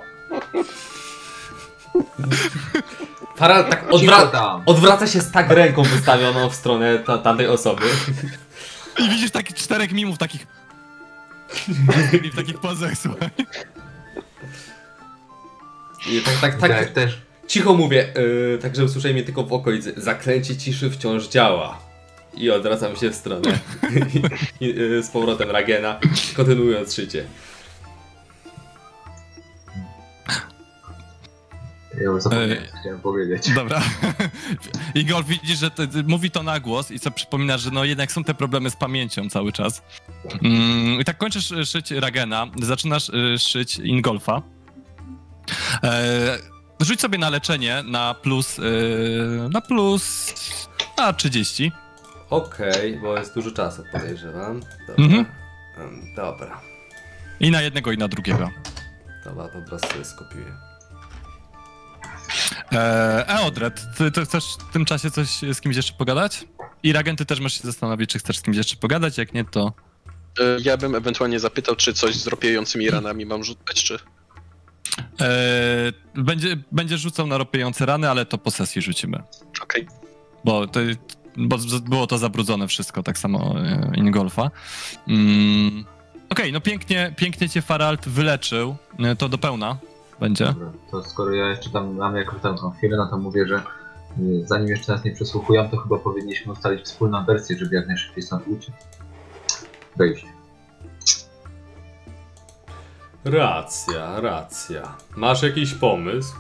Tara tak Cicho odwra tam! odwraca się z tak ręką wystawioną w stronę ta tamtej osoby. I widzisz takich czterech mimów, takich... I w takich pozach, słuchaj. I tak, tak, Tak, tak też cicho mówię, yy, tak żeby słyszeli mnie tylko w okolicy. Zaklęcie ciszy wciąż działa. I odwracam się w stronę yy, z powrotem Ragena, kontynuując szycie. ja zapomniałem, co chciałem powiedzieć. Dobra. Igor, widzisz, że to, mówi to na głos i co przypomina, że no jednak są te problemy z pamięcią cały czas. Mm, I tak kończysz y, szyć Ragena, zaczynasz y, szyć Ingolfa. E, rzuć sobie na leczenie na plus, y, na plus, a 30. Okej, bo jest dużo czasu, podejrzewam. Dobra. Mhm. Dobra. I na jednego, i na drugiego. Dobra, po prostu sobie skopiuję. E, Eodred, ty, ty chcesz w tym czasie coś z kimś jeszcze pogadać? I Ragen, ty też możesz się zastanowić, czy chcesz z kimś jeszcze pogadać, jak nie, to... E, Ja bym ewentualnie zapytał, czy coś z ropiejącymi ranami mam rzucać, czy... E, będzie, będzie rzucał na ropiejące rany, ale to po sesji rzucimy. Okej. Bo, to, bo było to zabrudzone wszystko, tak samo e, Ingolfa. Mm, Okej, no pięknie, pięknie cię Faralt wyleczył. E, To do pełna będzie. Dobra, to skoro ja jeszcze tam mam jakąś tam tą chwilę, no to mówię, że y, zanim jeszcze nas nie przesłuchują, to chyba powinniśmy ustalić wspólną wersję, żeby jak najszybciej stąd uciec. Wejść. Racja, racja. Masz jakiś pomysł?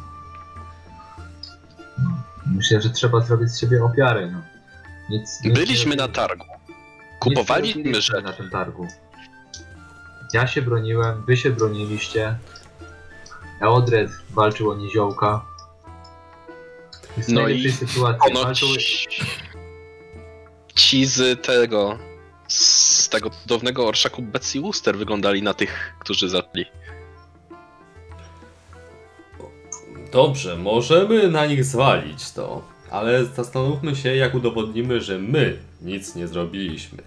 Myślę, że trzeba zrobić z siebie ofiary, no. Nic, nic Byliśmy na targu. Kupowaliśmy rzeczy. na tym targu. Ja się broniłem, wy się broniliście. Eodred walczył o niziołka. Jest No i sytuacji. Ponoć Walczył... ci z tego, z tego cudownego orszaku Betsy Wooster wyglądali na tych, którzy zaczęli. Dobrze, możemy na nich zwalić to, ale zastanówmy się, jak udowodnimy, że my nic nie zrobiliśmy.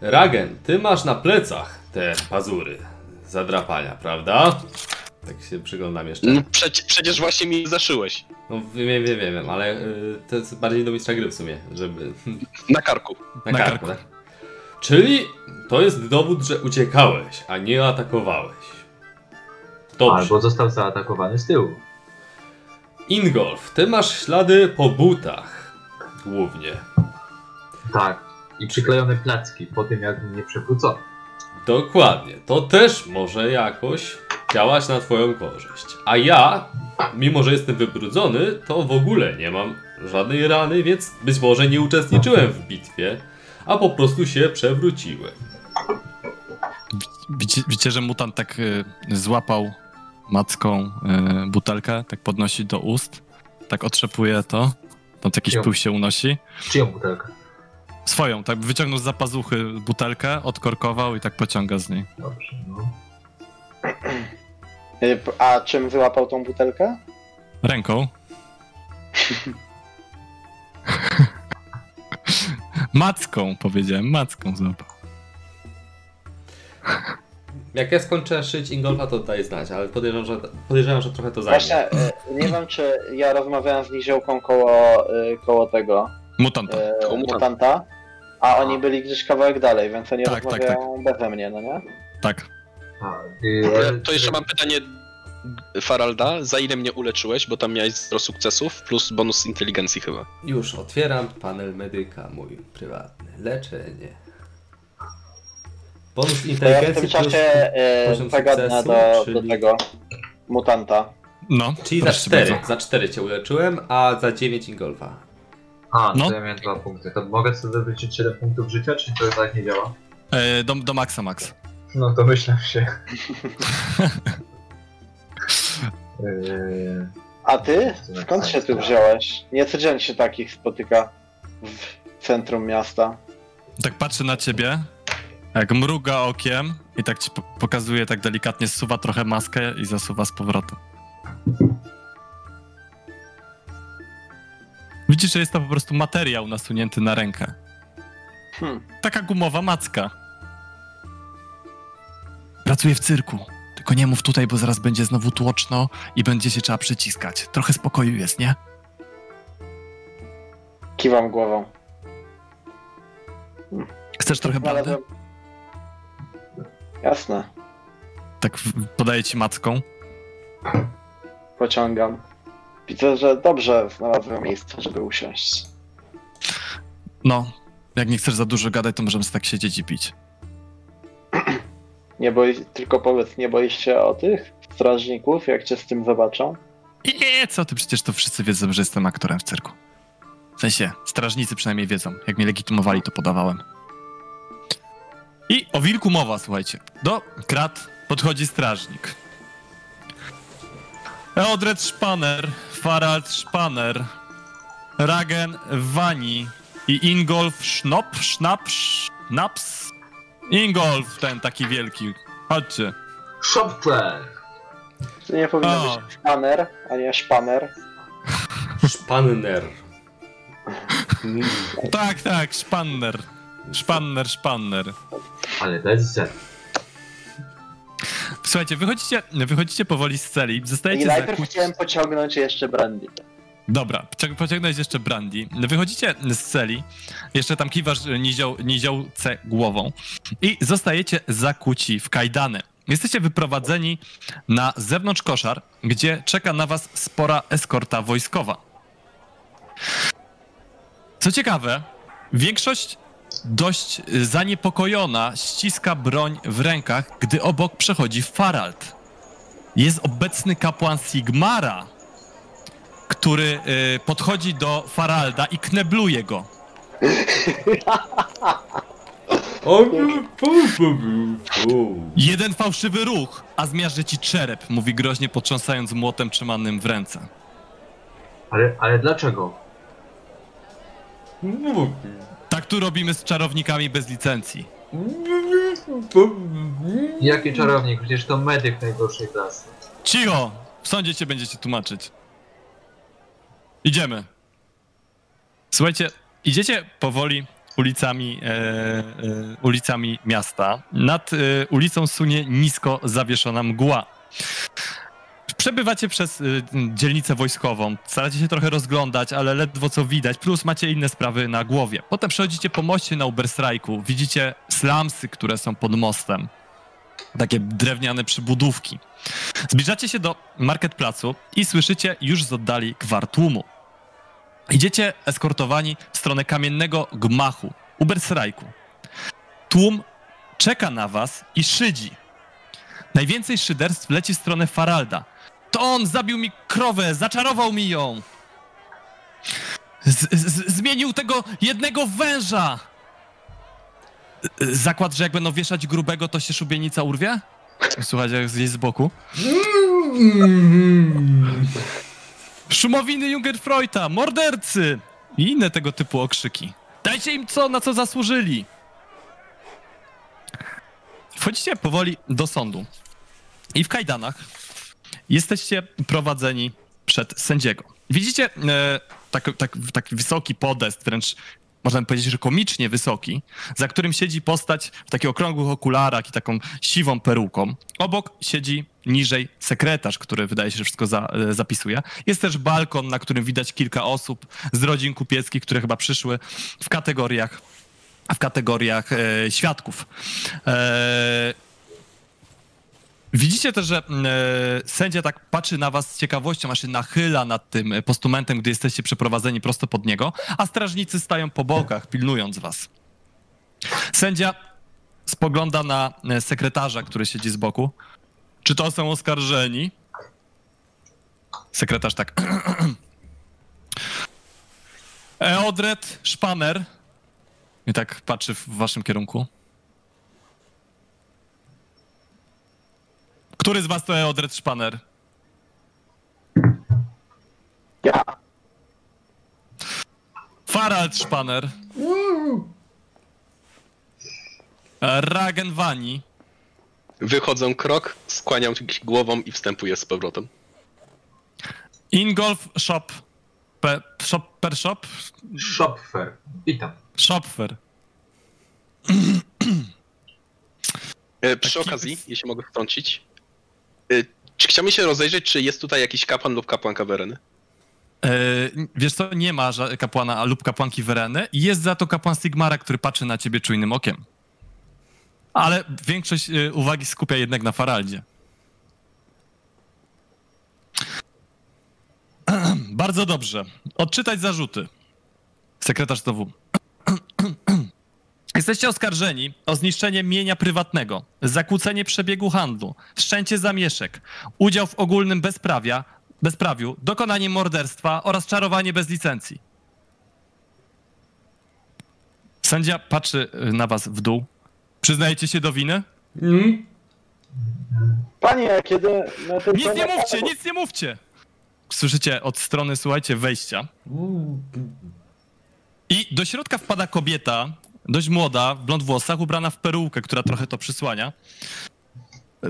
Ragen, ty masz na plecach te pazury zadrapania, prawda? Tak się przyglądam jeszcze. No, przecie, przecież właśnie mi zaszyłeś. No wiem, wiem, wiem, wiem, ale y, to jest bardziej do mistrza gry w sumie, żeby... Na karku. Na, Na karku, karku. tak? Czyli to jest dowód, że uciekałeś, a nie atakowałeś. Dobrze. Albo został zaatakowany z tyłu. Ingolf, ty masz ślady po butach. Głównie. Tak. I przyklejone placki po tym, jak mnie przewrócono. Dokładnie. To też może jakoś działać na twoją korzyść. A ja, mimo że jestem wybrudzony, to w ogóle nie mam żadnej rany, więc być może nie uczestniczyłem w bitwie, a po prostu się przewróciłem. Widzicie, że mutant tak y, złapał macką y, butelkę, tak podnosi do ust, tak otrzepuje to, tam jakiś Jo. pył się unosi. Czyją butelkę? Swoją, tak wyciągnął z zapazuchy butelkę, odkorkował i tak pociąga z niej. Dobrze, no. Y, A czym wyłapał tą butelkę? Ręką. macką, powiedziałem, macką złapał. Jak ja skończę szyć Ingolfa, to daj znać, ale podejrzewam, że, podejrzewam, że trochę to zajmie. Właśnie, y, nie wiem czy ja rozmawiałem z niziołką koło, y, koło tego Mutanta. y, Koło mutanta. mutanta, a oni byli gdzieś kawałek dalej, więc oni Tak, tak, rozmawiają beze mnie, no nie? Tak. To jeszcze mam pytanie Faralda, za ile mnie uleczyłeś, bo tam miałeś zero sukcesów plus bonus inteligencji chyba. Już otwieram panel medyka mój prywatny. Leczenie. Bonus To ja w inteligencji tym plus... czasie e, poziom zagadnę sukcesu, do, czyli- do tego mutanta. No, Czyli za proszę 4. bardzo. Za 4 cię uleczyłem, a za 9 Ingolfa. A, No. to ja miałem dwa punkty. To mogę sobie wywrócić 7 punktów życia, czy to tak nie działa? E, do, do maksa max. No to myślę się. Yy, A ty? Skąd się tu wziąłeś? Nie codziennie się takich spotyka w centrum miasta. Tak patrzy na ciebie, jak mruga okiem i tak ci po- pokazuje, tak delikatnie zsuwa trochę maskę i zasuwa z powrotem. Widzisz, że jest to po prostu materiał nasunięty na rękę. Hmm. Taka gumowa macka. Pracuję w cyrku. Tylko nie mów tutaj, bo zaraz będzie znowu tłoczno i będzie się trzeba przyciskać. Trochę spokoju jest, nie? Kiwam głową. Chcesz trochę blady? Znalazłem- Jasne, Tak podaję ci macką. pociągam. Widzę, że dobrze znalazłem miejsce, żeby usiąść. No, jak nie chcesz za dużo gadać, to możemy tak siedzieć i pić. Nie boi, tylko powiedz, nie boisz się o tych strażników, jak cię z tym zobaczą? Nie, co ty, przecież to wszyscy wiedzą, że jestem aktorem w cyrku. W sensie, strażnicy przynajmniej wiedzą. Jak mnie legitymowali, to podawałem. I o wilku mowa, słuchajcie. Do krat podchodzi strażnik. Eodred Szpaner, Farald Szpaner, Ragen Wani i Ingolf Schnop, Schnapp, Schnaps. Ingolf, ten taki wielki. Chodźcie. Shopper! To nie powinno O. być szpaner, a nie szpaner. Szpanner. Tak, tak, Szpanner. Szpanner, Szpanner. Ale bez Z. Słuchajcie, wychodzicie, wychodzicie powoli z celi, I zostajecie najpierw zakuci... chciałem pociągnąć jeszcze brandy. Dobra, pocią- pociągnąć jeszcze Brandy. Wychodzicie z celi, jeszcze tam kiwasz e, nizioł, niziołce głową i zostajecie zakuci w kajdany. Jesteście wyprowadzeni na zewnątrz koszar, gdzie czeka na was spora eskorta wojskowa. Co ciekawe, większość dość y, zaniepokojona ściska broń w rękach, gdy obok przechodzi Farald. Jest obecny kapłan Sigmara, który y, podchodzi do Faralda i knebluje go. Jeden fałszywy ruch, a zmiażdży ci czerep, mówi groźnie potrząsając młotem trzymanym w ręce. Ale, ale dlaczego? Tak tu robimy z czarownikami bez licencji. Jaki czarownik? Przecież to medyk najgorszej klasy. Cicho! W sądzie cię będziecie tłumaczyć. Idziemy. Słuchajcie, idziecie powoli ulicami, e, e, ulicami miasta. Nad e, ulicą sunie nisko zawieszona mgła. Przebywacie przez y, dzielnicę wojskową, staracie się trochę rozglądać, ale ledwo co widać, plus macie inne sprawy na głowie. Potem przechodzicie po moście na Uberstrajku, widzicie slamsy, które są pod mostem. Takie drewniane przybudówki. Zbliżacie się do marketplacu i słyszycie już z oddali gwar tłumu. Idziecie eskortowani w stronę kamiennego gmachu, Ubersrajku. Tłum czeka na was i szydzi. Najwięcej szyderstw leci w stronę Faralda. To on zabił mi krowę, zaczarował mi ją. Z, zmienił tego jednego węża. Zakład, że jak będą wieszać grubego, to się szubienica urwie? Słuchajcie, jak zjeść z boku. Szumowiny Jungerfreuta, mordercy i inne tego typu okrzyki. Dajcie im co, na co zasłużyli. Wchodzicie powoli do sądu i w kajdanach jesteście prowadzeni przed sędziego. Widzicie e, tak, tak, taki wysoki podest, wręcz można by powiedzieć, że komicznie wysoki, za którym siedzi postać w takich okrągłych okularach i taką siwą peruką. Obok siedzi niżej sekretarz, który wydaje się, że wszystko za, e, zapisuje. Jest też balkon, na którym widać kilka osób z rodzin kupieckich, które chyba przyszły w kategoriach w kategoriach e, świadków. E, Widzicie też, że mm, e, sędzia tak patrzy na was z ciekawością, aż się nachyla nad tym e, postumentem, gdy jesteście przeprowadzeni prosto pod niego, a strażnicy stają po bokach, pilnując was. Sędzia spogląda na e, sekretarza, który siedzi z boku. Czy to są oskarżeni? Sekretarz tak. Eodred Szpaner. I tak patrzy w waszym kierunku. Który z was to Eodred Szpaner? Ja. Farald Szpaner. Ragen Wani. Wychodzę krok, skłaniam głową i wstępuję z powrotem. Ingolf Shop. Pe, shop per shop? Shopfer. Witam. Shopfer. E, Przy okazji, jeśli mogę wtrącić, czy chciałbym się rozejrzeć, czy jest tutaj jakiś kapłan lub kapłanka Wereny? E, wiesz co, nie ma kapłana lub kapłanki Wereny. Jest za to kapłan Sigmara, który patrzy na ciebie czujnym okiem. Ale większość e, uwagi skupia jednak na Faraldzie. Bardzo dobrze. Odczytać zarzuty. Sekretarz TW. Jesteście oskarżeni o zniszczenie mienia prywatnego, zakłócenie przebiegu handlu, wszczęcie zamieszek, udział w ogólnym bezprawia, bezprawiu, dokonanie morderstwa oraz czarowanie bez licencji. Sędzia patrzy y, na was w dół. Przyznajecie się do winy? Mm? Panie, kiedy... Nic nie mówcie, nic nie mówcie! Słyszycie od strony, słuchajcie, wejścia. I do środka wpada kobieta, dość młoda, w blond włosach, ubrana w perukę, która trochę to przysłania.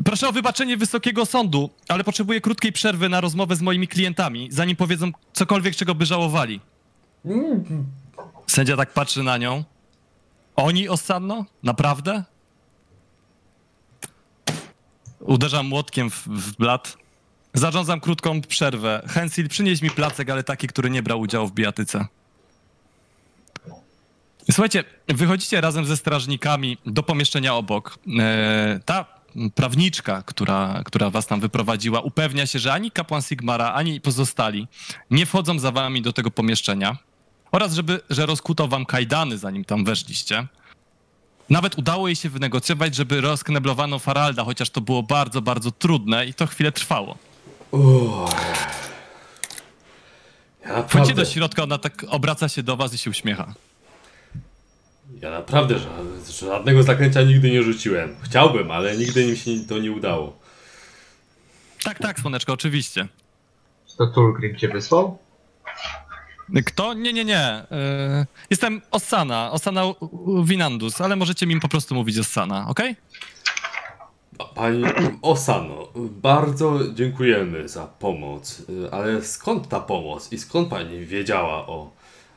Proszę o wybaczenie wysokiego sądu, ale potrzebuję krótkiej przerwy na rozmowę z moimi klientami, zanim powiedzą cokolwiek, czego by żałowali. Sędzia tak patrzy na nią. Oni osanno? Naprawdę? Uderzam młotkiem w, w blat. Zarządzam krótką przerwę. Hensil, przynieś mi placek, ale taki, który nie brał udziału w bijatyce. Słuchajcie, wychodzicie razem ze strażnikami do pomieszczenia obok. E, ta prawniczka, która, która was tam wyprowadziła, upewnia się, że ani kapłan Sigmara, ani pozostali nie wchodzą za wami do tego pomieszczenia. Oraz, żeby, że rozkuto wam kajdany, zanim tam weszliście. Nawet udało jej się wynegocjować, żeby rozkneblowano Faralda, chociaż to było bardzo, bardzo trudne i to chwilę trwało. Uff. Ja naprawdę, do środka, ona tak obraca się do was i się uśmiecha. Ja naprawdę ża- żadnego zaklęcia nigdy nie rzuciłem. Chciałbym, ale nigdy mi się to nie udało. Tak, tak, słoneczko, oczywiście. To Tulgrim cię wysłał? Kto? Nie, nie, nie. Yy, jestem Osana, Osana Winandus, ale możecie mi po prostu mówić Osana, okej? Pani Osano, bardzo dziękujemy za pomoc, y, ale skąd ta pomoc i skąd pani wiedziała o,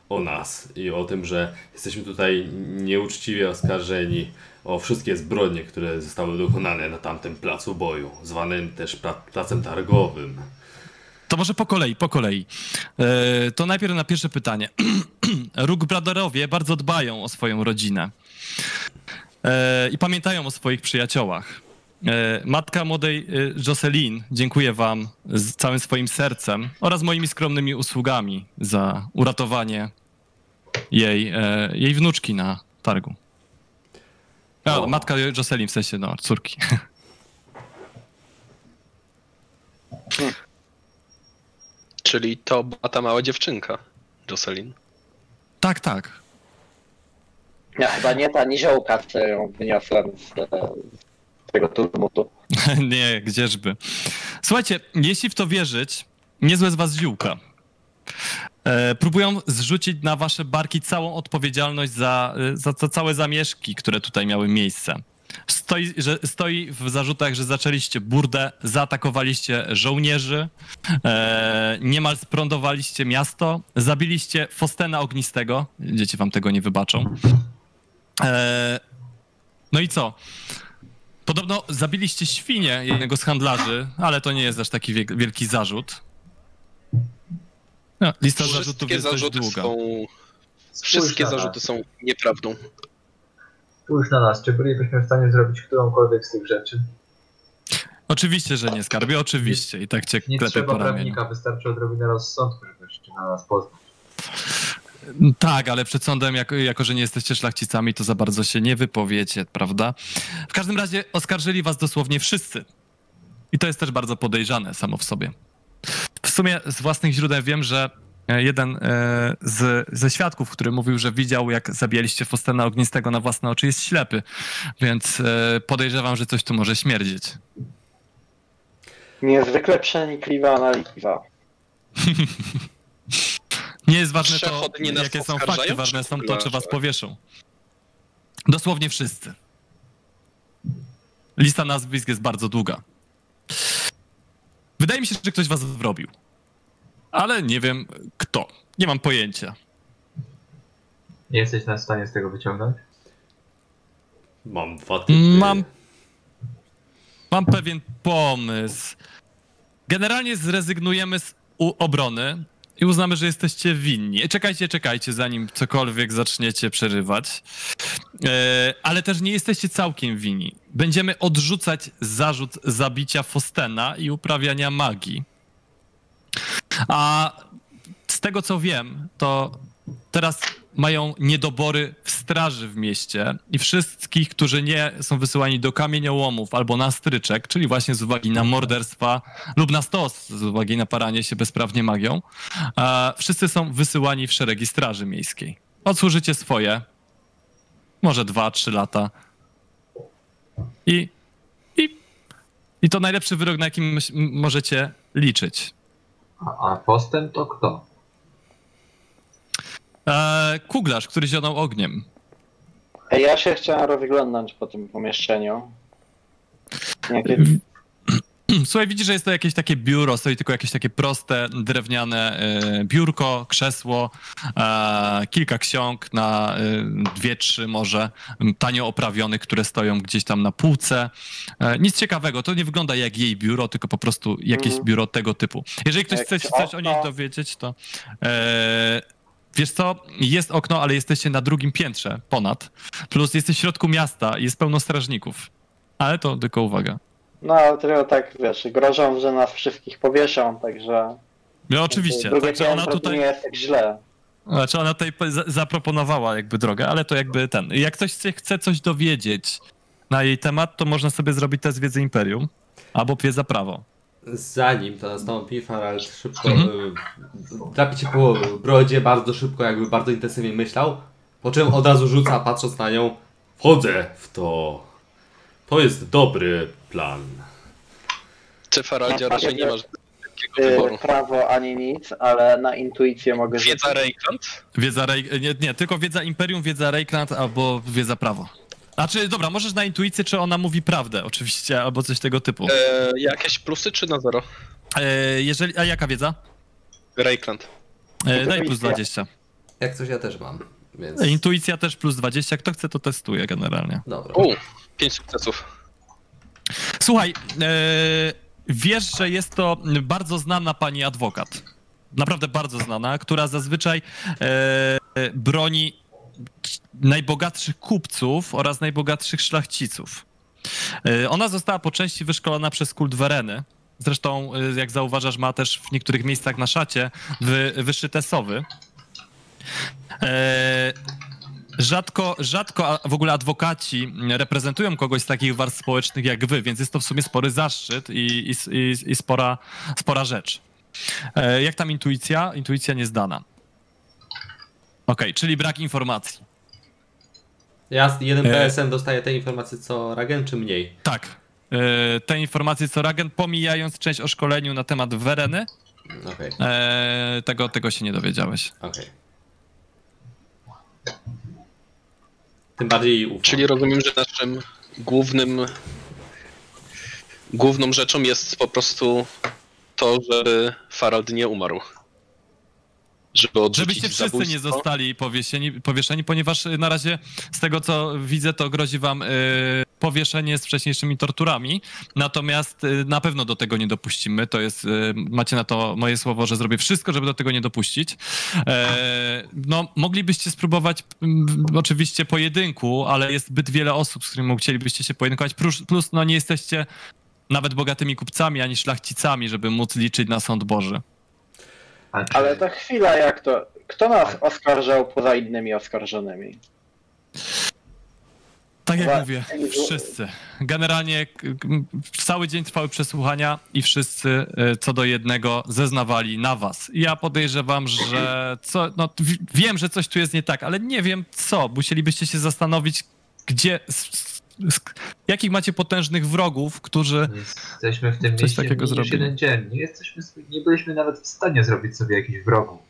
o nas i o tym, że jesteśmy tutaj nieuczciwie oskarżeni o wszystkie zbrodnie, które zostały dokonane na tamtym placu boju, zwanym też pla- placem targowym? To może po kolei, po kolei. Yy, to najpierw na pierwsze pytanie. Róg Braderowie bardzo dbają o swoją rodzinę yy, i pamiętają o swoich przyjaciołach. Yy, matka młodej yy, Jocelyn dziękuję wam z całym swoim sercem oraz moimi skromnymi usługami za uratowanie jej, yy, jej wnuczki na targu. A, O. matka Jocelyn, w sensie, no, córki. Czyli to była ta mała dziewczynka, Jocelyn. tak, tak. Ja, chyba nie ta niziołka, co ją wyniosłem z, e, z tego turmutu. nie, gdzieżby. Słuchajcie, jeśli w to wierzyć, niezłe z was ziółka. E, próbują zrzucić na wasze barki całą odpowiedzialność za, e, za, za całe zamieszki, które tutaj miały miejsce. Stoi, że, stoi w zarzutach, że zaczęliście burdę, zaatakowaliście żołnierzy, e, niemal sprądowaliście miasto, zabiliście Fostena Ognistego, dzieci wam tego nie wybaczą. E, no i co? Podobno zabiliście świnię jednego z handlarzy, ale to nie jest aż taki wielki zarzut. No, lista zarzutów Wszystkie jest dość długa. są... Wszystkie zarzuty nas. są nieprawdą. Spójrz na nas, czy bylibyśmy w stanie zrobić którąkolwiek z tych rzeczy? Oczywiście, że nie skarbie, oczywiście. I tak cię Nie trzeba po ramieniu. prawnika, wystarczy odrobinę rozsądku, żeby się na nas poznać. Tak, ale przed sądem, jako, jako że nie jesteście szlachcicami, to za bardzo się nie wypowiecie, prawda? W każdym razie oskarżyli was dosłownie wszyscy. I to jest też bardzo podejrzane samo w sobie. W sumie z własnych źródeł wiem, że e, jeden e, z, ze świadków, który mówił, że widział, jak zabijaliście Fostena Ognistego na własne oczy, jest ślepy. Więc e, podejrzewam, że coś tu może śmierdzieć. Niezwykle przenikliwa analiza. Nie jest ważne to, jakie są fakty, ważne są to, czy was powieszą. Dosłownie wszyscy. Lista nazwisk jest bardzo długa. Wydaje mi się, że ktoś was wrobił. Ale nie wiem kto. Nie mam pojęcia. Nie jesteś na stanie z tego wyciągnąć? Mam typy. Mam- Mam pewien pomysł. Generalnie zrezygnujemy z u- obrony i uznamy, że jesteście winni. Czekajcie, czekajcie, zanim cokolwiek zaczniecie przerywać. E, ale też nie jesteście całkiem winni. Będziemy odrzucać zarzut zabicia Fostena i uprawiania magii. A z tego co wiem, to teraz mają niedobory w straży w mieście i wszystkich, którzy nie są wysyłani do kamieniołomów albo na stryczek, czyli właśnie z uwagi na morderstwa lub na stos, z uwagi na paranie się bezprawnie magią, wszyscy są wysyłani w szeregi straży miejskiej. Odsłużycie swoje, może dwa, trzy lata i, i, i to najlepszy wyrok, na jakim możecie liczyć. A, a postęp to kto? E, kuglarz, który zionął ogniem. Ja się chciałem rozglądnąć po tym pomieszczeniu. Słuchaj, widzisz, że jest to jakieś takie biuro, stoi tylko jakieś takie proste, drewniane e, biurko, krzesło, e, kilka ksiąg na e, dwie, trzy może, tanio oprawionych, które stoją gdzieś tam na półce. Nic ciekawego, to nie wygląda jak jej biuro, tylko po prostu jakieś Mhm. biuro tego typu. Jeżeli ktoś chce się coś o niej dowiedzieć, to... Wiesz co, jest okno, ale jesteście na drugim piętrze ponad. Plus jesteś w środku miasta i jest pełno strażników. Ale to tylko uwaga. No, ale tylko tak, wiesz, grożą, że nas wszystkich powieszą, także... No oczywiście, Drugie także ona tutaj... nie jest tak źle. Znaczy ona tutaj po- za- zaproponowała jakby drogę, ale to jakby ten. Jak ktoś chce, chce coś dowiedzieć na jej temat, to można sobie zrobić test wiedzy Imperium albo wiedza prawo. Zanim to nastąpi, Farald szybko Mhm. drapie cię po brodzie, bardzo szybko, jakby bardzo intensywnie myślał, po czym od razu rzuca, patrząc na nią, wchodzę w to. To jest dobry plan. Ty, Faraldzie, No, raczej nie masz takiego Y, wyboru. prawo ani nic, ale na intuicję mogę Wiedza Rejkant? Wiedza Rej... nie, nie, tylko wiedza Imperium, wiedza Reikland albo wiedza prawo. Znaczy, dobra, możesz na intuicję, czy ona mówi prawdę, oczywiście, albo coś tego typu. E, jakieś plusy czy na zero? E, jeżeli, a jaka wiedza? Rejkland. E, daj plus Intuicja. 20. Jak coś ja też mam, więc... E, Intuicja też plus 20. Kto chce, to testuje generalnie. Dobra. U, pięć sukcesów. Słuchaj, e, wiesz, że jest to bardzo znana pani adwokat. Naprawdę bardzo znana, która zazwyczaj e, broni najbogatszych kupców oraz najbogatszych szlachciców. E, ona została po części wyszkolona przez kult Wereny. Zresztą, e, jak zauważasz, ma też w niektórych miejscach na szacie wy, wyszyte sowy. E, Rzadko, rzadko w ogóle adwokaci reprezentują kogoś z takich warstw społecznych jak wy, więc jest to w sumie spory zaszczyt i, i, i, i spora, spora rzecz. Jak tam intuicja? Intuicja niezdana. Okej, czyli brak informacji. Ja z jeden E. PSM dostaję te informacje co Ragen, czy mniej? Tak. E, te informacje co Ragen, pomijając część o szkoleniu na temat Wereny, Okej, e, tego, tego się nie dowiedziałeś. okej. Tym bardziej ufam. Czyli rozumiem, że naszym głównym główną rzeczą jest po prostu to, żeby Farald nie umarł. Żeby odrzucić Żebyście wszyscy zabójstwo. nie zostali powiesieni, powieszeni, ponieważ y, na razie z tego co widzę, to grozi wam y, powieszenie z wcześniejszymi torturami. Natomiast y, na pewno do tego nie dopuścimy. To jest, macie na to moje słowo, że zrobię wszystko, żeby do tego nie dopuścić. E, no, moglibyście spróbować oczywiście pojedynku, ale jest zbyt wiele osób, z którymi chcielibyście się pojedynkować. Plus, plus no nie jesteście nawet bogatymi kupcami, ani szlachcicami, żeby móc liczyć na sąd Boży. Czy, Ale to chwila, jak to? Kto nas oskarżał poza innymi oskarżonymi? Tak jak mówię, wszyscy. Generalnie cały dzień trwały przesłuchania i wszyscy e, co do jednego zeznawali na was. Ja podejrzewam, że co, no, wiem, że coś tu jest nie tak, ale nie wiem co. Musielibyście się zastanowić, gdzie, jakich macie potężnych wrogów, którzy... Jesteśmy w tym Coś mieście takiego zrobili. jeden dzień. Nie, jesteśmy, nie byliśmy nawet w stanie zrobić sobie jakichś wrogów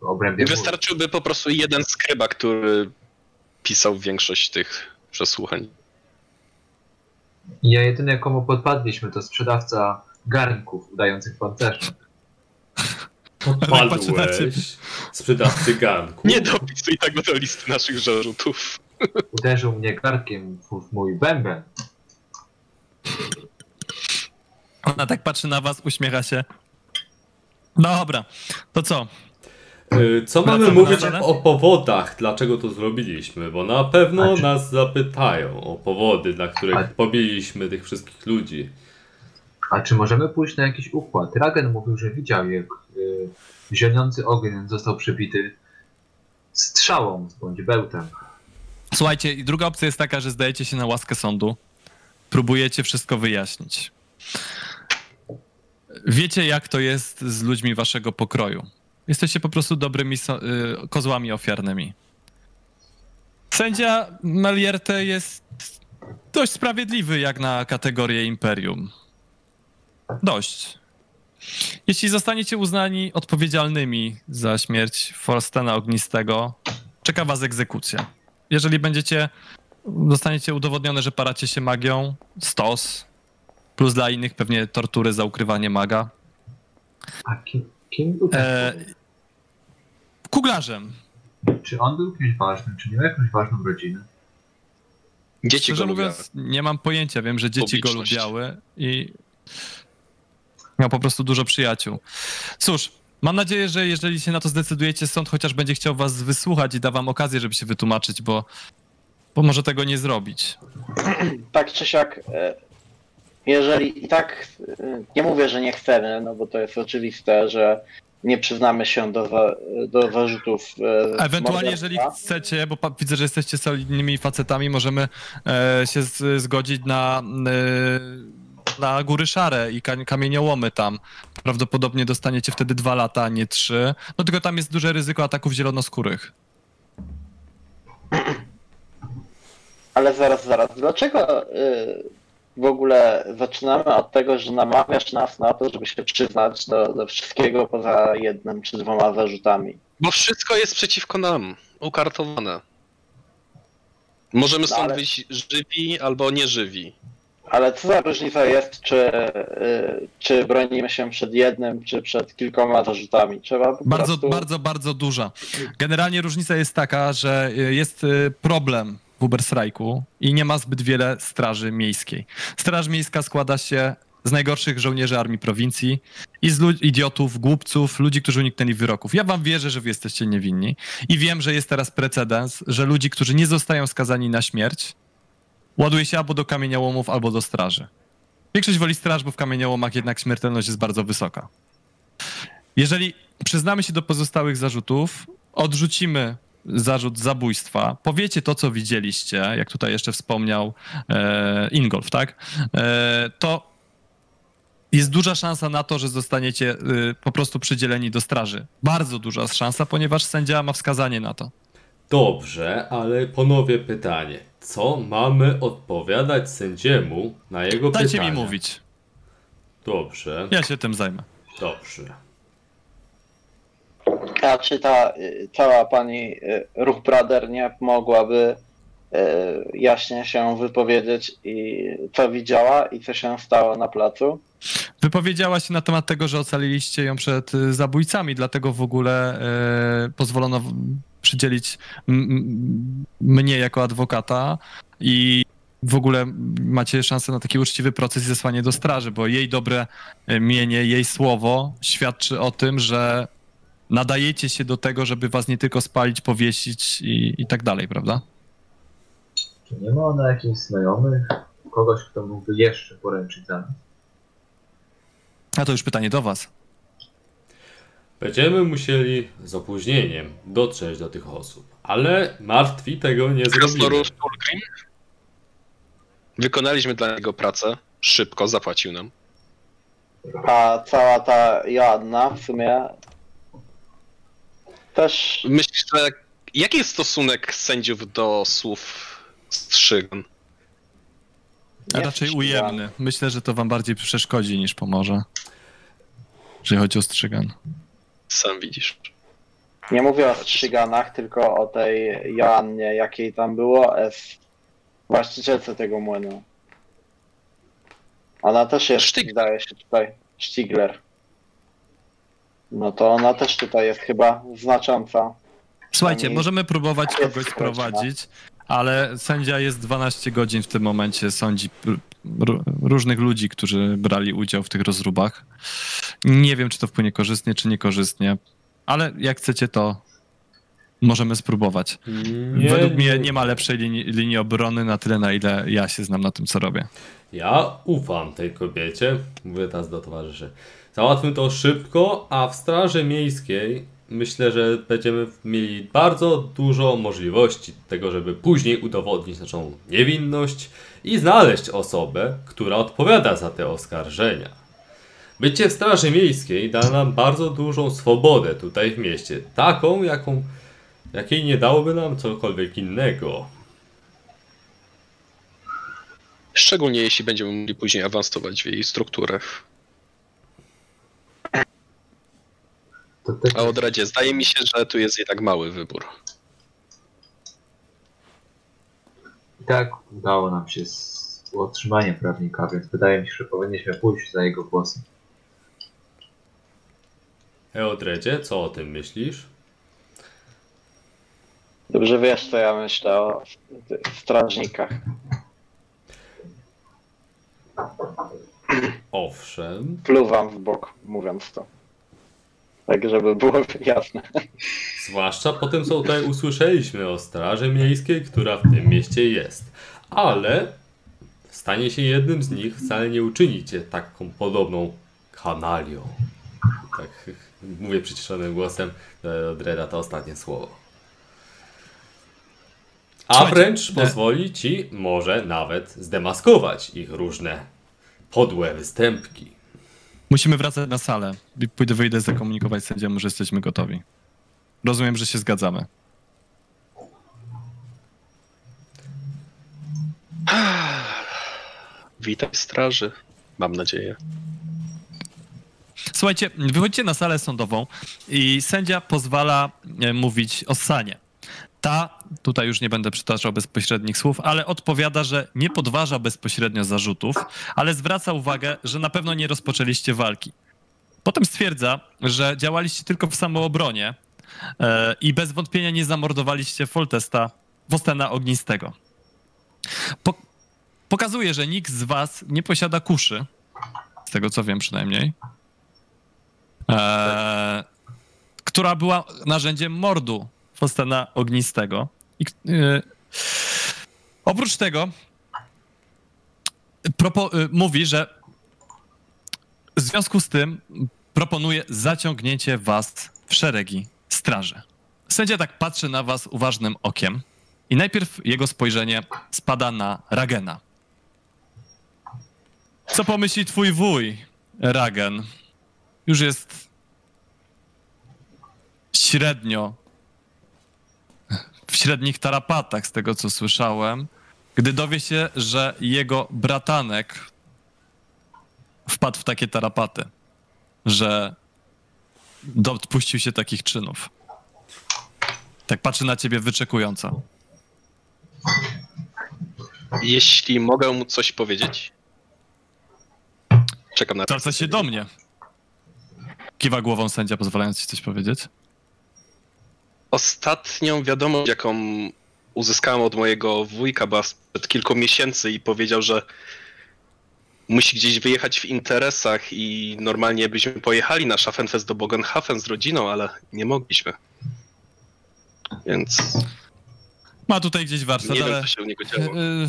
w obrębie. Wystarczyłby po prostu jeden skryba, który pisał większość tych przesłuchań. Ja jedyne komu podpadliśmy to sprzedawca garnków udających pancerze. patrzę na ciebie. Padłeś sprzedawcy ganku. Nie dopisuj tego do listy naszych zarzutów. Uderzył mnie garnkiem w, w mój bęben. Ona tak patrzy na was, uśmiecha się. Dobra, to co? Y, Co mamy mówić o powodach, dlaczego to zrobiliśmy? Bo na pewno A czy- nas zapytają o powody, dla których A- pobiliśmy tych wszystkich ludzi. A czy możemy pójść na jakiś układ? Ragen mówił, że widział jak y, ogień został przebity strzałą bądź bełtem. Słuchajcie, i druga opcja jest taka, że zdajecie się na łaskę sądu. Próbujecie wszystko wyjaśnić. Wiecie, jak to jest z ludźmi waszego pokroju. Jesteście po prostu dobrymi so- y, kozłami ofiarnymi. Sędzia Melierte jest dość sprawiedliwy jak na kategorię imperium. Dość. Jeśli zostaniecie uznani odpowiedzialnymi za śmierć Forstena Ognistego, czeka was egzekucja. Jeżeli będziecie, zostaniecie udowodnione, że paracie się magią, stos, plus dla innych pewnie tortury za ukrywanie maga. A kim, kim był ten E, kuglarzem. Czy on był kimś ważnym? Czy miał jakąś ważną rodzinę? Dzieci Szczerze go lubiały. mówiąc, nie mam pojęcia. Wiem, że dzieci go lubiały i miał po prostu dużo przyjaciół. Cóż, mam nadzieję, że jeżeli się na to zdecydujecie, sąd chociaż będzie chciał was wysłuchać i da wam okazję, żeby się wytłumaczyć, bo, bo może tego nie zrobić. Tak czy siak, e, jeżeli i tak e, nie mówię, że nie chcemy, no bo to jest oczywiste, że nie przyznamy się do, do zarzutów. e, Ewentualnie, jeżeli chcecie, bo widzę, że jesteście solidnymi facetami, możemy e, się z, zgodzić na, e, na góry szare i ka- kamieniołomy tam. Prawdopodobnie dostaniecie wtedy dwa lata, a nie trzy. No tylko tam jest duże ryzyko ataków zielonoskórych. Ale zaraz, zaraz. Dlaczego y, w ogóle zaczynamy od tego, że namawiasz nas na to, żeby się przyznać do, do wszystkiego poza jednym czy dwoma zarzutami? Bo wszystko jest przeciwko nam. Ukartowane. Możemy No stąd ale- wyjść żywi albo nieżywi. Ale co za różnica jest, czy, y, czy bronimy się przed jednym, czy przed kilkoma zarzutami? Trzeba Bardzo, prostu... bardzo, bardzo duża. Generalnie różnica jest taka, że jest y, problem w Uberstrajku i nie ma zbyt wiele straży miejskiej. Straż miejska składa się z najgorszych żołnierzy armii prowincji i z lud- idiotów, głupców, ludzi, którzy uniknęli wyroków. Ja wam wierzę, że wy jesteście niewinni i wiem, że jest teraz precedens, że ludzi, którzy nie zostają skazani na śmierć, ładuje się albo do kamieniołomów, albo do straży. Większość woli straż, bo w kamieniołomach jednak śmiertelność jest bardzo wysoka. Jeżeli przyznamy się do pozostałych zarzutów, odrzucimy zarzut zabójstwa, powiecie to, co widzieliście, jak tutaj jeszcze wspomniał e, Ingolf, tak? E, to jest duża szansa na to, że zostaniecie e, po prostu przydzieleni do straży. Bardzo duża szansa, ponieważ sędzia ma wskazanie na to. Dobrze, ale ponowię pytanie. Co mamy odpowiadać sędziemu na jego Dajcie pytania? mi mówić. Dobrze, Ja się tym zajmę. dobrze. A czy ta cała pani y, Ruch Brother nie mogłaby y, jaśnie się wypowiedzieć i co widziała i co się stało na placu? Wypowiedziała się na temat tego, że ocaliliście ją przed y, zabójcami, dlatego w ogóle e, pozwolono przydzielić mnie jako adwokata i w ogóle macie szansę na taki uczciwy proces i zesłanie do straży, bo jej dobre mienie, jej słowo świadczy o tym, że nadajecie się do tego, żeby was nie tylko spalić, powiesić i, i tak dalej, prawda? Czy nie ma ona jakichś znajomych? Kogoś, kto mógłby jeszcze poręczyć za nas? A to już pytanie do was. Będziemy musieli z opóźnieniem dotrzeć do tych osób, ale martwi tego nie zrobimy. Wykonaliśmy dla niego pracę. Szybko zapłacił nam. A cała ta Joanna w sumie też Myślisz, że jaki jest stosunek sędziów do słów Strzygan? A Nie raczej ujemny. Myślę, że to wam bardziej przeszkodzi niż pomoże. Jeżeli chodzi o strzygan. Sam widzisz. Nie mówię o strzyganach, tylko o tej Joannie, jakiej tam było, S. Właścicielce tego młynu. Ona też jest, Sztygler. zdaje się tutaj, Stigler. No to ona też tutaj jest chyba znacząca. Słuchajcie, możemy próbować kogoś sprowadzić, ale sędzia jest 12 godzin w tym momencie, sądzi różnych ludzi, którzy brali udział w tych rozróbach. Nie wiem, czy to wpłynie korzystnie, czy niekorzystnie, ale jak chcecie, to możemy spróbować. Nie, Według mnie nie ma lepszej linii, linii obrony na tyle, na ile ja się znam na tym, co robię. Ja ufam tej kobiecie, mówię teraz do towarzyszy. Załatwmy to szybko, a w Straży Miejskiej myślę, że będziemy mieli bardzo dużo możliwości tego, żeby później udowodnić naszą niewinność i znaleźć osobę, która odpowiada za te oskarżenia. Bycie w Straży Miejskiej da nam bardzo dużą swobodę tutaj w mieście, taką, jaką, jakiej nie dałoby nam cokolwiek innego. Szczególnie jeśli będziemy mogli później awansować w jej też A o Dredzie, zdaje mi się, że tu jest jednak mały wybór. i tak udało nam się z otrzymanie prawnika, więc wydaje mi się, że powinniśmy pójść za jego głosem. Eodredzie, co o tym myślisz? Dobrze wiesz, co ja myślę o strażnikach. Owszem, Pluwam w bok, mówiąc to. Tak, żeby było jasne. zwłaszcza po tym, co tutaj usłyszeliśmy o Straży Miejskiej, która w tym mieście jest. Ale stanie się jednym z nich wcale nie uczynicie taką podobną kanalią. Tak mówię przyciszonym głosem do Dreda to ostatnie słowo. A wręcz e- pozwoli ci może nawet zdemaskować ich różne podłe występki. Musimy wracać na salę. Pójdę, wyjdę zakomunikować sędziemu, że jesteśmy gotowi. Rozumiem, że się zgadzamy. Witaj straży, mam nadzieję. Słuchajcie, wychodzicie na salę sądową i sędzia pozwala e, mówić o Sanie. Ta, tutaj już nie będę przytaczał bezpośrednich słów, ale odpowiada, że nie podważa bezpośrednio zarzutów, ale zwraca uwagę, że na pewno nie rozpoczęliście walki. Potem stwierdza, że działaliście tylko w samoobronie e, i bez wątpienia nie zamordowaliście Foltesta Wostena Ognistego. Po, pokazuje, że nikt z was nie posiada kuszy, z tego co wiem przynajmniej, e, która była narzędziem mordu Fostena Ognistego. I, e, oprócz tego propo, e, mówi, że w związku z tym proponuje zaciągnięcie was w szeregi straży. Sędzia tak patrzy na was uważnym okiem i najpierw jego spojrzenie spada na Ragena. Co pomyśli twój wuj, Ragen? Już jest średnio w średnich tarapatach, z tego co słyszałem, gdy dowie się, że jego bratanek wpadł w takie tarapaty, że dopuścił się takich czynów. Tak patrzy na ciebie wyczekująco. Jeśli mogę mu coś powiedzieć. Czekam na Zwraca się do mnie. Kiwa głową sędzia, pozwalając ci coś powiedzieć. Ostatnią wiadomość, jaką uzyskałem od mojego wujka, była sprzed kilku miesięcy i powiedział, że musi gdzieś wyjechać w interesach i normalnie byśmy pojechali na Schaffenfest do Bogenhafen z rodziną, ale nie mogliśmy. Więc Ma tutaj gdzieś warsztat, nie wiem, ale co się u niego działo. Yy,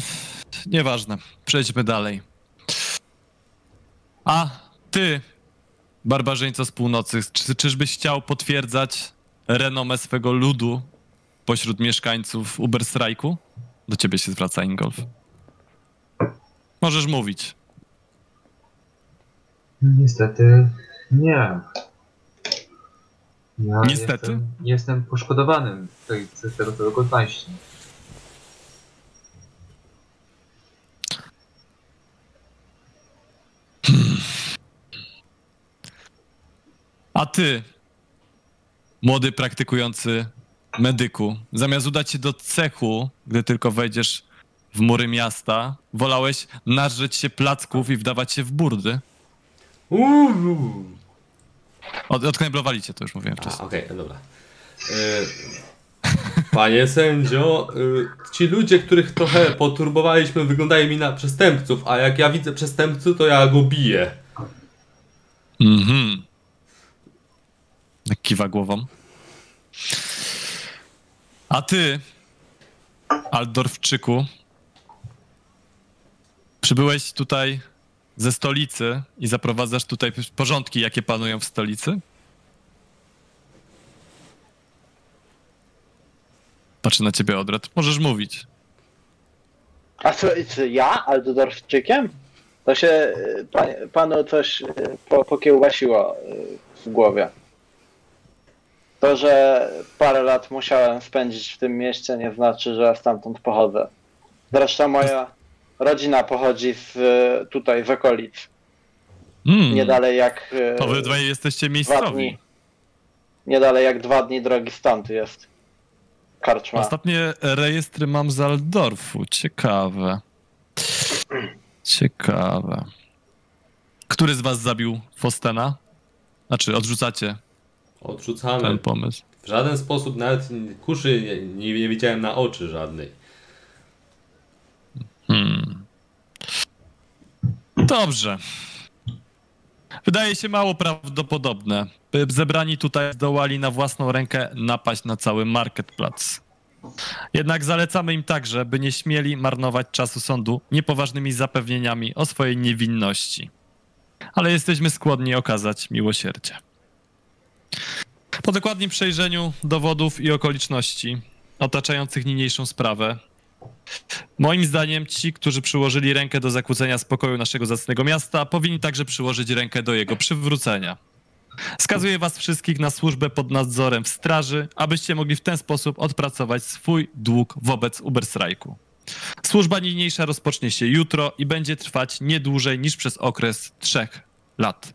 nieważne. Przejdźmy dalej. A ty, barbarzyńco z północy, czy, czyżbyś chciał potwierdzać renomę swego ludu pośród mieszkańców Uberstrajku? Do ciebie się zwraca Ingolf. Możesz mówić. Niestety nie. Ja Niestety? Jestem, jestem poszkodowanym tej, przez tego całego tańści. A ty, młody praktykujący medyku, zamiast udać się do cechu, gdy tylko wejdziesz w mury miasta, wolałeś nażreć się placków i wdawać się w burdy? Uuu. Od, odkneblowali cię, to już mówiłem wcześniej. Okej, no dobra. E, Panie sędzio, e, ci ludzie, których trochę poturbowaliśmy, wyglądają mi na przestępców, a jak ja widzę przestępców, to ja go biję. Mhm. Kiwa głową. A ty, Aldorfczyku, przybyłeś tutaj ze stolicy i zaprowadzasz tutaj porządki, jakie panują w stolicy? Patrzę na ciebie, Odret. Możesz mówić. A co, ja Aldorfczykiem? To się pa, panu coś y, po, pokiełbasiło y, w głowie. To, że parę lat musiałem spędzić w tym mieście, nie znaczy, że stamtąd pochodzę. Zresztą moja rodzina pochodzi z, tutaj z okolic. Mm, Nie dalej jak y, to wy dwaj jesteście miejscowi. dni. Nie dalej jak dwa dni drogi stąd jest. Karczma. Ostatnie rejestry mam z Aldorfu. Ciekawe. Ciekawe. Który z was zabił Fostena? Znaczy, odrzucacie Odrzucamy. ten pomysł. W żaden sposób nawet kuszy nie, nie, nie widziałem na oczy żadnej. Hmm. Dobrze. Wydaje się mało prawdopodobne, by zebrani tutaj zdołali na własną rękę napaść na cały marketplac. Jednak zalecamy im także, by nie śmieli marnować czasu sądu niepoważnymi zapewnieniami o swojej niewinności. Ale jesteśmy skłonni okazać miłosierdzie. Po dokładnym przejrzeniu dowodów i okoliczności otaczających niniejszą sprawę, Moim zdaniem ci, którzy przyłożyli rękę do zakłócenia spokoju naszego zacnego miasta, powinni także przyłożyć rękę do jego przywrócenia. Skazuję was wszystkich na służbę pod nadzorem w straży, abyście mogli w ten sposób odpracować swój dług wobec Uberstrajku. Służba niniejsza rozpocznie się jutro i będzie trwać nie dłużej niż przez okres trzech lat.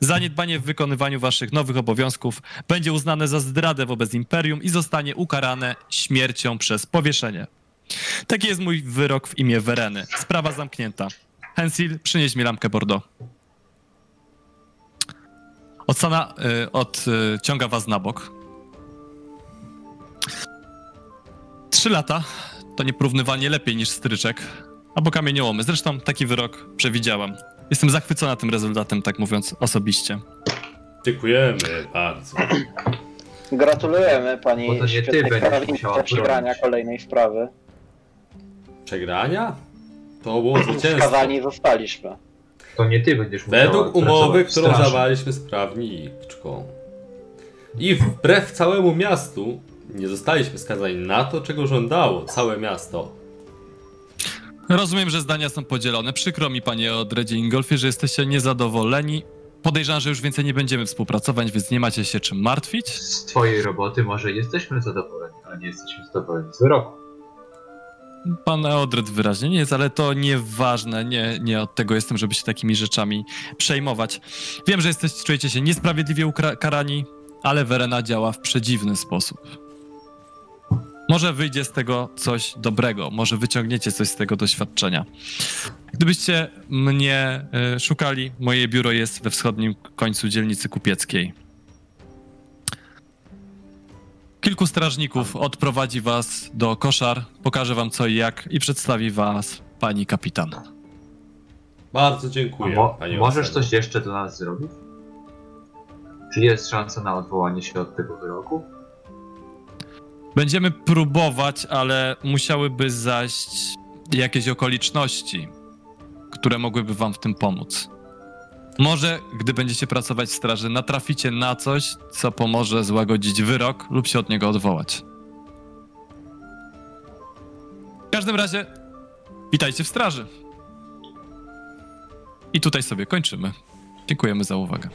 Zaniedbanie w wykonywaniu waszych nowych obowiązków będzie uznane za zdradę wobec imperium i zostanie ukarane śmiercią przez powieszenie. Taki jest mój wyrok w imię Wereny. Sprawa zamknięta. Hensil, przynieś mi lampkę Bordeaux. Odsana y, odciąga was na bok. Trzy lata to nieporównywalnie lepiej niż stryczek, albo kamieniołomy. Zresztą taki wyrok przewidziałam. Jestem zachwycona tym rezultatem, tak mówiąc osobiście. Dziękujemy bardzo. Gratulujemy pani Bo to nie ty będziesz przegrania kolejnej sprawy. Przegrania? To było zwycięstwo. Skazani zostaliśmy. To nie ty będziesz musiała Według umowy, którą zawaliśmy z prawniczką. I wbrew całemu miastu nie zostaliśmy skazani na to, czego żądało całe miasto. Rozumiem, że zdania są podzielone. Przykro mi, panie Odredzie Ingolfie, że jesteście niezadowoleni. Podejrzewam, że już więcej nie będziemy współpracować, więc nie macie się czym martwić. Z twojej roboty może jesteśmy zadowoleni, ale nie jesteśmy zadowoleni z wyroku. Pan Eodred wyraźnie nie jest, ale to nieważne. Nie, nie od tego jestem, żeby się takimi rzeczami przejmować. Wiem, że jesteście, czujecie się niesprawiedliwie ukra- karani, ale Verena działa w przedziwny sposób. Może wyjdzie z tego coś dobrego, może wyciągniecie coś z tego doświadczenia. Gdybyście mnie y, szukali, moje biuro jest we wschodnim końcu dzielnicy kupieckiej. Kilku strażników odprowadzi was do koszar, pokaże wam co i jak i przedstawi was pani kapitan. Bardzo dziękuję, mo panie możesz coś jeszcze do nas zrobić? Czy jest szansa na odwołanie się od tego wyroku? Będziemy próbować, ale musiałyby zaść jakieś okoliczności, które mogłyby wam w tym pomóc. Może, gdy będziecie pracować w straży, natraficie na coś, co pomoże złagodzić wyrok lub się od niego odwołać. W każdym razie, witajcie w straży. I tutaj sobie kończymy. Dziękujemy za uwagę.